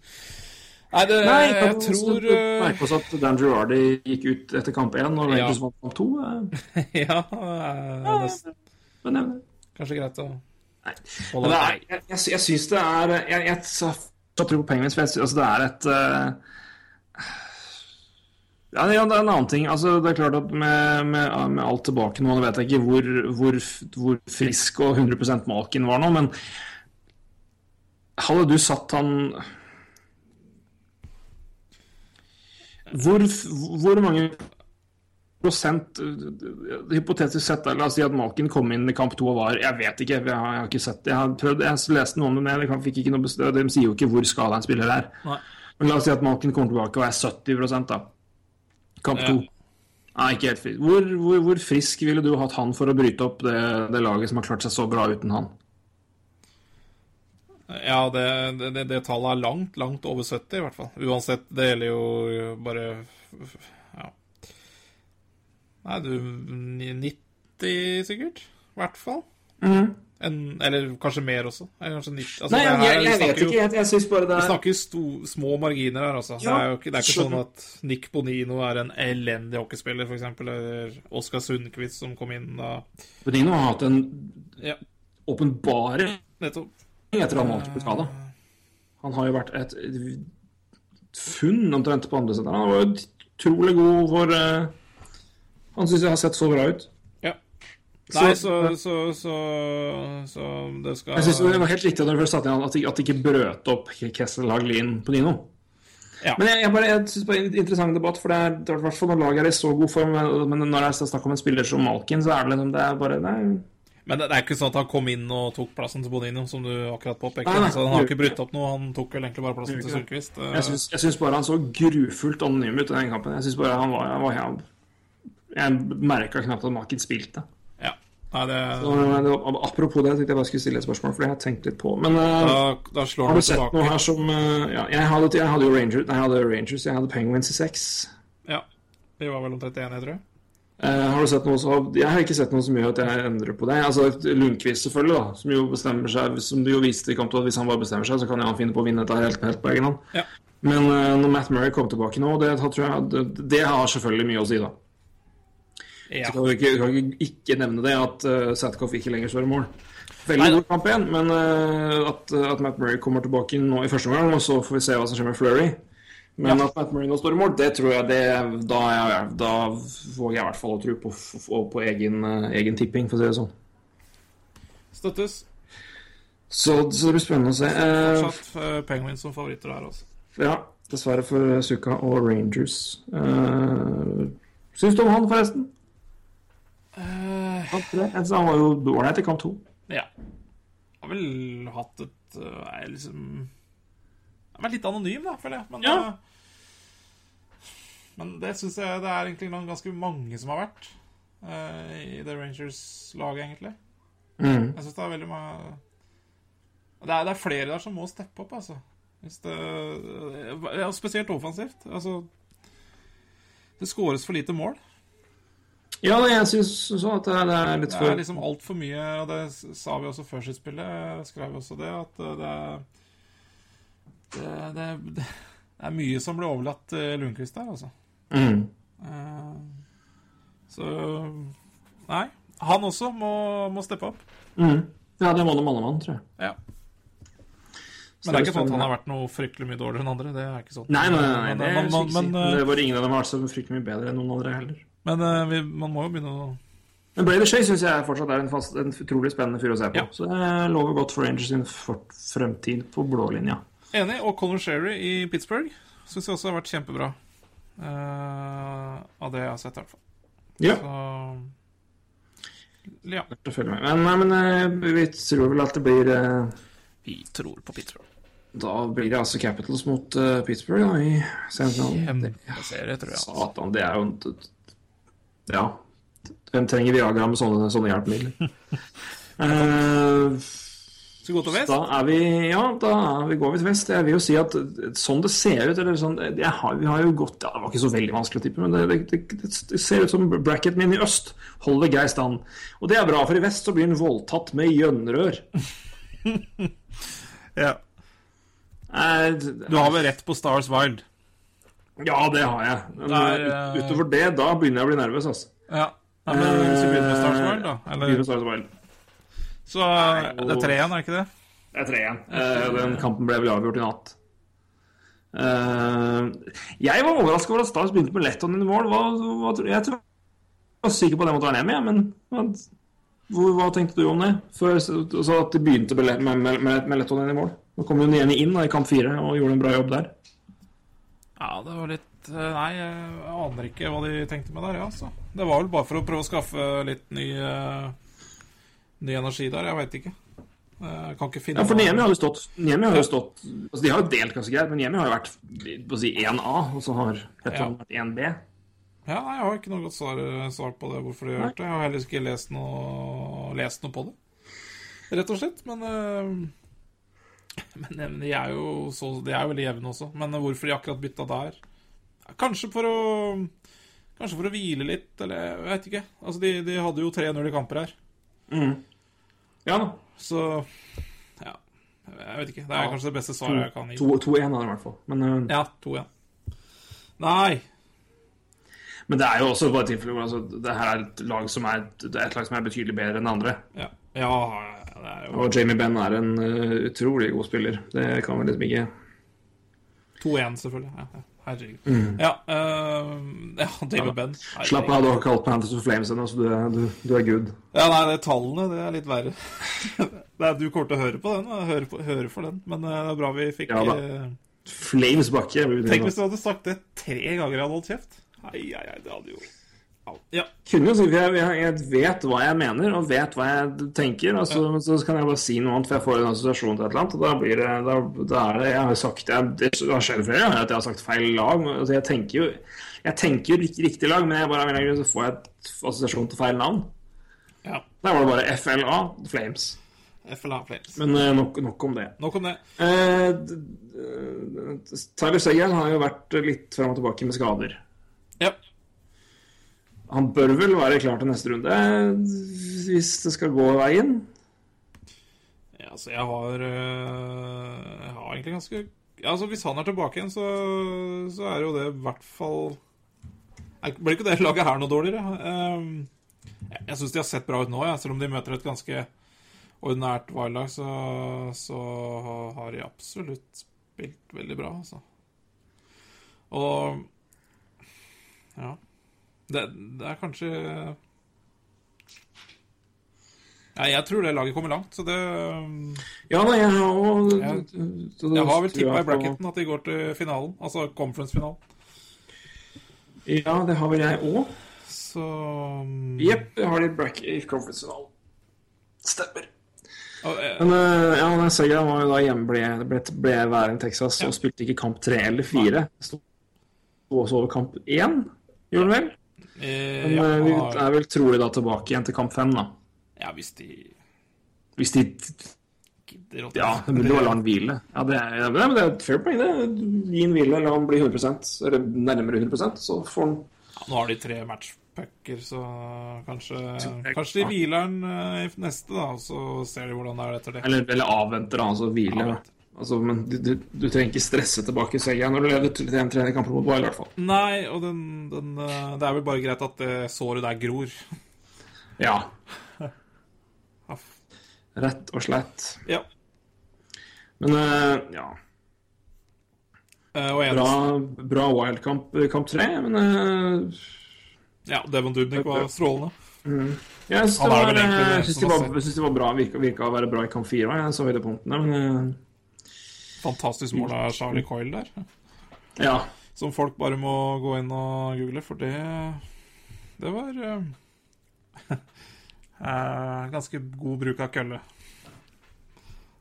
Speaker 3: Nei, det,
Speaker 2: Nei,
Speaker 3: jeg tror eh,
Speaker 2: Merke oss at Dan Girardi gikk ut etter kamp én, og Rangers
Speaker 3: Ja.
Speaker 2: vant kamp to. eh,
Speaker 3: Ja, eh, det er
Speaker 2: Men
Speaker 3: kanskje greit å
Speaker 2: Nei.
Speaker 3: holde
Speaker 2: det er, jeg, jeg, jeg syns det er Jeg, jeg så så tror på Penguins, for jeg altså det er et eh, ja, ja, det er en annen ting. Altså, det er klart at med, med, med alt tilbake nå, nå vet jeg ikke hvor, hvor, hvor frisk og 100% Malkin var nå, men hadde du satt han Hvor, hvor mange prosent Hypotetisk sett, la oss si at Malkin kom inn i kamp to og var Jeg vet ikke, jeg har, jeg har ikke sett det. Jeg har prøvd, jeg leste noe om det, men jeg fikk ikke noe de sier jo ikke hvor skada en spiller er.
Speaker 3: Nei.
Speaker 2: Men la oss si at Malkin kommer tilbake og er 70 da. Kamp
Speaker 3: Ja.
Speaker 2: to. Nei, ikke helt frisk. Hvor, hvor, hvor frisk ville du hatt han for å bryte opp det, det laget som har klart seg så bra uten han?
Speaker 3: Ja, det, det, det, det tallet er langt, langt over 70 i hvert fall. Uansett, det gjelder jo bare Ja. Nei, du 90 sikkert? I hvert fall. En, eller kanskje mer også. Kanskje 90 altså,
Speaker 2: Nei,
Speaker 3: her-
Speaker 2: jeg, jeg vet
Speaker 3: jo-
Speaker 2: ikke. Jeg, jeg syns bare det
Speaker 3: Vi
Speaker 2: er
Speaker 3: snakker sto, små marginer her, altså. det er jo ikke, det er ikke sånn at Nick Bonino er en elendig hockeyspiller, f.eks., eller Oskar Sundquist som kom inn da.
Speaker 2: Bonino har hatt en
Speaker 3: Ja,
Speaker 2: åpenbare
Speaker 3: nettopp.
Speaker 2: etter han ble skada. Han har jo vært et funn omtrent på andre siden. Han var jo utrolig god for uh... Han syns jeg har sett så bra ut.
Speaker 3: Nei,
Speaker 2: Så-
Speaker 3: så, så, så, så det skal
Speaker 2: Jeg synes det var helt riktig at satte inn at de, ikke brøt opp Kessel Hagelin på Nino.
Speaker 3: Ja.
Speaker 2: Men jeg, jeg, bare, jeg synes bare det en interessant debatt, for det er, det er i hvert fall når laget er i så god form. Men når det er snakk om en spiller som Malkin, så er det liksom det er bare nei,
Speaker 3: Men det det er ikke sånn at han kom inn og tok plassen til Bonino, som du akkurat påpekte.
Speaker 2: Nei, nei.
Speaker 3: Altså, han har ikke brutt opp noe, han tok vel egentlig bare plassen til Sundquist.
Speaker 2: Jeg syns, bare han så grufullt anonym ut i den kampen. Jeg syns bare han var, han var jeg merka knapt at Malkin spilte.
Speaker 3: Nei, det,
Speaker 2: Så, Apropos det, jeg tenkte jeg bare skulle stille et spørsmål, for det har jeg tenkt litt på. Men eh,
Speaker 3: da, da slår
Speaker 2: har du sett noe her som eh, Ja, jeg hadde, jeg hadde jo Rangers, nei, jeg hadde Rangers, jeg hadde Penguins i seks.
Speaker 3: Ja. Vi var vel omtrent enige, tror jeg.
Speaker 2: Eh, har du sett noe så, Jeg har ikke sett noe som gjør at jeg endrer på det. Altså Lundqvist, selvfølgelig, da, som jo bestemmer seg Som du jo viste i kampen, at hvis han bare bestemmer seg, så kan han finne på å vinne dette helt, helt på egen hånd.
Speaker 3: Ja.
Speaker 2: Men uh, når Matt Murray kom tilbake nå, det, tror jeg, det, det har selvfølgelig mye å si, da.
Speaker 3: Ja.
Speaker 2: Så kan vi ikke, kan ikke, ikke nevne det at uh, Satkoff ikke lenger står i mål. Veldig god kamp igjen, men uh, at, at Matt Murray kommer tilbake nå i første omgang, og så får vi se hva som skjer med Flurry. Men at Matt Murray nå står i mål, det tror jeg det, da, jeg, da våger jeg i hvert fall å tro på, på, på egen, eh, egen tipping, for å si det sånn.
Speaker 3: Støttes.
Speaker 2: Så, så det blir spennende å se. Eh,
Speaker 3: Fortsatt eh, Penguins som favoritter her, altså.
Speaker 2: ja, dessverre for Suka og Rangers. Uh, Syns du om han, forresten? Tre? Han var jo ålreit i kamp to.
Speaker 3: Ja. Har vel hatt et uh, er liksom Han er litt anonym, da, føler jeg. Men,
Speaker 2: Ja.
Speaker 3: uh, men det syns jeg det er egentlig noen ganske mange som har vært uh, i The Rangers-laget, egentlig.
Speaker 2: Mm.
Speaker 3: Jeg syns det er veldig mange det er, det er flere der som må steppe opp, altså. Hvis det, ja, spesielt offensivt. Altså Det skåres for lite mål.
Speaker 2: Ja, jeg syns sånn at det er- det er
Speaker 3: Det
Speaker 2: for
Speaker 3: er liksom altfor mye, og det sa vi også før sitt spillet, skrev vi også det, at uh, det er det, det, det er mye som blir overlatt Lundqvist der, altså.
Speaker 2: mm.
Speaker 3: Eh, Så Nei. Han også må, må steppe opp.
Speaker 2: Mm. Ja, det må og mann, tror jeg.
Speaker 3: Ja. Men det er ikke sånn at han har vært noe fryktelig mye dårligere enn andre. Det er ikke sånn.
Speaker 2: Nei, nei, nei,
Speaker 3: nei,
Speaker 2: det er
Speaker 3: men, men,
Speaker 2: men, Det var ingen av dem har vært så fryktelig mye bedre enn noen andre heller.
Speaker 3: Men uh, vi, man må jo begynne å
Speaker 2: Men Brady Shay syns jeg fortsatt er en, fast, en utrolig spennende fyr å se på.
Speaker 3: Ja.
Speaker 2: Så det lover godt for Rangers sin fremtid på blålinja.
Speaker 3: Enig. Og Colin Sherry i Pittsburgh syns jeg også har vært kjempebra. Uh, av det jeg har sett, i hvert fall.
Speaker 2: Ja.
Speaker 3: Så Ja.
Speaker 2: Verdt å følge med. Men, nei, men uh, vi tror vel at det blir
Speaker 3: Vi tror på Pittsburgh.
Speaker 2: Da blir det altså Capitals mot Pittsburgh da, i semifinalen.
Speaker 3: Kjempeserie, tror jeg.
Speaker 2: Satan, det er jo Ja. Hvem trenger Viagra med sånne, sånne hjelpemidler? Eh,
Speaker 3: Skal vi gå til vest?
Speaker 2: Da er vi Ja, da er vi, går vi til vest. Jeg vil jo si at sånn det ser ut eller sånn, jeg har, Vi har jo gått ja, Det var ikke så veldig vanskelig å tippe, men det, det, det, det ser ut som bracketen min i øst holder grei stand. Og det er bra, for i vest så blir den voldtatt med gjønrør.
Speaker 3: Ja.
Speaker 2: Eh,
Speaker 3: Du har vel rett på Stars Wild?
Speaker 2: Ja, det har jeg. Men
Speaker 3: Der,
Speaker 2: ut-
Speaker 3: eh,
Speaker 2: utover det, da begynner jeg å bli nervøs, altså.
Speaker 3: Ja. Nei, men hvis vi begynner med Stars Wild, da? Eller,
Speaker 2: Stars Wild.
Speaker 3: så eh, det er tre igjen, er det ikke det?
Speaker 2: Det er tre igjen. Eh, den kampen ble vel avgjort i natt. Eh, jeg var overraska over at Stars begynte med Letton i mål. Hva, hva, jeg tror jeg var sikker på at det måtte være Nemi, men hva, hva tenkte du om det? Før, så, at de begynte med, med, med, med Letton i mål. Nå kom jo Nieni inn da, i kamp fire og gjorde en bra jobb der.
Speaker 3: Ja, det var litt eh, Nei, jeg aner ikke hva de tenkte med der, ja, altså. Det var vel bare for å prøve å skaffe litt ny, uh, ny energi der. Jeg veit ikke. Jeg kan ikke finne
Speaker 2: Ja, for Niemi har jo stått har jo stått altså De har jo delt ganske greit, men Niemi har jo vært på å si 1A, og så har Letton vært 1B.
Speaker 3: Ja, nei, Jeg har ikke noe godt svar, svar på det, hvorfor de har gjort det. Jeg har heller ikke lest noe, lest noe på det, rett og slett. Men, eh, men eh, de er jo så, de er jo veldig jevne også. Men hvorfor de akkurat bytta der? Kanskje for å Kanskje for å hvile litt, eller jeg vet ikke. Altså, De, de hadde jo 3-0 i kamper her.
Speaker 2: Ja da.
Speaker 3: Så ja. Jeg vet ikke. Det er kanskje det beste svaret jeg kan gi.
Speaker 2: 2-1 har det i hvert fall. Men, uh...
Speaker 3: Ja, to igjen. Nei.
Speaker 2: men det er jo også bare et tilfelle hvor altså, det her er et lag som er, det er et lag som er betydelig bedre enn det andre.
Speaker 3: Ja, ja er jo
Speaker 2: Og Jamie Benn er en eh, utrolig god spiller. Det kan vi liksom ikke
Speaker 3: 2-1, selvfølgelig. Ja, ja. Herregud. Ja, eh, ja, David Benn.
Speaker 2: Mm. Slapp av, du har kalt Panthers for Flames ennå, så du du, du er good.
Speaker 3: Ja, nei, det tallene, det er litt verre. det er, du kommer til å høre på den, og høre, på, høre for den. Men eh, det er bra vi fikk
Speaker 2: Ja da. Flames bakke.
Speaker 3: Tenk hvis du hadde sagt det tre ganger jeg hadde holdt kjeft. Ai, ai, ai, det hadde jo Au. Ja.
Speaker 2: Kunne jo si, for jeg, jeg, vet hva jeg mener, og vet hva jeg tenker. Og så, så kan jeg bare si noe annet, for jeg får en assosiasjon til et eller annet. Og da blir det Da, da er det Jeg har sagt jeg, Det har skjedd flere ganger at jeg har sagt feil lag. Altså, jeg tenker jo Jeg tenker riktig, riktig lag, men jeg bare, av en grunn så får jeg et assosiasjon til feil navn.
Speaker 3: ja.
Speaker 2: Der var det bare FLA, Flames.
Speaker 3: FLA Flames.
Speaker 2: Men eh, nok, nok om det.
Speaker 3: Nok om det.
Speaker 2: Eh, d- Tyler Seguin har jo vært litt fram og tilbake med skader.
Speaker 3: Ja.
Speaker 2: Han bør vel være klar til neste runde, hvis det skal gå veien.
Speaker 3: Ja, altså, jeg har øh, Jeg har egentlig ganske ja, altså, Hvis han er tilbake igjen, så, så er jo det i hvert fall Blir ikke det laget her noe dårligere? Ehm, jeg jeg syns de har sett bra ut nå, ja. selv om de møter et ganske ordinært Wild-lag, så, så har de absolutt spilt veldig bra, altså. Og Ja. Det, det er kanskje Nei, jeg tror det laget kommer langt, så det
Speaker 2: Ja nei, jeg har jo jeg,
Speaker 3: Jeg har vel tippa i bracketen at de går til finalen, altså conference-finalen.
Speaker 2: Ja, det har vel jeg òg.
Speaker 3: Så mm,
Speaker 2: Jepp, jeg har det i bracket i conference-finalen. Stemmer.
Speaker 3: og, eh,
Speaker 2: Men eh, ja, den Seguin var jo da hjemme, ble, ble, ble værende i Texas
Speaker 3: Ja.
Speaker 2: og spilte ikke kamp tre eller fire. Sto også over kamp én, gjorde han vel?
Speaker 3: Eh,
Speaker 2: Men
Speaker 3: ja,
Speaker 2: eh, vi
Speaker 3: han
Speaker 2: er vel trolig da tilbake igjen til kamp fem, da.
Speaker 3: ja, hvis de
Speaker 2: Hvis de
Speaker 3: gidder å
Speaker 2: Ja, det burde jo la han hvile. Ja, det er, ja, men det er et fair play, det. Gi han hvile, la han bli 100 eller nærmere 100% så får han
Speaker 3: Ja, Nå har de tre matchpucker, så kanskje Kanskje de hviler den eh, i neste, da, og så ser de hvordan det er etter det.
Speaker 2: Eller, eller avventer, da, altså hvile.
Speaker 3: Avventer.
Speaker 2: Altså, men du, du, du trenger ikke stresse tilbake senga når du leder til en trenerkamp mot Wild, i hvert fall.
Speaker 3: Nei, og den, den eh, Det er vel bare greit at det såret der gror.
Speaker 2: Ja. Rett og slett.
Speaker 3: Ja.
Speaker 2: Men eh, ja
Speaker 3: Eh,
Speaker 2: Bra, bra Wild-kamp kamp tre, men eh,
Speaker 3: ja, Devon Dubnik var strålende.
Speaker 2: jeg syns det,
Speaker 3: er
Speaker 2: var, eh,
Speaker 3: det
Speaker 2: det var, det bra. Virka, virka å være bra i kamp fire jeg så høydepunktene. Men eh,
Speaker 3: Fantastisk mål av Charlie Coyle der.
Speaker 2: ja.
Speaker 3: Som folk bare må gå inn og google, for det Det var eh, ganske god bruk av kølle.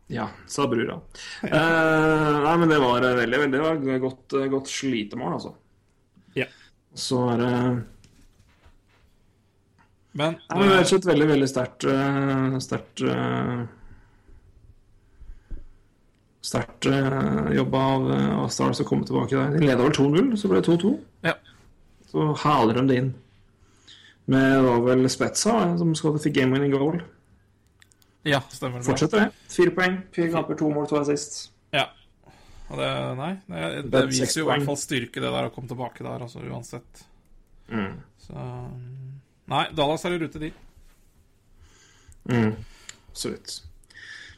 Speaker 2: Ja, sa brura. Eh, nei, men det var veldig, veldig var godt, godt slitemål, altså.
Speaker 3: Ja.
Speaker 2: Så er det
Speaker 3: Men
Speaker 2: Det
Speaker 3: eh,
Speaker 2: rett og slett veldig, veldig sterkt uh, Sterkt eh, Sterkt uh, jobba av, eh, av Stars å komme tilbake der. De leda vel 2-0, så ble det 2-2.
Speaker 3: Ja.
Speaker 2: Så haler de det inn. Med det var vel Spetza eh, som skåret fikk game winning goal.
Speaker 3: ja, stemmer det.
Speaker 2: Fortsetter det. Fire poeng, fire kamper, to mål, to assist.
Speaker 3: Ja. Og det, nei, det, det
Speaker 2: er
Speaker 3: viser jo i hvert fall styrke, det der å komme tilbake der, altså uansett.
Speaker 2: Mm.
Speaker 3: Så Nei, Dallas er i rute, de.
Speaker 2: Mm. Absolutt.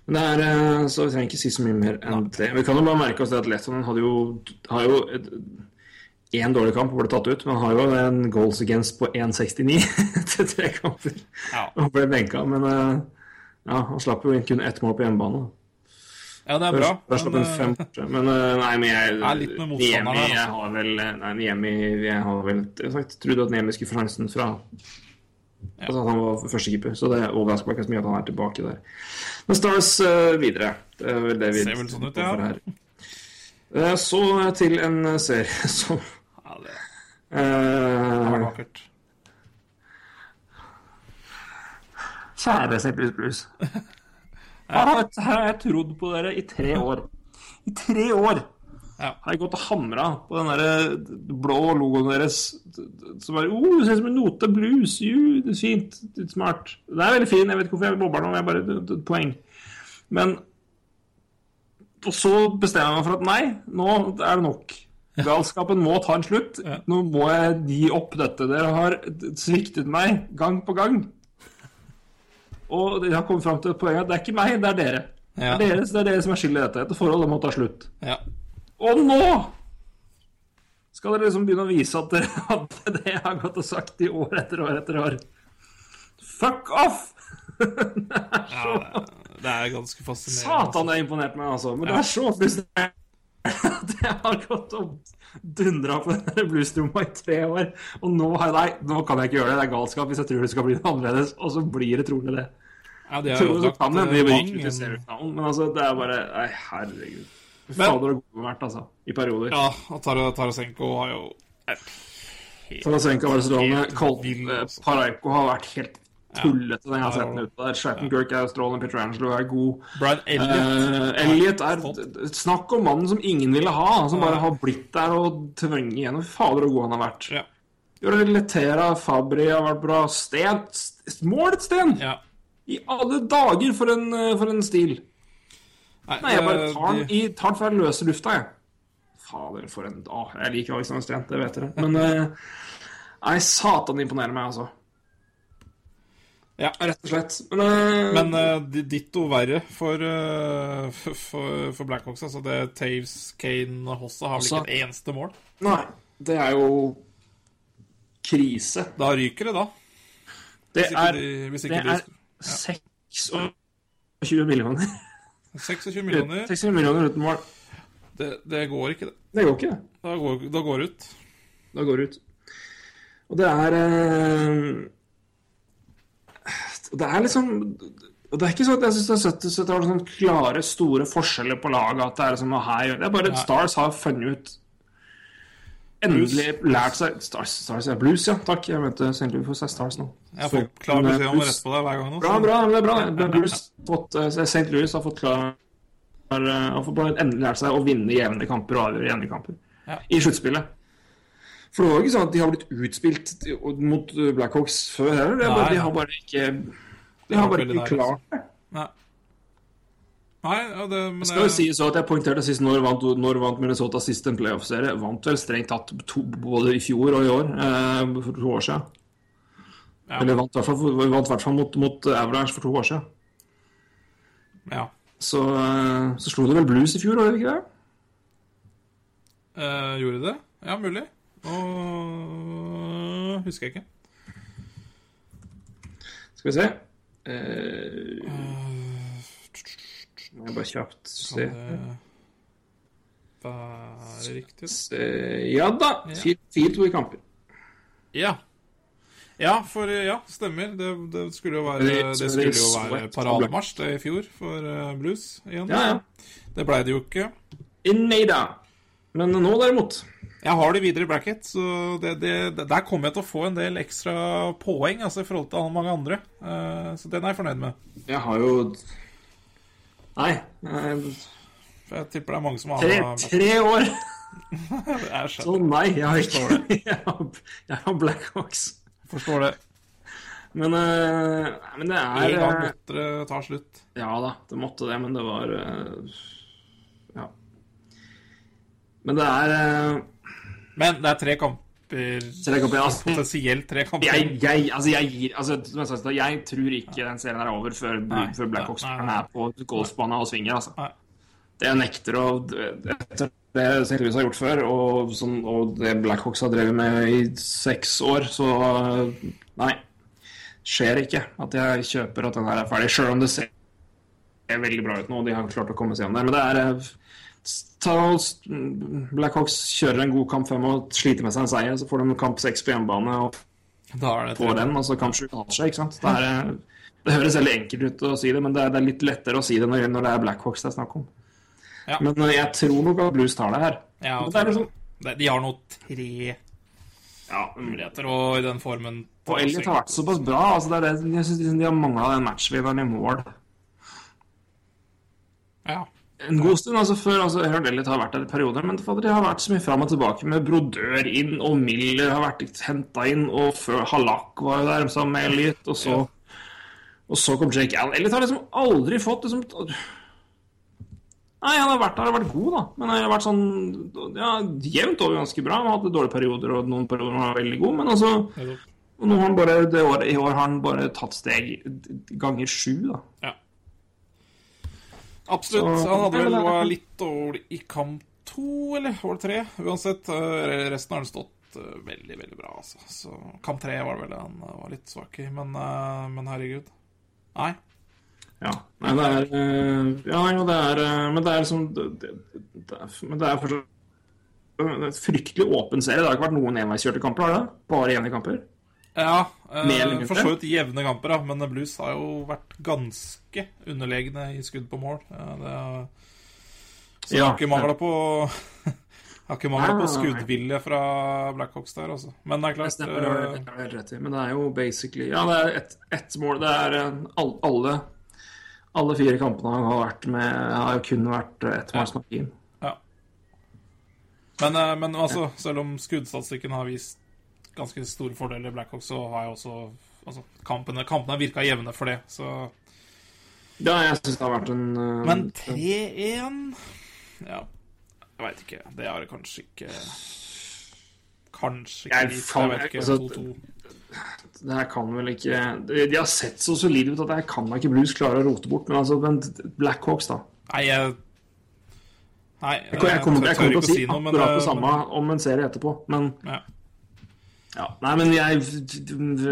Speaker 2: Men det er, eh, så Vi trenger ikke si så mye mer enn det. Vi kan jo bare merke oss at Letton hadde jo, har jo én dårlig kamp og ble tatt ut, men han har jo en goals against på 1,69 til tre kamper.
Speaker 3: Ja.
Speaker 2: Og ble benka, men eh, ja, han slapp jo kun ett mål på hjemmebane.
Speaker 3: Ja, det er bra.
Speaker 2: Der slapp han fem
Speaker 3: eh.
Speaker 2: Men nei, men jeg Niemi,
Speaker 3: altså.
Speaker 2: jeg har vel Nei, Niemi Jeg har vel sagt, trodde at Niemi skulle få sjansen fra Altså at han var førstekeeper, så det overrasker meg ikke så mye at han er tilbake der. Men Stars uh, videre. Det er vel det vi
Speaker 3: Ser vel sånn ut, ja.
Speaker 2: Uh. Eh, Så til en serie som
Speaker 3: ja, det
Speaker 2: eh,
Speaker 3: har vakkert.
Speaker 2: Kjære jeg- her har jeg trodd på dere i tre år. I tre år
Speaker 3: Ja.
Speaker 2: har jeg gått og hamra på den der blå logoen deres. Som bare oh, det ser ut som en note blues. Jo, det er fint. Det er smart. Det er veldig fin. Jeg vet ikke hvorfor jeg bobler nå. Jeg bare, det, det, et poeng. Men Og så bestemmer jeg meg for at nei, nå er det nok. Galskapen må ta en slutt. Nå må jeg gi opp dette. Dere har sviktet meg gang på gang. Og jeg har kommet fram til et poeng at det er ikke meg, det er dere.
Speaker 3: Ja.
Speaker 2: Det, er dere det er dere som er skyld i dette. Dette forholdet må ta slutt.
Speaker 3: Ja.
Speaker 2: Og nå skal dere liksom begynne å vise at dere at det jeg har gått og sagt i år etter år etter år. Fuck off!
Speaker 3: ja det, det er ganske fascinerende.
Speaker 2: Satan, det har imponert meg, altså. Men det er så frustrerende at jeg har gått og dundra på denne bluestromma i tre år. Og nå, har jeg, nei, nå kan jeg ikke gjøre det. Det er galskap hvis jeg tror det skal bli noe annerledes. Og så blir det trolig det.
Speaker 3: Ja, de har
Speaker 2: så kan det
Speaker 3: eh,
Speaker 2: men altså, det er bare Nei, herregud.
Speaker 3: Men-
Speaker 2: Fader og gode vært, altså. I perioder.
Speaker 3: Ja, og Tar- Tarasenko har jo
Speaker 2: Tarasenko har vært strålende.
Speaker 3: Helt
Speaker 2: Colt
Speaker 3: vill,
Speaker 2: eh,
Speaker 3: altså.
Speaker 2: Paraiko har vært helt tullete den jeg har sett den ute der. Shattenkirk er strålende, Petrangelo er god.
Speaker 3: Brian Elliot.
Speaker 2: Uh, Elliot er. Snakk om mannen som ingen ville ha, som bare har blitt der og tvunget gjennom. Fader og god han har vært.
Speaker 3: Ja.
Speaker 2: Letera, Fabri har vært bra. Sten St- Målet Sten!
Speaker 3: ja.
Speaker 2: I alle dager, for en, eh, for en stil. Nei, jeg bare tar den,
Speaker 3: de-
Speaker 2: i, tar den fra løse lufta, jeg. Fader, for en dag. jeg liker Alexander Steen, det vet dere. Men eh, Nei, satan imponerer meg, altså.
Speaker 3: Ja.
Speaker 2: Rett og slett. Men, uh,
Speaker 3: Men uh, ditto verre for, uh, for, for Blackhawks. Altså det Taves, Kane og Hossa har vel ikke et eneste mål.
Speaker 2: Nei, det er jo krise.
Speaker 3: Da ryker det, da.
Speaker 2: Det
Speaker 3: Hvis ikke
Speaker 2: er,
Speaker 3: de, hvis
Speaker 2: det
Speaker 3: ikke
Speaker 2: er
Speaker 3: ja.
Speaker 2: 26 millioner.
Speaker 3: 26 millioner.
Speaker 2: 26 millioner uten mål.
Speaker 3: Det, det går ikke, det.
Speaker 2: Det går ikke, det.
Speaker 3: Da går, da går ut.
Speaker 2: Da går ut. Og det er eh, Det er liksom og Det er ikke sånn at jeg synes det er 70 det var sånn klare, store forskjeller på laget. At det er liksom Det er bare at Stars har funnet ut Endelig lært seg Stars, Stars ja, Blues, ja. Takk. Jeg mente St. Louis får seg Stars nå.
Speaker 3: Jeg får klar beskjed om å rette på deg hver gang nå.
Speaker 2: Bra, bra. Det er bra. Det er Blues, fått, eh, St. Louis har fått klar har, eh, har fått endelig lært seg å vinne jevne kamper og avgjøre jevne kamper
Speaker 3: Ja.
Speaker 2: i sluttspillet. For det var jo ikke sånn at de har blitt utspilt mot Blackhawks før heller. Er de har bare ikke De
Speaker 3: har
Speaker 2: har bare ikke klart det.
Speaker 3: Nei. Ja, det, men
Speaker 2: Det skal jo
Speaker 3: si
Speaker 2: sies at jeg poengterte sist når vant, når vant Minnesota sist en playoff-serie. Vant vel strengt tatt to, både i fjor og i år, eh, for to år siden.
Speaker 3: Ja.
Speaker 2: Eller vant i hvert fall, vant hvert fall mot, mot Avalanche for to år siden.
Speaker 3: ja.
Speaker 2: Så, eh, så slo de vel Blues i fjor, var det ikke det?
Speaker 3: Eh, gjorde det? Ja, mulig. Og husker jeg ikke.
Speaker 2: Skal vi se eh, Må jeg bare kjapt se
Speaker 3: Kan det være riktig?
Speaker 2: se Ja da! Fire to i kamper.
Speaker 3: Ja. Ja, for ja, stemmer. Det, det skulle jo være,
Speaker 2: Det-
Speaker 3: det
Speaker 2: det
Speaker 3: skulle jo være parademarsj det i fjor for eh, Blues igjen.
Speaker 2: Ja, ja.
Speaker 3: Det blei det jo ikke.
Speaker 2: Neida. Men nå, derimot
Speaker 3: Jeg har de videre i bracket, så det, det, det, der kommer jeg til å få en del ekstra poeng altså, i forhold til mange andre. Eh, så den er jeg fornøyd med.
Speaker 2: Jeg har jo Nei. eh,
Speaker 3: jeg tipper det er mange som har
Speaker 2: Tre, tre år!
Speaker 3: Jeg
Speaker 2: Så nei, jeg har ikke Jeg har, jeg har Blackhawks.
Speaker 3: Forstår det.
Speaker 2: Men, uh, men det
Speaker 3: En
Speaker 2: er
Speaker 3: gang
Speaker 2: eh,
Speaker 3: måtte det ta slutt.
Speaker 2: Ja da, det måtte det, men det var uh, Ja. Men det er uh,
Speaker 3: Men det er tre kamper
Speaker 2: Altså.
Speaker 3: Potensielt tre kamper.
Speaker 2: jeg, jeg, altså jeg gir altså, som jeg, tror ikke den serien er over før,
Speaker 3: Nei,
Speaker 2: før Blackhawks er på golfbanen og svinger. Altså.
Speaker 3: Nei.
Speaker 2: Det jeg nekter å Etter det St. Louis har gjort før, og, som, og det Blackhawks har drevet med i seks år, så Nei. Skjer ikke at jeg kjøper at den her er ferdig, sjøl om det ser veldig bra ut nå, og de har klart å komme seg gjennom det. Men det er Blackhawks kjører en god kamp fem og sliter med seg en seier, så får de kamp seks på hjemmebane og får den, og så kamp sju taper seg. ikke sant? Det, er, eh, det høres veldig enkelt ut å si det, men det er, det er litt lettere å si det når, når det er Blackhawks det er snakk om.
Speaker 3: Ja.
Speaker 2: Men eh, jeg tror nok at Blues tar det her.
Speaker 3: Ja,
Speaker 2: det liksom,
Speaker 3: De har nå tre
Speaker 2: ja,
Speaker 3: muligheter, og i den formen
Speaker 2: og Elliot har vært såpass bra. altså det er det, Jeg syns de har mangla den var i mål
Speaker 3: Ja.
Speaker 2: En god stund. altså Før altså, jeg har vært der i perioder, men for de har vært så mye fram og tilbake med Brodør inn, og Miller har vært henta inn, og før Halak var jo der sammen med Elliot, og så Og så kom Jake Allen. Elliot har liksom aldri fått liksom Nei, han har vært der og vært god, da. Men han har vært sånn ja, jevnt over ganske bra. Han har hatt dårlige perioder, og noen perioder han var veldig god, men altså og nå har han bare, det året, I år har han bare tatt steg ganger sju, da.
Speaker 3: ja. Absolutt.
Speaker 2: Så-
Speaker 3: Han hadde vel var litt dårlig i kamp to, eller var det tre? Uansett. eh, Resten har han stått eh, veldig, veldig bra, altså. Så kamp tre var det vel han eh, var litt svak i, men, men herregud. Nei.
Speaker 2: Ja. Nei, det er Ja, jo, det er Men det er liksom det, det, det Men det er fortsatt en fryktelig åpen serie. Det har ikke vært noen enveiskjørte kamper, har det? Bare ene kamper?
Speaker 3: Ja, eh, for så vidt jevne kamper, da. Men Blues har jo vært ganske underlegne i skudd på mål. Eh, Det er, så det
Speaker 2: Ja.
Speaker 3: har ikke mangla på Har ikke mangla på
Speaker 2: nei.
Speaker 3: skuddvilje fra Blackhawks der, altså. Men det er klart
Speaker 2: stemmer, det er, rett i. Men det er jo basically Ja, det er ett et mål. Det er eh, alle alle fire kampene har vært med har jo kun vært eh, ettmålsmargin.
Speaker 3: Ja. Men, eh, men altså, selv om skuddstatistikken har vist ganske store fordeler Blackhawks, så har jeg også altså, kampene, kampene har virka jevne for det, så
Speaker 2: Ja, jeg syns det har vært en uh,
Speaker 3: Men 3-1 Ja, jeg veit ikke. Det har det kanskje ikke Kanskje ikke
Speaker 2: Jeg faen,
Speaker 3: Jeg vet ikke. 2-2.
Speaker 2: Altså, Det her kan vel ikke De har sett så solide ut at jeg kan da ikke Blues klare å rote bort. Men altså, men Blackhawks, da.
Speaker 3: Nei, jeg Nei,
Speaker 2: Jeg, jeg kommer, jeg kommer til å
Speaker 3: si,
Speaker 2: si
Speaker 3: noe, men,
Speaker 2: akkurat det
Speaker 3: eh,
Speaker 2: samme om en serie etterpå, men
Speaker 3: Ja.
Speaker 2: Ja. Nei, men jeg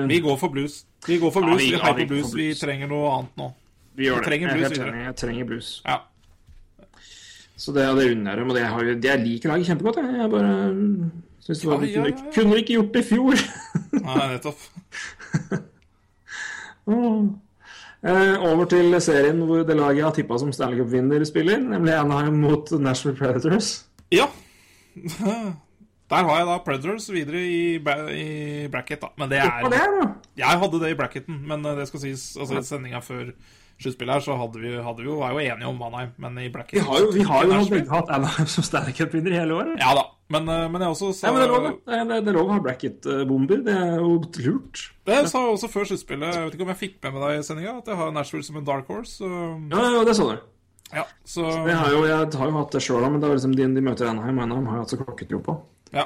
Speaker 3: Vi går for blues. Vi går for
Speaker 2: Ja,
Speaker 3: blues.
Speaker 2: vi-
Speaker 3: vi
Speaker 2: ja,
Speaker 3: heier
Speaker 2: vi
Speaker 3: på
Speaker 2: går
Speaker 3: blues. Vi trenger noe annet nå.
Speaker 2: Vi gjør
Speaker 3: vi
Speaker 2: det.
Speaker 3: trenger
Speaker 2: Jeg
Speaker 3: blues videre.
Speaker 2: Jeg trenger blues.
Speaker 3: Ja.
Speaker 2: Så det, det unner jeg dem. Og det har, jeg liker laget kjempegodt. Jeg, jeg bare syns det var,
Speaker 3: Ja, ja, ja, ja.
Speaker 2: Kunne, ikke gjort det i fjor.
Speaker 3: Nei, nettopp.
Speaker 2: Eh, over til serien hvor det laget jeg har tippa som Stanley Cup-vinner, spiller, nemlig Anaheim mot National Predators.
Speaker 3: Ja. Der har jeg da Predators videre i, i bracket, da. Men det
Speaker 2: er
Speaker 3: er? Jeg hadde det i bracketen, men eh, det skal sies Altså, i sendinga før sluttspillet her, så hadde vi, hadde vi jo, var jo enige om Manheim, men i bracket
Speaker 2: Vi har jo, vi har jo begge hatt Anaheim som Stanley Cup-vinner hele året.
Speaker 3: Ja da, men, eh, men jeg også sa
Speaker 2: Nei, men det er lov, det. Det er, det er lov å ha bracket-bomber. Det er jo lurt.
Speaker 3: Det sa jeg også før sluttspillet. Jeg vet ikke om jeg fikk med meg deg i sendinga, at jeg har Nashville som en dark horse. Så,
Speaker 2: Ja, ja, det sa du.
Speaker 3: ja, så
Speaker 2: Det har jo, jeg har jo hatt det sjøl, men det var liksom de, de møter Anaheim, og Anaheim har jeg hatt så klokketro på.
Speaker 3: Ja.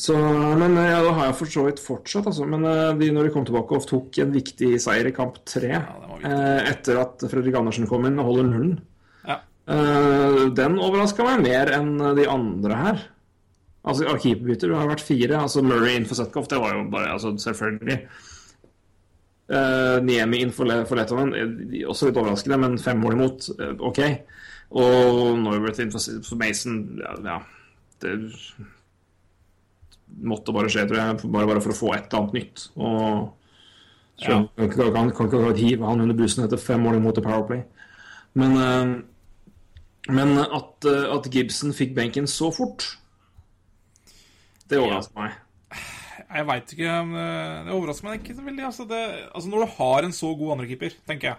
Speaker 2: Så, men eh, ja, det har jeg for så vidt fortsatt, altså. Men eh, de, når de kom tilbake og tok en viktig seier i kamp tre,
Speaker 3: ja,
Speaker 2: eh, etter at Fredrik Andersen kom inn og holder nullen,
Speaker 3: ja.
Speaker 2: eh, den overraska meg mer enn de andre her. Altså, keeperbytter har vært fire. Altså Murray inn for Zetkov, det var jo bare altså, selvfølgelig. Uh, Niemi inn for, for Letoven, eh, også litt overraskende, men fem mål imot, eh, OK. Og Norbert inn for, for Mason, ja, ja Det måtte bare skje, tror jeg, bare, bare for å få et eller annet nytt. Og ja. kan ikke kan, kan ikke hive han under bussen etter fem mål imot Powerplay. Men, eh, men at, eh, at Gibson fikk benken så fort, det overrasker meg.
Speaker 3: Jeg veit ikke. eh, Det overrasker meg ikke så veldig. Altså, det, altså Når du har en så god andrekeeper, tenker jeg,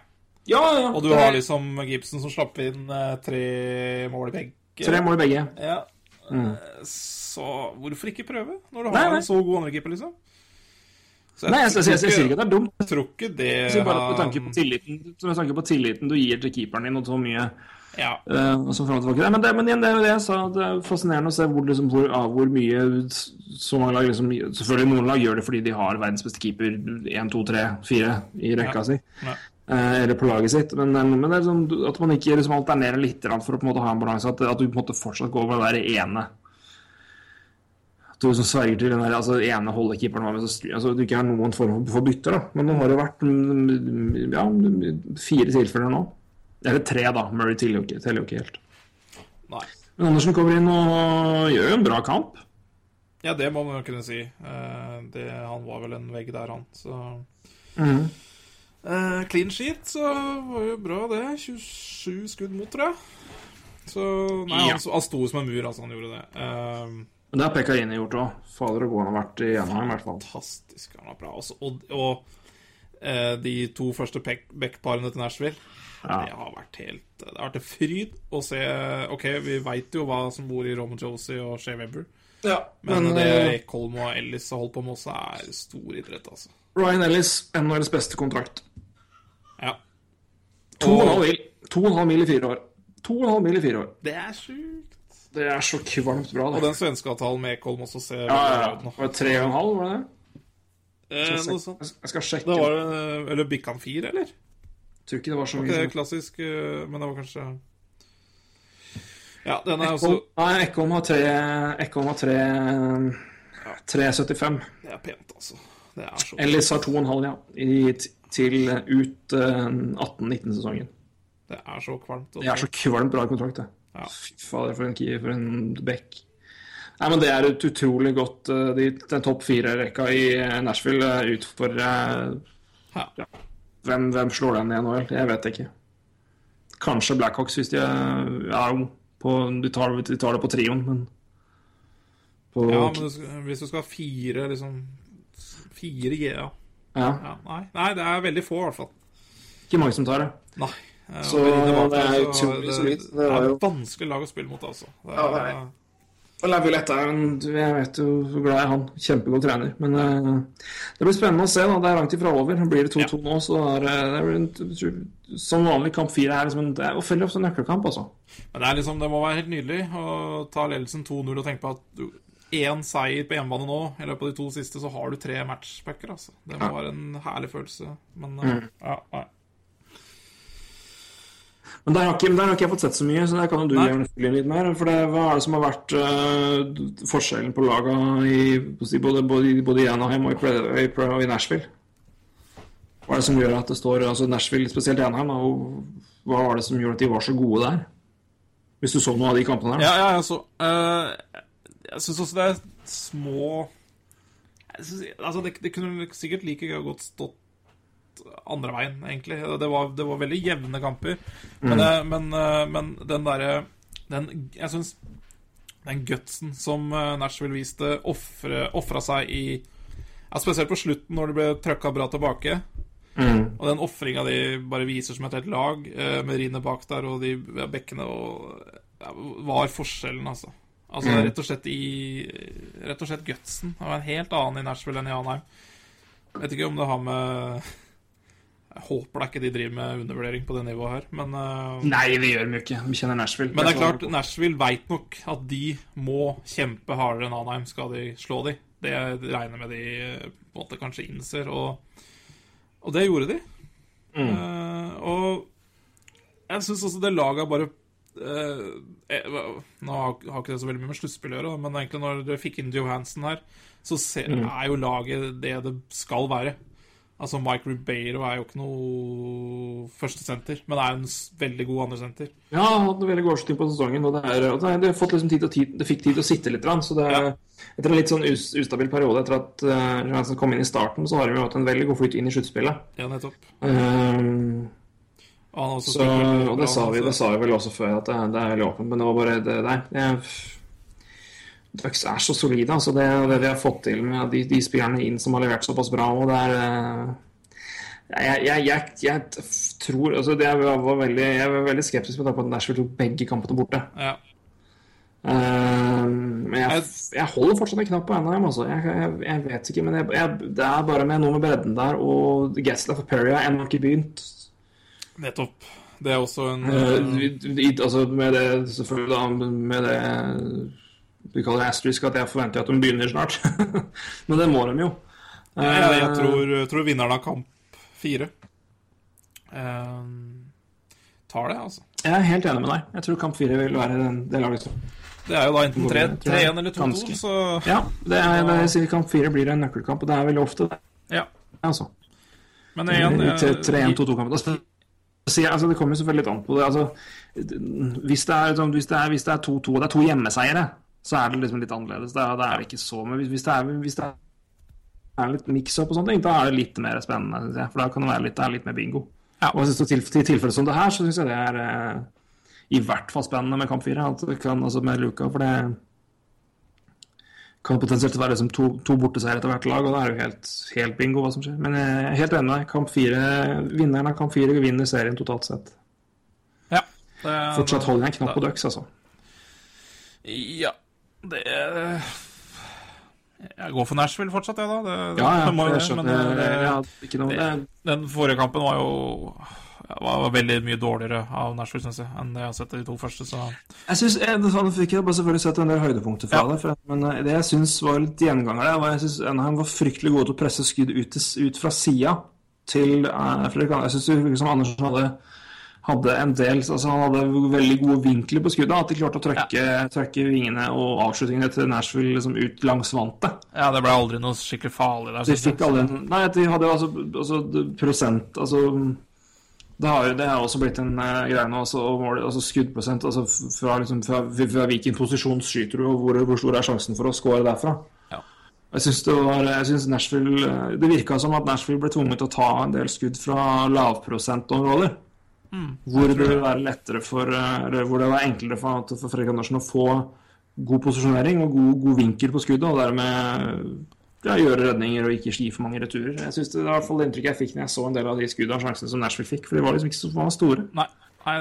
Speaker 2: Ja, ja.
Speaker 3: Og du har liksom Gibson som slapp inn tre mål i begge.
Speaker 2: Tre mål i begge.
Speaker 3: Ja. Mm. Så hvorfor ikke prøve, når du har
Speaker 2: nei.
Speaker 3: en så god andrekeeper, liksom? Så
Speaker 2: Nei, jeg, jeg, jeg, jeg sier ikke at det er dumt.
Speaker 3: Jeg tror ikke det
Speaker 2: Jeg sier bare at med tanke på tilliten, med tanke på tilliten du gir til keeperen din og så mye
Speaker 3: Ja.
Speaker 2: uh, og så fram og tilbake. Men, det, men igjen, det er jo det jeg sa. Det er fascinerende å se hvor, liksom, hvor, av hvor mye så mange lag liksom, Selvfølgelig noen lag gjør det fordi de har verdens beste keeper 1, 2, 3, 4 i rekka
Speaker 3: Ja.
Speaker 2: si.
Speaker 3: Ja.
Speaker 2: Eh, eller på laget sitt. Men, eh, men det er sånn, at man ikke liksom alternerer litt for å på en måte ha en balanse. At, at du på en måte fortsatt går over det ene. Du som sverger til den der altså, ene holdekeeperen var med, så, altså, du ikke har noen form for bytter. da. Men nå har det vært mm, ja, fire tilfeller nå. Eller tre, da. Murray teller jo ikke, teller jo ikke helt.
Speaker 3: Nei.
Speaker 2: Men Andersen kommer inn og gjør jo en bra kamp.
Speaker 3: Ja, det må man jo kunne si. Eh, det, han var vel en vegg der, han. Så
Speaker 2: mm.
Speaker 3: Eh, Clean sheet, så var jo bra, det. 27 skudd mot, tror jeg. Så Nei,
Speaker 2: Ja.
Speaker 3: han, han sto som en mur, altså. Han gjorde det. Eh,
Speaker 2: Men det har Pekkarini gjort òg. Fader og god han har vært i i hvert fall.
Speaker 3: fantastisk. Han var bra. Også, og og eh, de to første pek- backparene til Nashville
Speaker 2: Ja.
Speaker 3: Det har vært helt Det har vært en fryd å se OK, vi veit jo hva som bor i Roman Josie og Shea Webber, men,
Speaker 2: Men,
Speaker 3: det Colm og Ellis har holdt på med også, er stor idrett, altså.
Speaker 2: Ryan Ellis, NHLs beste kontrakt.
Speaker 3: Ja.
Speaker 2: To og en halv mil. To og en halv mil i fire år. To og en halv mil i fire år.
Speaker 3: det er sjukt.
Speaker 2: Det er så kvalmt bra,
Speaker 3: Og den svenske avtalen med Ekholm også ser
Speaker 2: Ja,
Speaker 3: ut nå.
Speaker 2: Var det tre og en halv, var det det?
Speaker 3: Eh, noe sånt.
Speaker 2: Jeg skal sjekke.
Speaker 3: Det var Eller bikka han fire, eller?
Speaker 2: Jeg tror ikke det var så mye. Okay,
Speaker 3: klassisk, eh, men det var kanskje Ja, den er også
Speaker 2: Ekholm- Nei, Ekholm har tre Ekholm har tre 3,75.
Speaker 3: Det er pent, altså. Det er så
Speaker 2: Ellis har to og en halv, ja. I, til ut uh, 18-19-sesongen.
Speaker 3: Det er så kvalmt.
Speaker 2: Det er så kvalmt bra kontrakt, det.
Speaker 3: Ja.
Speaker 2: Fy fader, for en keeper, for en back. Nei, men Det er et utrolig godt eh, de, Den topp fire-rekka i eh, Nashville eh, utfordrer
Speaker 3: Ja.
Speaker 2: hvem, hvem slår den i NHL? Jeg vet ikke. Kanskje Blackhawks hvis de er ja, på, de, tar, de tar det på trioen, men på,
Speaker 3: Ja, men du skal, hvis du skal ha fire, liksom Fire G, ja.
Speaker 2: ja,
Speaker 3: ja nei, nei, det er veldig få, i hvert fall.
Speaker 2: ikke mange som tar det.
Speaker 3: Nei. Eh,
Speaker 2: Så det er utrolig solid. Det
Speaker 3: Det er
Speaker 2: jo-
Speaker 3: vanskelig lag å spille mot, altså. Det
Speaker 2: Ja, det er Og Laviolette er en Jeg vet jo hvor glad jeg er han. Kjempegod trener. Men eh, det blir spennende å se. da Det er langt ifra over. Blir det 2-2 nå, så er det, blir en, som vanlig kamp fire er liksom en, det er veldig ofte en nøkkelkamp, altså.
Speaker 3: Men det er liksom, det må være helt nydelig å ta ledelsen 2-0 og tenke på at du én seier på hjemmebane nå, i løpet av de to siste, så har du tre matchbacker, altså. Det må
Speaker 2: Ja.
Speaker 3: være en herlig følelse. Men
Speaker 2: Mm.
Speaker 3: eh, ja, nei.
Speaker 2: Men der har, ikke, der har ikke jeg fått sett så mye, så der kan jo du gjerne fylle inn litt mer. For det, hva er det som har vært uh, forskjellen på laga i både, både, både i Anaheim og i, og i Nashville? Hva er det som gjør at det står altså Nashville, spesielt Anaheim, og hva var det som gjorde at de var så gode der? Hvis du så noe av de kampene der?
Speaker 3: Ja, ja, altså uh, Jeg syns også det er små synes, Altså, det, det kunne sikkert like godt stått andre veien, egentlig. Det var, det var veldig jevne kamper. Men, mm. men, eh, men den derre den, Jeg syns den gutsen som eh, Nashville viste, ofra seg i ja, Spesielt på slutten, når det ble trøkka bra tilbake.
Speaker 2: Mm.
Speaker 3: Og den ofringa de bare viser som et helt lag, eh, med rinet bak der og de bekkene og ja, Var forskjellen, altså. Altså
Speaker 2: Mm.
Speaker 3: rett og slett i Rett og slett gutsen. Det var en helt annen i Nashville enn i Anheim. Vet ikke om det har med Jeg håper da ikke de driver med undervurdering på det nivået her, men uh,
Speaker 2: Nei, det gjør de ikke. Vi kjenner Nashville.
Speaker 3: men det er klart, Nashville veit nok at de må kjempe hardere enn Anheim skal de slå de. Det regner med de eh, på en måte kanskje innser, og, og det gjorde de. Eh, og jeg syns også det laget bare uh, jeg, Nå har har ikke det så veldig mye med sluttspill å gjøre, men egentlig når du fikk inn Johansen her, så ser, er jo laget det det skal være. Altså Mike Rubeiro er jo ikke noe førstesenter, men er en veldig god andresenter.
Speaker 2: Ja, han hadde veldig god avslutning på sesongen. Og det, er, og det, det, har fått liksom tid det fikk tid til å sitte litt. Så det,
Speaker 3: Ja.
Speaker 2: etter en litt sånn us, ustabil periode etter at uh, Johansen kom inn i starten, så har han jo hatt en veldig god flyt inn i sluttspillet.
Speaker 3: Ja, nettopp.
Speaker 2: Um,
Speaker 3: Og
Speaker 2: så, og det,
Speaker 3: bra,
Speaker 2: det sa, vi, det sa vi vel også før, at det, det er veldig åpent. Men det var bare det der. Jeg, Ducks er så solide. altså Det, det vi har fått til med de, de spillerne inn som har levert såpass bra. og det er eh, jeg, jeg, jeg, jeg tror altså det, var veldig, jeg var veldig skeptisk med tanke på at Nashville tok begge kampene borte.
Speaker 3: Ja.
Speaker 2: Uh, men jeg, holder fortsatt en knapp på NHM. altså. Jeg, vet ikke, men det er bare med noe med bredden der, og Gaslight og Perry har ennå ikke begynt.
Speaker 3: Nettopp. Det er også en
Speaker 2: uh, uh, altså med det selvfølgelig da, med det vi kaller asterisk at jeg forventer at de begynner snart. Men det må de jo.
Speaker 3: jeg, jeg
Speaker 2: Eh,
Speaker 3: tror, tror vinneren av kamp fire eh, tar det, altså.
Speaker 2: Jeg er helt enig med deg. Jeg tror kamp fire vil være den, det laget
Speaker 3: Det er jo da enten 3-1 eller 2-2, så
Speaker 2: Ja, det er, det, jeg sier kamp fire blir en nøkkelkamp, og det er veldig ofte det.
Speaker 3: ja.
Speaker 2: Altså.
Speaker 3: Men igjen eh,
Speaker 2: 3-1-2-2-kampen. Altså, altså, det kommer selvfølgelig litt an på det. Altså, det er det er hvis det er 2-2, og det er to hjemmeseiere, så er det liksom litt annerledes. Da, da er det ikke så Men hvis, det er, hvis det er litt mix-up og sånne ting, da er det litt mer spennende, syns jeg. For da kan det være litt, det er litt mer bingo.
Speaker 3: Ja.
Speaker 2: Og det til, til tilfeller som det her, så syns jeg det er eh, i hvert fall spennende med kamp fire. At det kan, altså med Luka, for det kan potensielt være liksom to, to borteseiere etter hvert lag, og da er det jo helt, helt bingo hva som skjer. Men jeg er helt enig med deg. Kamp fire, vinneren av kamp fire vinner serien totalt sett.
Speaker 3: Ja. Det,
Speaker 2: Fortsatt holder jeg en knapp på Ducks, altså.
Speaker 3: Ja. Det Jeg går for Nashville fortsatt, jeg, da. Det,
Speaker 2: Ja, ja,
Speaker 3: det må jo
Speaker 2: jeg
Speaker 3: det,
Speaker 2: skjønner.
Speaker 3: men det,
Speaker 2: hadde ikke noe det,
Speaker 3: den forrige kampen var jo Det var veldig mye dårligere av Nashville, syns jeg, enn det jeg har sett de to første. Så
Speaker 2: Jeg synes, jeg, fikk jeg bare selvfølgelig sett en del høydepunkter fra
Speaker 3: Ja.
Speaker 2: det. For, men eh, det jeg syns var litt gjenganger der, var jeg synes Anaheim var fryktelig gode til å presse skudd ut, ut fra sida til uh, Fredrik Andersen. Jeg syns det virket som Andersen hadde, hadde en del altså Han hadde veldig gode vinkler på skuddet. At de klarte å trøkke, trøkke vingene og avslutningene til Nashville liksom ut langs vantet.
Speaker 3: ja, det ble aldri noe skikkelig farlig der.
Speaker 2: De fikk aldri en Nei, de hadde altså, altså prosent Altså det har det har også blitt en uh, greie nå. Altså, altså skuddprosent altså fra, liksom, fra, fra hvilken posisjon skyter du, og hvor, hvor stor er sjansen for å score derfra.
Speaker 3: Ja.
Speaker 2: Jeg syns det var Jeg synes Nashville eh, Det virka som at Nashville ble tvunget til å ta en del skudd fra lavprosentområder. Hvor det vil være lettere for eh, Eller hvor det var enklere for, for Fredrik Andersen å få god posisjonering og god, god vinkel på skuddet, og dermed ja, gjøre redninger og ikke gi for mange returer. Jeg synes Det var i hvert fall det inntrykket jeg fikk når jeg så en del av de skuddene og sjansene som Nashville fikk. For de var liksom ikke så var store.
Speaker 3: Nei, nei,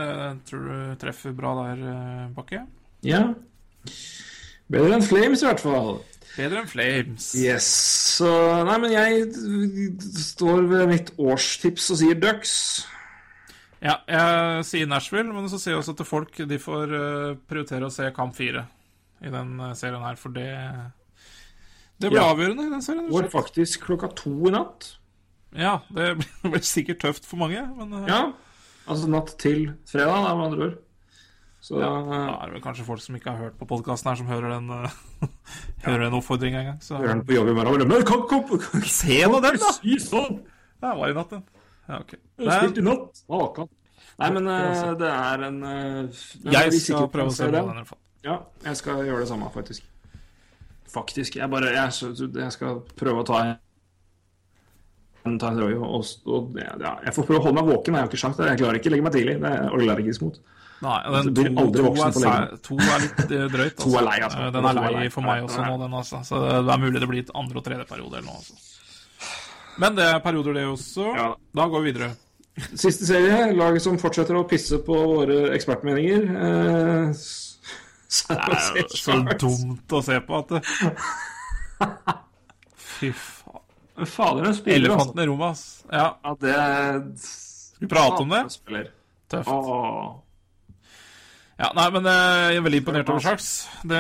Speaker 3: tror du treffer bra der, eh, Bakke.
Speaker 2: Ja. Bedre enn Flames, i hvert fall.
Speaker 3: Bedre enn Flames.
Speaker 2: Yes. Så Nei, men jeg står ved mitt årstips og sier Ducks.
Speaker 3: Ja, jeg sier Nashville, men så sier jeg også til folk de får eh, prioritere å se kamp fire i den eh, serien her, for det Det blir
Speaker 2: Ja.
Speaker 3: avgjørende i den serien.
Speaker 2: Går faktisk klokka to i natt.
Speaker 3: Ja, det blir sikkert tøft for mange, men eh,
Speaker 2: Ja. Altså natt til fredag, da, med andre ord. Så
Speaker 3: da er det vel kanskje folk som ikke har hørt på podkasten her, som hører den, hører den oppfordringa en gang. Så
Speaker 2: den på jobb i morgen. Men kom, kom, kom,
Speaker 3: se nå den, da!
Speaker 2: Sånn!
Speaker 3: Det var i natt, den. Ja, ok.
Speaker 2: Spilte natt. Makan. Nei, men eh, det er en eh,
Speaker 3: jeg skal prøve å se på
Speaker 2: den-
Speaker 3: den, i hvert fall.
Speaker 2: Ja, jeg skal gjøre det samme, faktisk. Faktisk. Jeg bare Jeg, jeg skal prøve å ta en ta en og, og ja, Jeg får prøve å holde meg våken. Jeg har ikke sjans det. Jeg klarer ikke å legge meg tidlig. Det er jeg allergisk mot.
Speaker 3: Nei, den to,
Speaker 2: aldri
Speaker 3: to, er, sær- to er litt drøyt.
Speaker 2: To er lei, altså.
Speaker 3: Den er
Speaker 2: lei.
Speaker 3: for meg også nå, den altså. Så det er mulig det blir et andre og tredje periode eller noe. Altså. Men det er perioder, det også.
Speaker 2: Ja.
Speaker 3: Da går vi videre.
Speaker 2: Siste serie. Laget som fortsetter å pisse på våre ekspertmeninger. Eh,
Speaker 3: Det er jo så dumt å se på at det Fy faen.
Speaker 2: Fader, hun spiller, altså.
Speaker 3: Elefanten i rommet, ass. Ja,
Speaker 2: Ja, det
Speaker 3: skal vi prate om det? Tøft.
Speaker 2: Åh.
Speaker 3: Ja, nei, men eh, jeg er veldig imponert over Sharks. Det,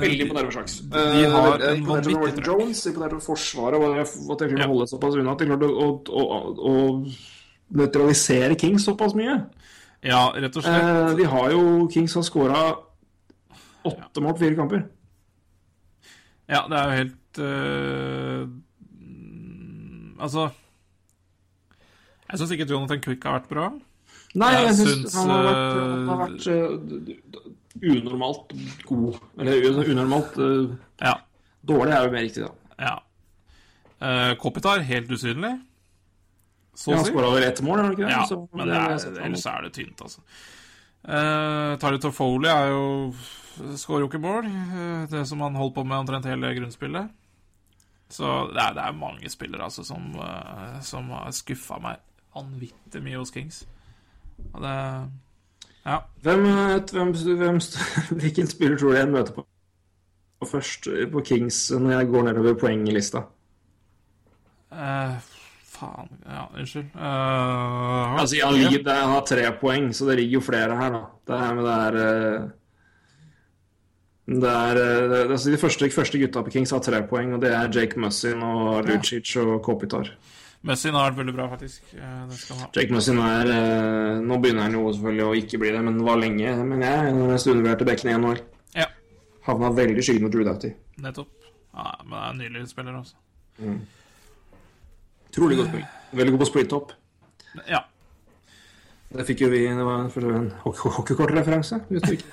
Speaker 2: Veldig imponert over Sharks.
Speaker 3: De har
Speaker 2: Eh,
Speaker 3: en
Speaker 2: imponert over
Speaker 3: vanvittig
Speaker 2: Jones,
Speaker 3: trøkk.
Speaker 2: Jones, imponert over Forsvaret, og at de kunne
Speaker 3: Ja.
Speaker 2: holde såpass unna. At de klarte å, å, å, å nøytralisere Kings såpass mye.
Speaker 3: Ja, rett og slett.
Speaker 2: Eh, vi har jo Kings har skåra åtte mål på fire kamper.
Speaker 3: Ja, det er jo helt øh, Altså Jeg syns ikke Jonathan Quick har vært bra.
Speaker 2: Nei,
Speaker 3: Jeg
Speaker 2: jeg syns han har vært, han har vært uh, unormalt god. Eller unormalt uh,
Speaker 3: Ja.
Speaker 2: dårlig er jo mer riktig, da.
Speaker 3: ja. Uh, Kopitar, helt usynlig. Så
Speaker 2: Ja, han skåra vel ett mål, har han ikke det?
Speaker 3: Ja,
Speaker 2: Så-
Speaker 3: men
Speaker 2: det
Speaker 3: er, ellers er det tynt, altså. Uh, Tari Toffoli er jo Skårer jo ikke mål. Uh, det som han holdt på med omtrent hele grunnspillet. Så det er, det er mange spillere altså, som, uh, som har skuffa meg vanvittig mye hos Kings. Og det Ja.
Speaker 2: Hvem, eh, hvem, hvem, hvilken spiller tror du jeg møter på, først på Kings når jeg går nedover poenglista?
Speaker 3: Uh, faen Ja, unnskyld. Eh,
Speaker 2: Altså, han, ligger, det, han har tre poeng, så det ligger jo flere her, da. Det er, med det er eh, det er, eh, det, altså De første, første gutta på Kings har tre poeng, og det er Jake Mussin og Lucic og Kopitar.
Speaker 3: Messin har vært veldig bra, faktisk. Eh, det.
Speaker 2: Jake Mussin er eh, Nå begynner han jo selvfølgelig å ikke bli det, men var lenge, men jeg, en av de mest undervurderte bekkene i NHL.
Speaker 3: Ja,
Speaker 2: Havna veldig i skyggen mot Drew Doughty.
Speaker 3: nettopp. Ja, men det er en nydelig spiller, altså.
Speaker 2: Utrolig godt spill. Veldig god på split-top.
Speaker 3: Ja.
Speaker 2: Det fikk jo vi Det var for en hockey- hockeykortreferanse.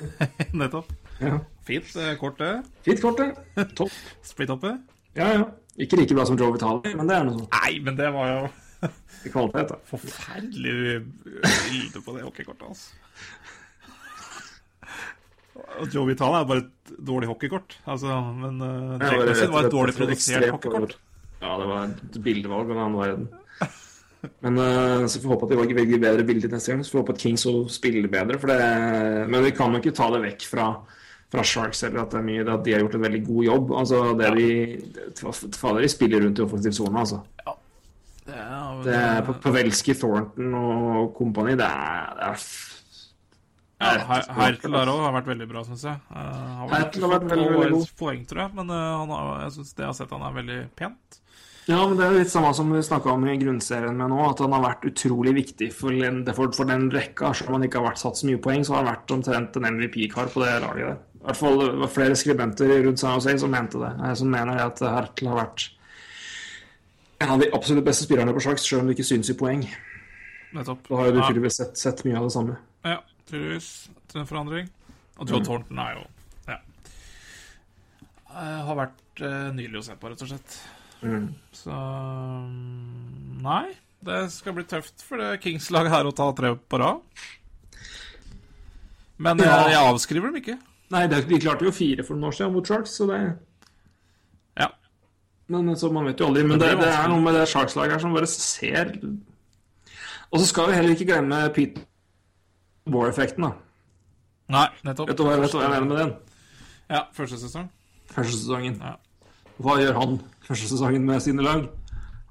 Speaker 3: nettopp.
Speaker 2: Ja.
Speaker 3: Fint eh, kort, det.
Speaker 2: Fint kort, det. Topp.
Speaker 3: Split-oppet.
Speaker 2: Ja, ja. Ikke like bra som Joe Vitali, men det er noe sånt.
Speaker 3: Nei, men det var jo
Speaker 2: kvalitet, da.
Speaker 3: forferdelig bilde på det hockeykortet, altså. Joe Vitale er bare et dårlig hockeykort. Altså, men uh,
Speaker 2: Ja,
Speaker 3: Jake
Speaker 2: det
Speaker 3: var et dårlig produsert hockeykort.
Speaker 2: Ja, det var et bildevalg av en annen verden. Men uh, så får vi håpe at de velger velger bedre bilder neste gang. Så får vi håpe at Kings spiller bedre. Det, men vi kan jo ikke ta det vekk fra, fra Sharks eller at, det mye, at de har gjort en veldig god jobb. Altså, det de, det- Fader, de spiller rundt i offensiv sone, altså.
Speaker 3: Det er,
Speaker 2: Det er på Pavelski, Thornton og kompani. Det er, det er
Speaker 3: ja,
Speaker 2: det er
Speaker 3: Hertel der òg har vært veldig bra, syns jeg. Uh, har
Speaker 2: vært, har vært veldig, veldig god.
Speaker 3: poeng, tror jeg. Men han har, jeg syns det jeg har sett, han er veldig pent.
Speaker 2: Ja, men det er litt samme som vi snakka om i grunnserien med nå, at han har vært utrolig viktig for, for, for den rekka. Selv om han ikke har vært satt så mye poeng, så har han vært omtrent en MVP-kar på det laget der. I hvert fall det var flere skribenter rundt San Jose som mente det. eh, Som mener at Hertel har vært en av de absolutt beste spillerne på sjakk, selv om det ikke syns i poeng.
Speaker 3: Nettopp.
Speaker 2: Da har jo du tydeligvis sett, sett mye av det samme.
Speaker 3: Ja, tydeligvis. Til en forandring. Og Joe
Speaker 2: Mm.
Speaker 3: Thornton er jo Ja. Eh, har vært uh, nydelig å se på, rett og slett.
Speaker 2: Mm.
Speaker 3: Så mm, Nei, det skal bli tøft for det Kings-laget her å ta tre på rad. Men jeg, jeg avskriver dem ikke.
Speaker 2: Nei, de klarte jo fire for noen år siden mot Sharks, så det
Speaker 3: Ja.
Speaker 2: Men så man vet jo aldri. Men
Speaker 3: Det
Speaker 2: det, det er noe med det Sharks-laget her som bare ser Og så skal vi heller ikke glemme Pete War-effekten, da.
Speaker 3: Nei, nettopp.
Speaker 2: Vet du hva, vet du hva jeg mener med den?
Speaker 3: Ja, første sesong.
Speaker 2: Første sesongen.
Speaker 3: Ja.
Speaker 2: Hva gjør han første sesongen med sine lag?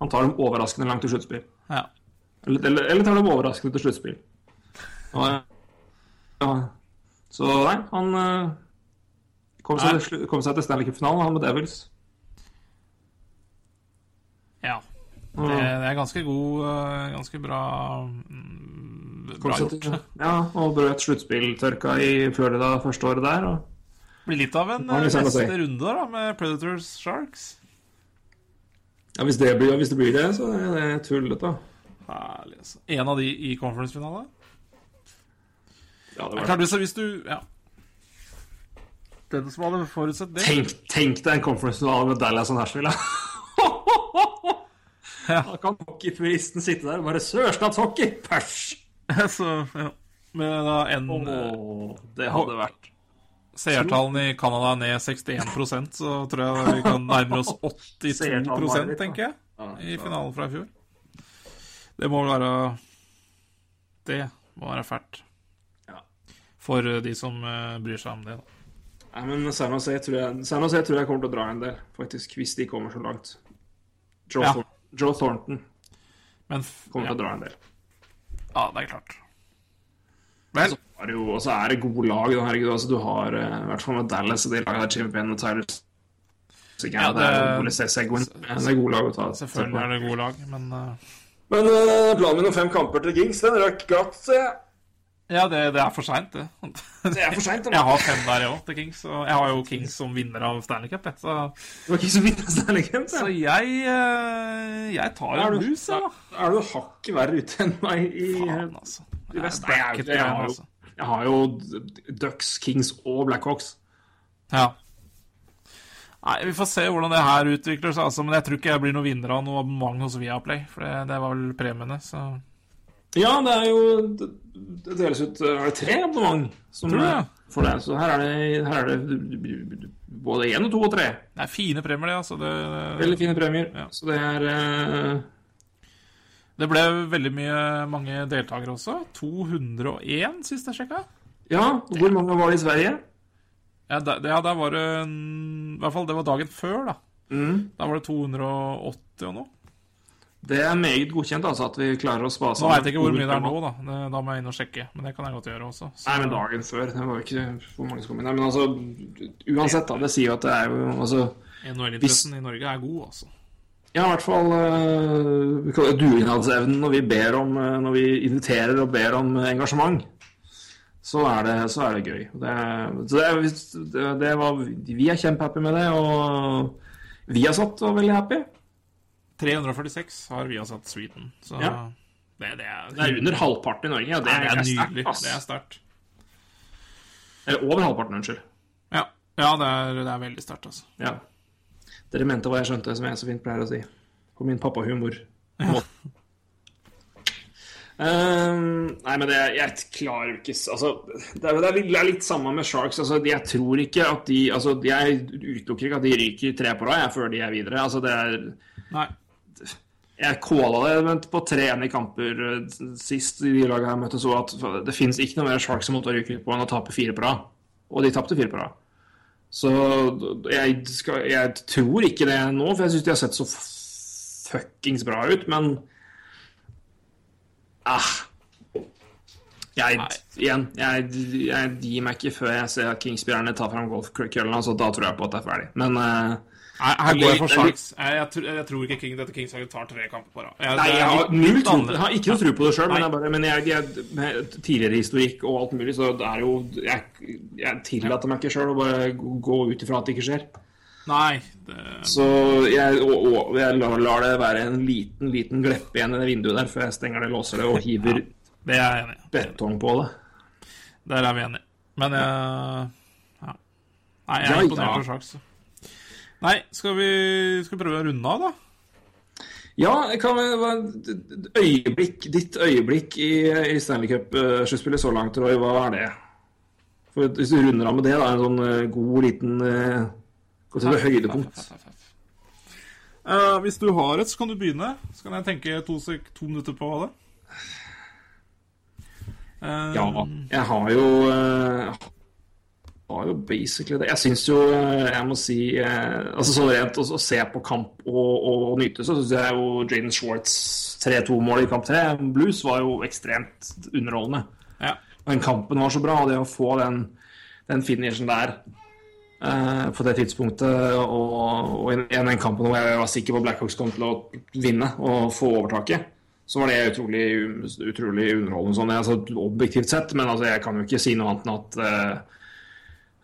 Speaker 2: Han tar dem overraskende langt til sluttspill.
Speaker 3: Ja.
Speaker 2: Eller, eller, eller tar dem overraskende til sluttspill. Ja. ja. Så nei, han eh, kom seg, til kom seg til Stanley Cup-finalen, han med Devils.
Speaker 3: ja. Det, det er ganske god eh, Ganske bra mm, Bra gjort.
Speaker 2: ja, og brøt sluttspilltørka i Florida første året der. Og,
Speaker 3: Blir litt av en eh, neste runde da, med Predators Sharks.
Speaker 2: ja, hvis, det blir, hvis det blir det, så er det tullete.
Speaker 3: Herlig, altså. En av de i conference-finale?
Speaker 2: Ja, det
Speaker 3: Det er
Speaker 2: var
Speaker 3: klart, hvis, hvis du Ja. Den som hadde forutsett det
Speaker 2: Tenk, tenk deg en conference-finale med Dallas og Nashville.
Speaker 3: Ja.
Speaker 2: Da kan hockeyfuristen sitte der og bare Sørstatshockey! Pæsj!
Speaker 3: Så, ja. Med da en
Speaker 2: Åh, det hadde vært
Speaker 3: seertallene i Canada ned 61% så tror jeg vi kan nærme oss 82
Speaker 2: Seertall var litt, da.
Speaker 3: tenker jeg, i finalen fra i fjor. Det må vel være Det må være fælt. For eh, de som eh, bryr seg om det. Da.
Speaker 2: Nei, men San Jose tror jeg, San Jose tror jeg kommer til å dra en del, faktisk, hvis de kommer så langt. Joe,
Speaker 3: Ja.
Speaker 2: Thor Joe Thornton
Speaker 3: Men
Speaker 2: kommer
Speaker 3: ja,
Speaker 2: til å dra en del.
Speaker 3: ja, det er klart. Vel,
Speaker 2: jo, og så er det gode lag. da, Herregud, altså, du har eh, i hvert fall med Dallas og de lagene der Jimmy Penn og Tyler
Speaker 3: Ja,
Speaker 2: det,
Speaker 3: det-
Speaker 2: er gode, Det er gode lag å ta.
Speaker 3: selvfølgelig er det gode lag, men uh...
Speaker 2: Men uh, planen min om fem kamper til Kings, den rakk glatt, ser jeg.
Speaker 3: Ja, det, det er for seint, det.
Speaker 2: Det er for seint.
Speaker 3: Jeg har fem der, jeg òg, til Kings. Og jeg har jo Kings som vinner av Stanley Cup. jeg, Så,
Speaker 2: har Kings som vinner av Stanley Cup.
Speaker 3: så
Speaker 2: ja.
Speaker 3: jeg eh, Jeg tar en
Speaker 2: du-
Speaker 3: jeg, da.
Speaker 2: Er du hakket verre ute enn meg i
Speaker 3: Faen, altså.
Speaker 2: i vest. Nei, jeg, jeg, har jo,
Speaker 3: altså.
Speaker 2: jeg har jo Ducks, Kings og Blackhawks.
Speaker 3: Ja. Nei, Vi får se hvordan det her utvikler seg, altså, men jeg tror ikke jeg blir noen vinner av noe abonnement hos Viaplay. For det, det var vel premiene, så
Speaker 2: Ja, det er jo Det, deles ut Er det tre abonnement som
Speaker 3: Tror
Speaker 2: er for det? Så her er det, her er det både én og to og tre.
Speaker 3: Det er fine premier, det. altså. Det,
Speaker 2: Veldig fine premier.
Speaker 3: Ja.
Speaker 2: Så det er uh...
Speaker 3: Det ble veldig mye, mange deltakere også. 201 sist jeg sjekka.
Speaker 2: Ja, hvor mange var det i Sverige?
Speaker 3: Ja, der, ja, der var det I hvert fall det var dagen før, da.
Speaker 2: Mm.
Speaker 3: Da var det 280 og noe.
Speaker 2: Det er meget godkjent, altså, at vi klarer å spa
Speaker 3: Nå
Speaker 2: sammen.
Speaker 3: veit jeg ikke hvor mye det er nå, da. Det, da må jeg inn og sjekke. Men det kan jeg godt gjøre også. Så,
Speaker 2: Nei, men dagen før. Det var jo ikke hvor mange som kom inn. Nei, men altså, uansett, da. Det sier jo at det er jo altså
Speaker 3: NHL-interessen i Norge er god, altså.
Speaker 2: Ja, i hvert fall uh, dugnadsevnen når vi ber om eh, Når vi inviterer og ber om engasjement. Så er det, så er det gøy. Det, så det, er- det, var, vi er kjempehappy med det, og vi har satt og veldig happy.
Speaker 3: 346 har vi satt Sweden. Så
Speaker 2: Ja.
Speaker 3: det, det, er,
Speaker 2: Det er under halvparten i Norge. Ja, det,
Speaker 3: det er nydelig. Det er sterkt.
Speaker 2: Eller over halvparten, unnskyld.
Speaker 3: Ja, ja det, er, det er veldig sterkt, altså.
Speaker 2: Ja. Dere mente hva jeg skjønte, som jeg så fint pleier å si. På min pappahumor. Um, nei, men det, jeg klarer jo ikke Altså, det er, det er litt- det er litt samme med Sharks. Altså, jeg tror ikke at de altså, Jeg utelukker ikke at de ryker tre på rad før de er videre. Altså, det er
Speaker 3: Nei.
Speaker 2: Jeg kåla det vent, på tre i kamper eh, sist i de lagene jeg møtte, så at det fins ikke noe mer Sharks som måtte ryke på enn å tape fire på rad. Og de tapte fire på rad. Så jeg, skal, jeg tror ikke det nå, for jeg syns de har sett så fuckings bra ut, men ah. Jeg, igjen, jeg, jeg gir meg ikke før jeg ser at Kingsby-erne tar fram golfkøllen. Altså, da tror jeg på at det er ferdig. Men eh,
Speaker 3: Her, går jeg for
Speaker 2: Det
Speaker 3: Sharks. Jeg, jeg, tror- jeg tror ikke King, dette Kingslaget tar tre kamper på rad. Jeg,
Speaker 2: Nei, jeg har, null tro, jeg har ikke noe tro på det sjøl, men, jeg bare, men jeg, jeg, med tidligere historikk og alt mulig, så det er jo Jeg, jeg tillater meg ikke sjøl å bare gå ut ifra at det ikke skjer.
Speaker 3: Nei. Det,
Speaker 2: Så jeg, og, og, jeg lar, lar det være en liten liten glepp igjen i det vinduet der før jeg stenger det, låser det og hiver
Speaker 3: det er enig i.
Speaker 2: betong på det.
Speaker 3: Der er vi enige. Men jeg Ja. Nei, jeg er
Speaker 2: Ja,
Speaker 3: imponert
Speaker 2: ja.
Speaker 3: over Sharks. Nei, skal vi, skal vi prøve å runde av, da?
Speaker 2: Ja, vel være- øyeblikk, Ditt øyeblikk i, i Stanley Cup-sluttspillet så langt, Roy, hva er det? For Hvis du runder av med det, da, en sånn eh, god liten uh, Gå høydepunkt.
Speaker 3: Uh, hvis du har et, så kan du begynne. Så kan jeg tenke to, sek to minutter på det. Uh,
Speaker 2: Ja, jeg har jo uh, basically det. Jeg syns jo eh, Jeg må si eh, Altså sånn rent å, å se på kamp og, og nyte, så syns jeg jo Jaden Schwartz 3-2-mål i kamp 3, Blues, var jo ekstremt underholdende.
Speaker 3: ja.
Speaker 2: Den kampen var så bra, og det å få den, den finishen der eh, på det tidspunktet, og, og i den kampen hvor jeg var sikker på Blackhawks kom til å vinne og få overtaket, så var det utrolig, utrolig underholdende sånn, altså, objektivt sett. Men altså, jeg kan jo ikke si noe annet enn at eh,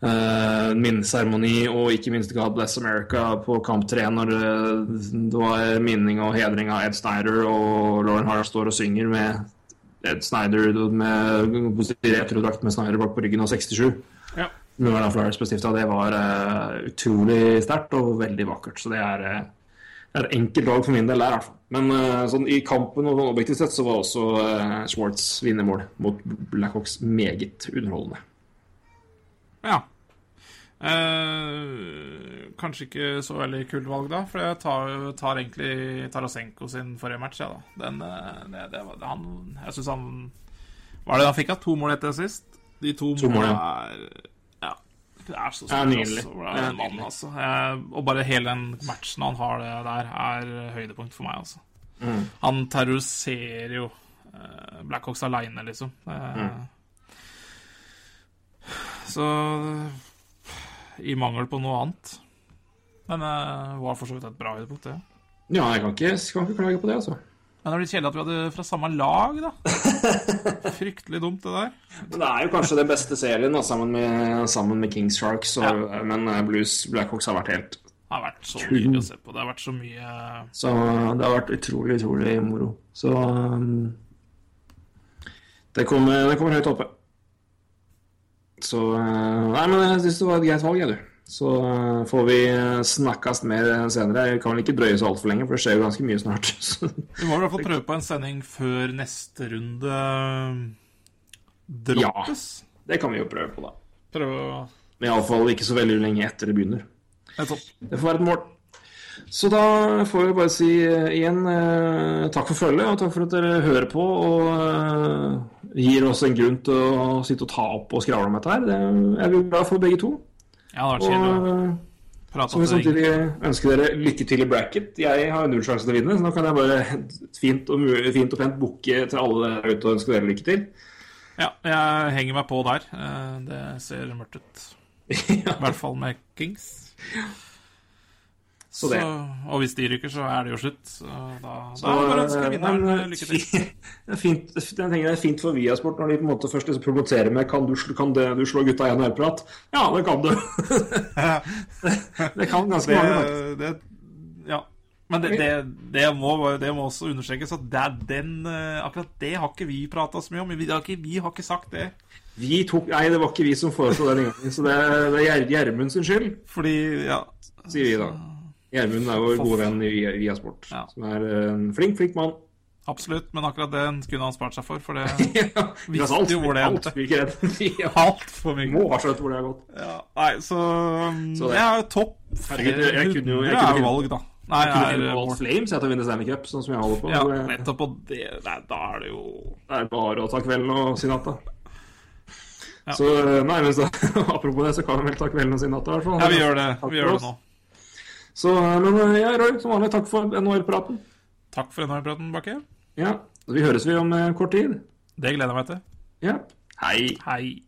Speaker 2: eh, minneseremoni og ikke minst God Bless America på kamp tre, når eh, det var minning og hedring av Ed Snyder, og Lauren Harr står og synger med Ed Snyder med retrodrakt med Snyder bak på ryggen og 67.
Speaker 3: ja.
Speaker 2: Det var uh, utrolig sterkt og veldig vakkert. Så det er, uh, det er et enkelt lag for min del der, i hvert fall. Men uh, sånn, i kampen og sånn objektivt sett så var også uh, Schwartz vinnermål mot Blackhawks meget underholdende.
Speaker 3: Ja. Eh, kanskje ikke så veldig kult valg, da. For jeg tar, tar egentlig Tarasenko sin forrige match, jeg, da. Den, eh, det, det han, jeg syns han Hva er det han fikk av? To mål etter sist? De to,
Speaker 2: To mål,
Speaker 3: målene er Ja. Det er så
Speaker 2: Ja,
Speaker 3: stort, altså. Det
Speaker 2: Ja,
Speaker 3: en mann, altså. Jeg, og bare hele den matchen han har det der, er høydepunkt for meg, altså.
Speaker 2: Mm.
Speaker 3: Han terroriserer jo eh, Blackhawks aleine, liksom. Eh,
Speaker 2: Mm.
Speaker 3: Så I mangel på noe annet. Men det var for så vidt et bra høydepunkt, det.
Speaker 2: Ja, jeg kan ikke, kan ikke klage på det, altså.
Speaker 3: Men det er litt kjedelig at vi hadde fra samme lag, da. Fryktelig dumt, det der.
Speaker 2: Men det er jo kanskje den beste serien da, sammen med, sammen med Kings Sharks. Og, Men eh, Blues Blackhawks har vært helt
Speaker 3: Det har vært så
Speaker 2: Kun.
Speaker 3: mye å se på. Det har vært så mye
Speaker 2: Så det har vært utrolig, utrolig moro. Så um, det, kommer, det kommer høyt oppe. Så uh, Nei, men jeg syns det var et greit valg, jeg, du. Så uh, får vi uh, snakkes mer senere. Jeg kan vel ikke drøye så altfor lenge, for det skjer jo ganske mye snart.
Speaker 3: Vi må i hvert fall prøve på en sending før neste runde droppes.
Speaker 2: det kan vi jo prøve på, da.
Speaker 3: Prøve å
Speaker 2: Men iallfall ikke så veldig lenge etter det begynner. Det får være et mål. Så da får vi bare si eh, igjen eh, takk for følget, og takk for at dere hører på og eh, gir oss en grunn til å sitte og ta opp og skravle om dette her. Det er vi glad for begge to.
Speaker 3: Ja, det har vært
Speaker 2: Og eh, så vil samtidig ønske dere lykke til i bracket. Jeg har null sjanse til å vinne, så nå kan jeg bare fint og, fint og pent booke til alle der ute og ønske dere lykke til.
Speaker 3: Ja, jeg henger meg på der. Eh, Det ser mørkt ut. I hvert fall med Kings.
Speaker 2: Så
Speaker 3: Så og hvis de ryker, så er det jo slutt. Så da,
Speaker 2: Så,
Speaker 3: da det bare å ønske
Speaker 2: eh,
Speaker 3: vinneren eh, lykke til.
Speaker 2: Det er fint, jeg tenker det er fint for Viasport når de på en måte først liksom promoterer med Kan du, kan det, du slå gutta i en øreprat? Ja, det kan du. det kan ganske mange, faktisk.
Speaker 3: Det, det, ja. Men det, det, det, må, det må også understrekes at det den, eh, akkurat det har ikke vi prata så mye om. Vi har ikke, vi har ikke sagt det.
Speaker 2: Vi tok, nei, det var ikke vi som foreslo den gangen, så det det er Gjermund sin skyld,
Speaker 3: Fordi, ja
Speaker 2: sier vi da. Gjermund er vår gode venn i Via- Sport,
Speaker 3: Ja.
Speaker 2: som er en flink, flink mann.
Speaker 3: Absolutt. Men akkurat den kunne han spart seg for, for det
Speaker 2: Ja,
Speaker 3: Visste
Speaker 2: alt,
Speaker 3: jo hvor det endte. altfor mye.
Speaker 2: må ha skjønt hvor det har gått.
Speaker 3: Ja, nei, så, um,
Speaker 2: Så det-
Speaker 3: Jeg er jo topp
Speaker 2: Herregud, jeg- jeg kunne jo- jeg
Speaker 3: 100
Speaker 2: kunne
Speaker 3: er jo valg, da. Nei,
Speaker 2: Jeg kunne finne valgt Flames jeg til å vinne Stanley Cup, sånn som jeg holder på.
Speaker 3: Ja, nettopp. Og det, nei, da er det jo
Speaker 2: Det er bare å ta kvelden og si natta.
Speaker 3: Ja.
Speaker 2: Så nei, men så, apropos det, så kan vi vel ta kvelden og si natta, i hvert fall.
Speaker 3: Ja, vi gjør det. Vi gjør det nå.
Speaker 2: Så, men ja, Roy, som vanlig, takk for NHR-praten.
Speaker 3: Takk for NHR-praten, Bakke.
Speaker 2: Ja, vi høres vi om eh, kort tid.
Speaker 3: Det gleder jeg meg til.
Speaker 2: Ja. Hei.
Speaker 3: Hei.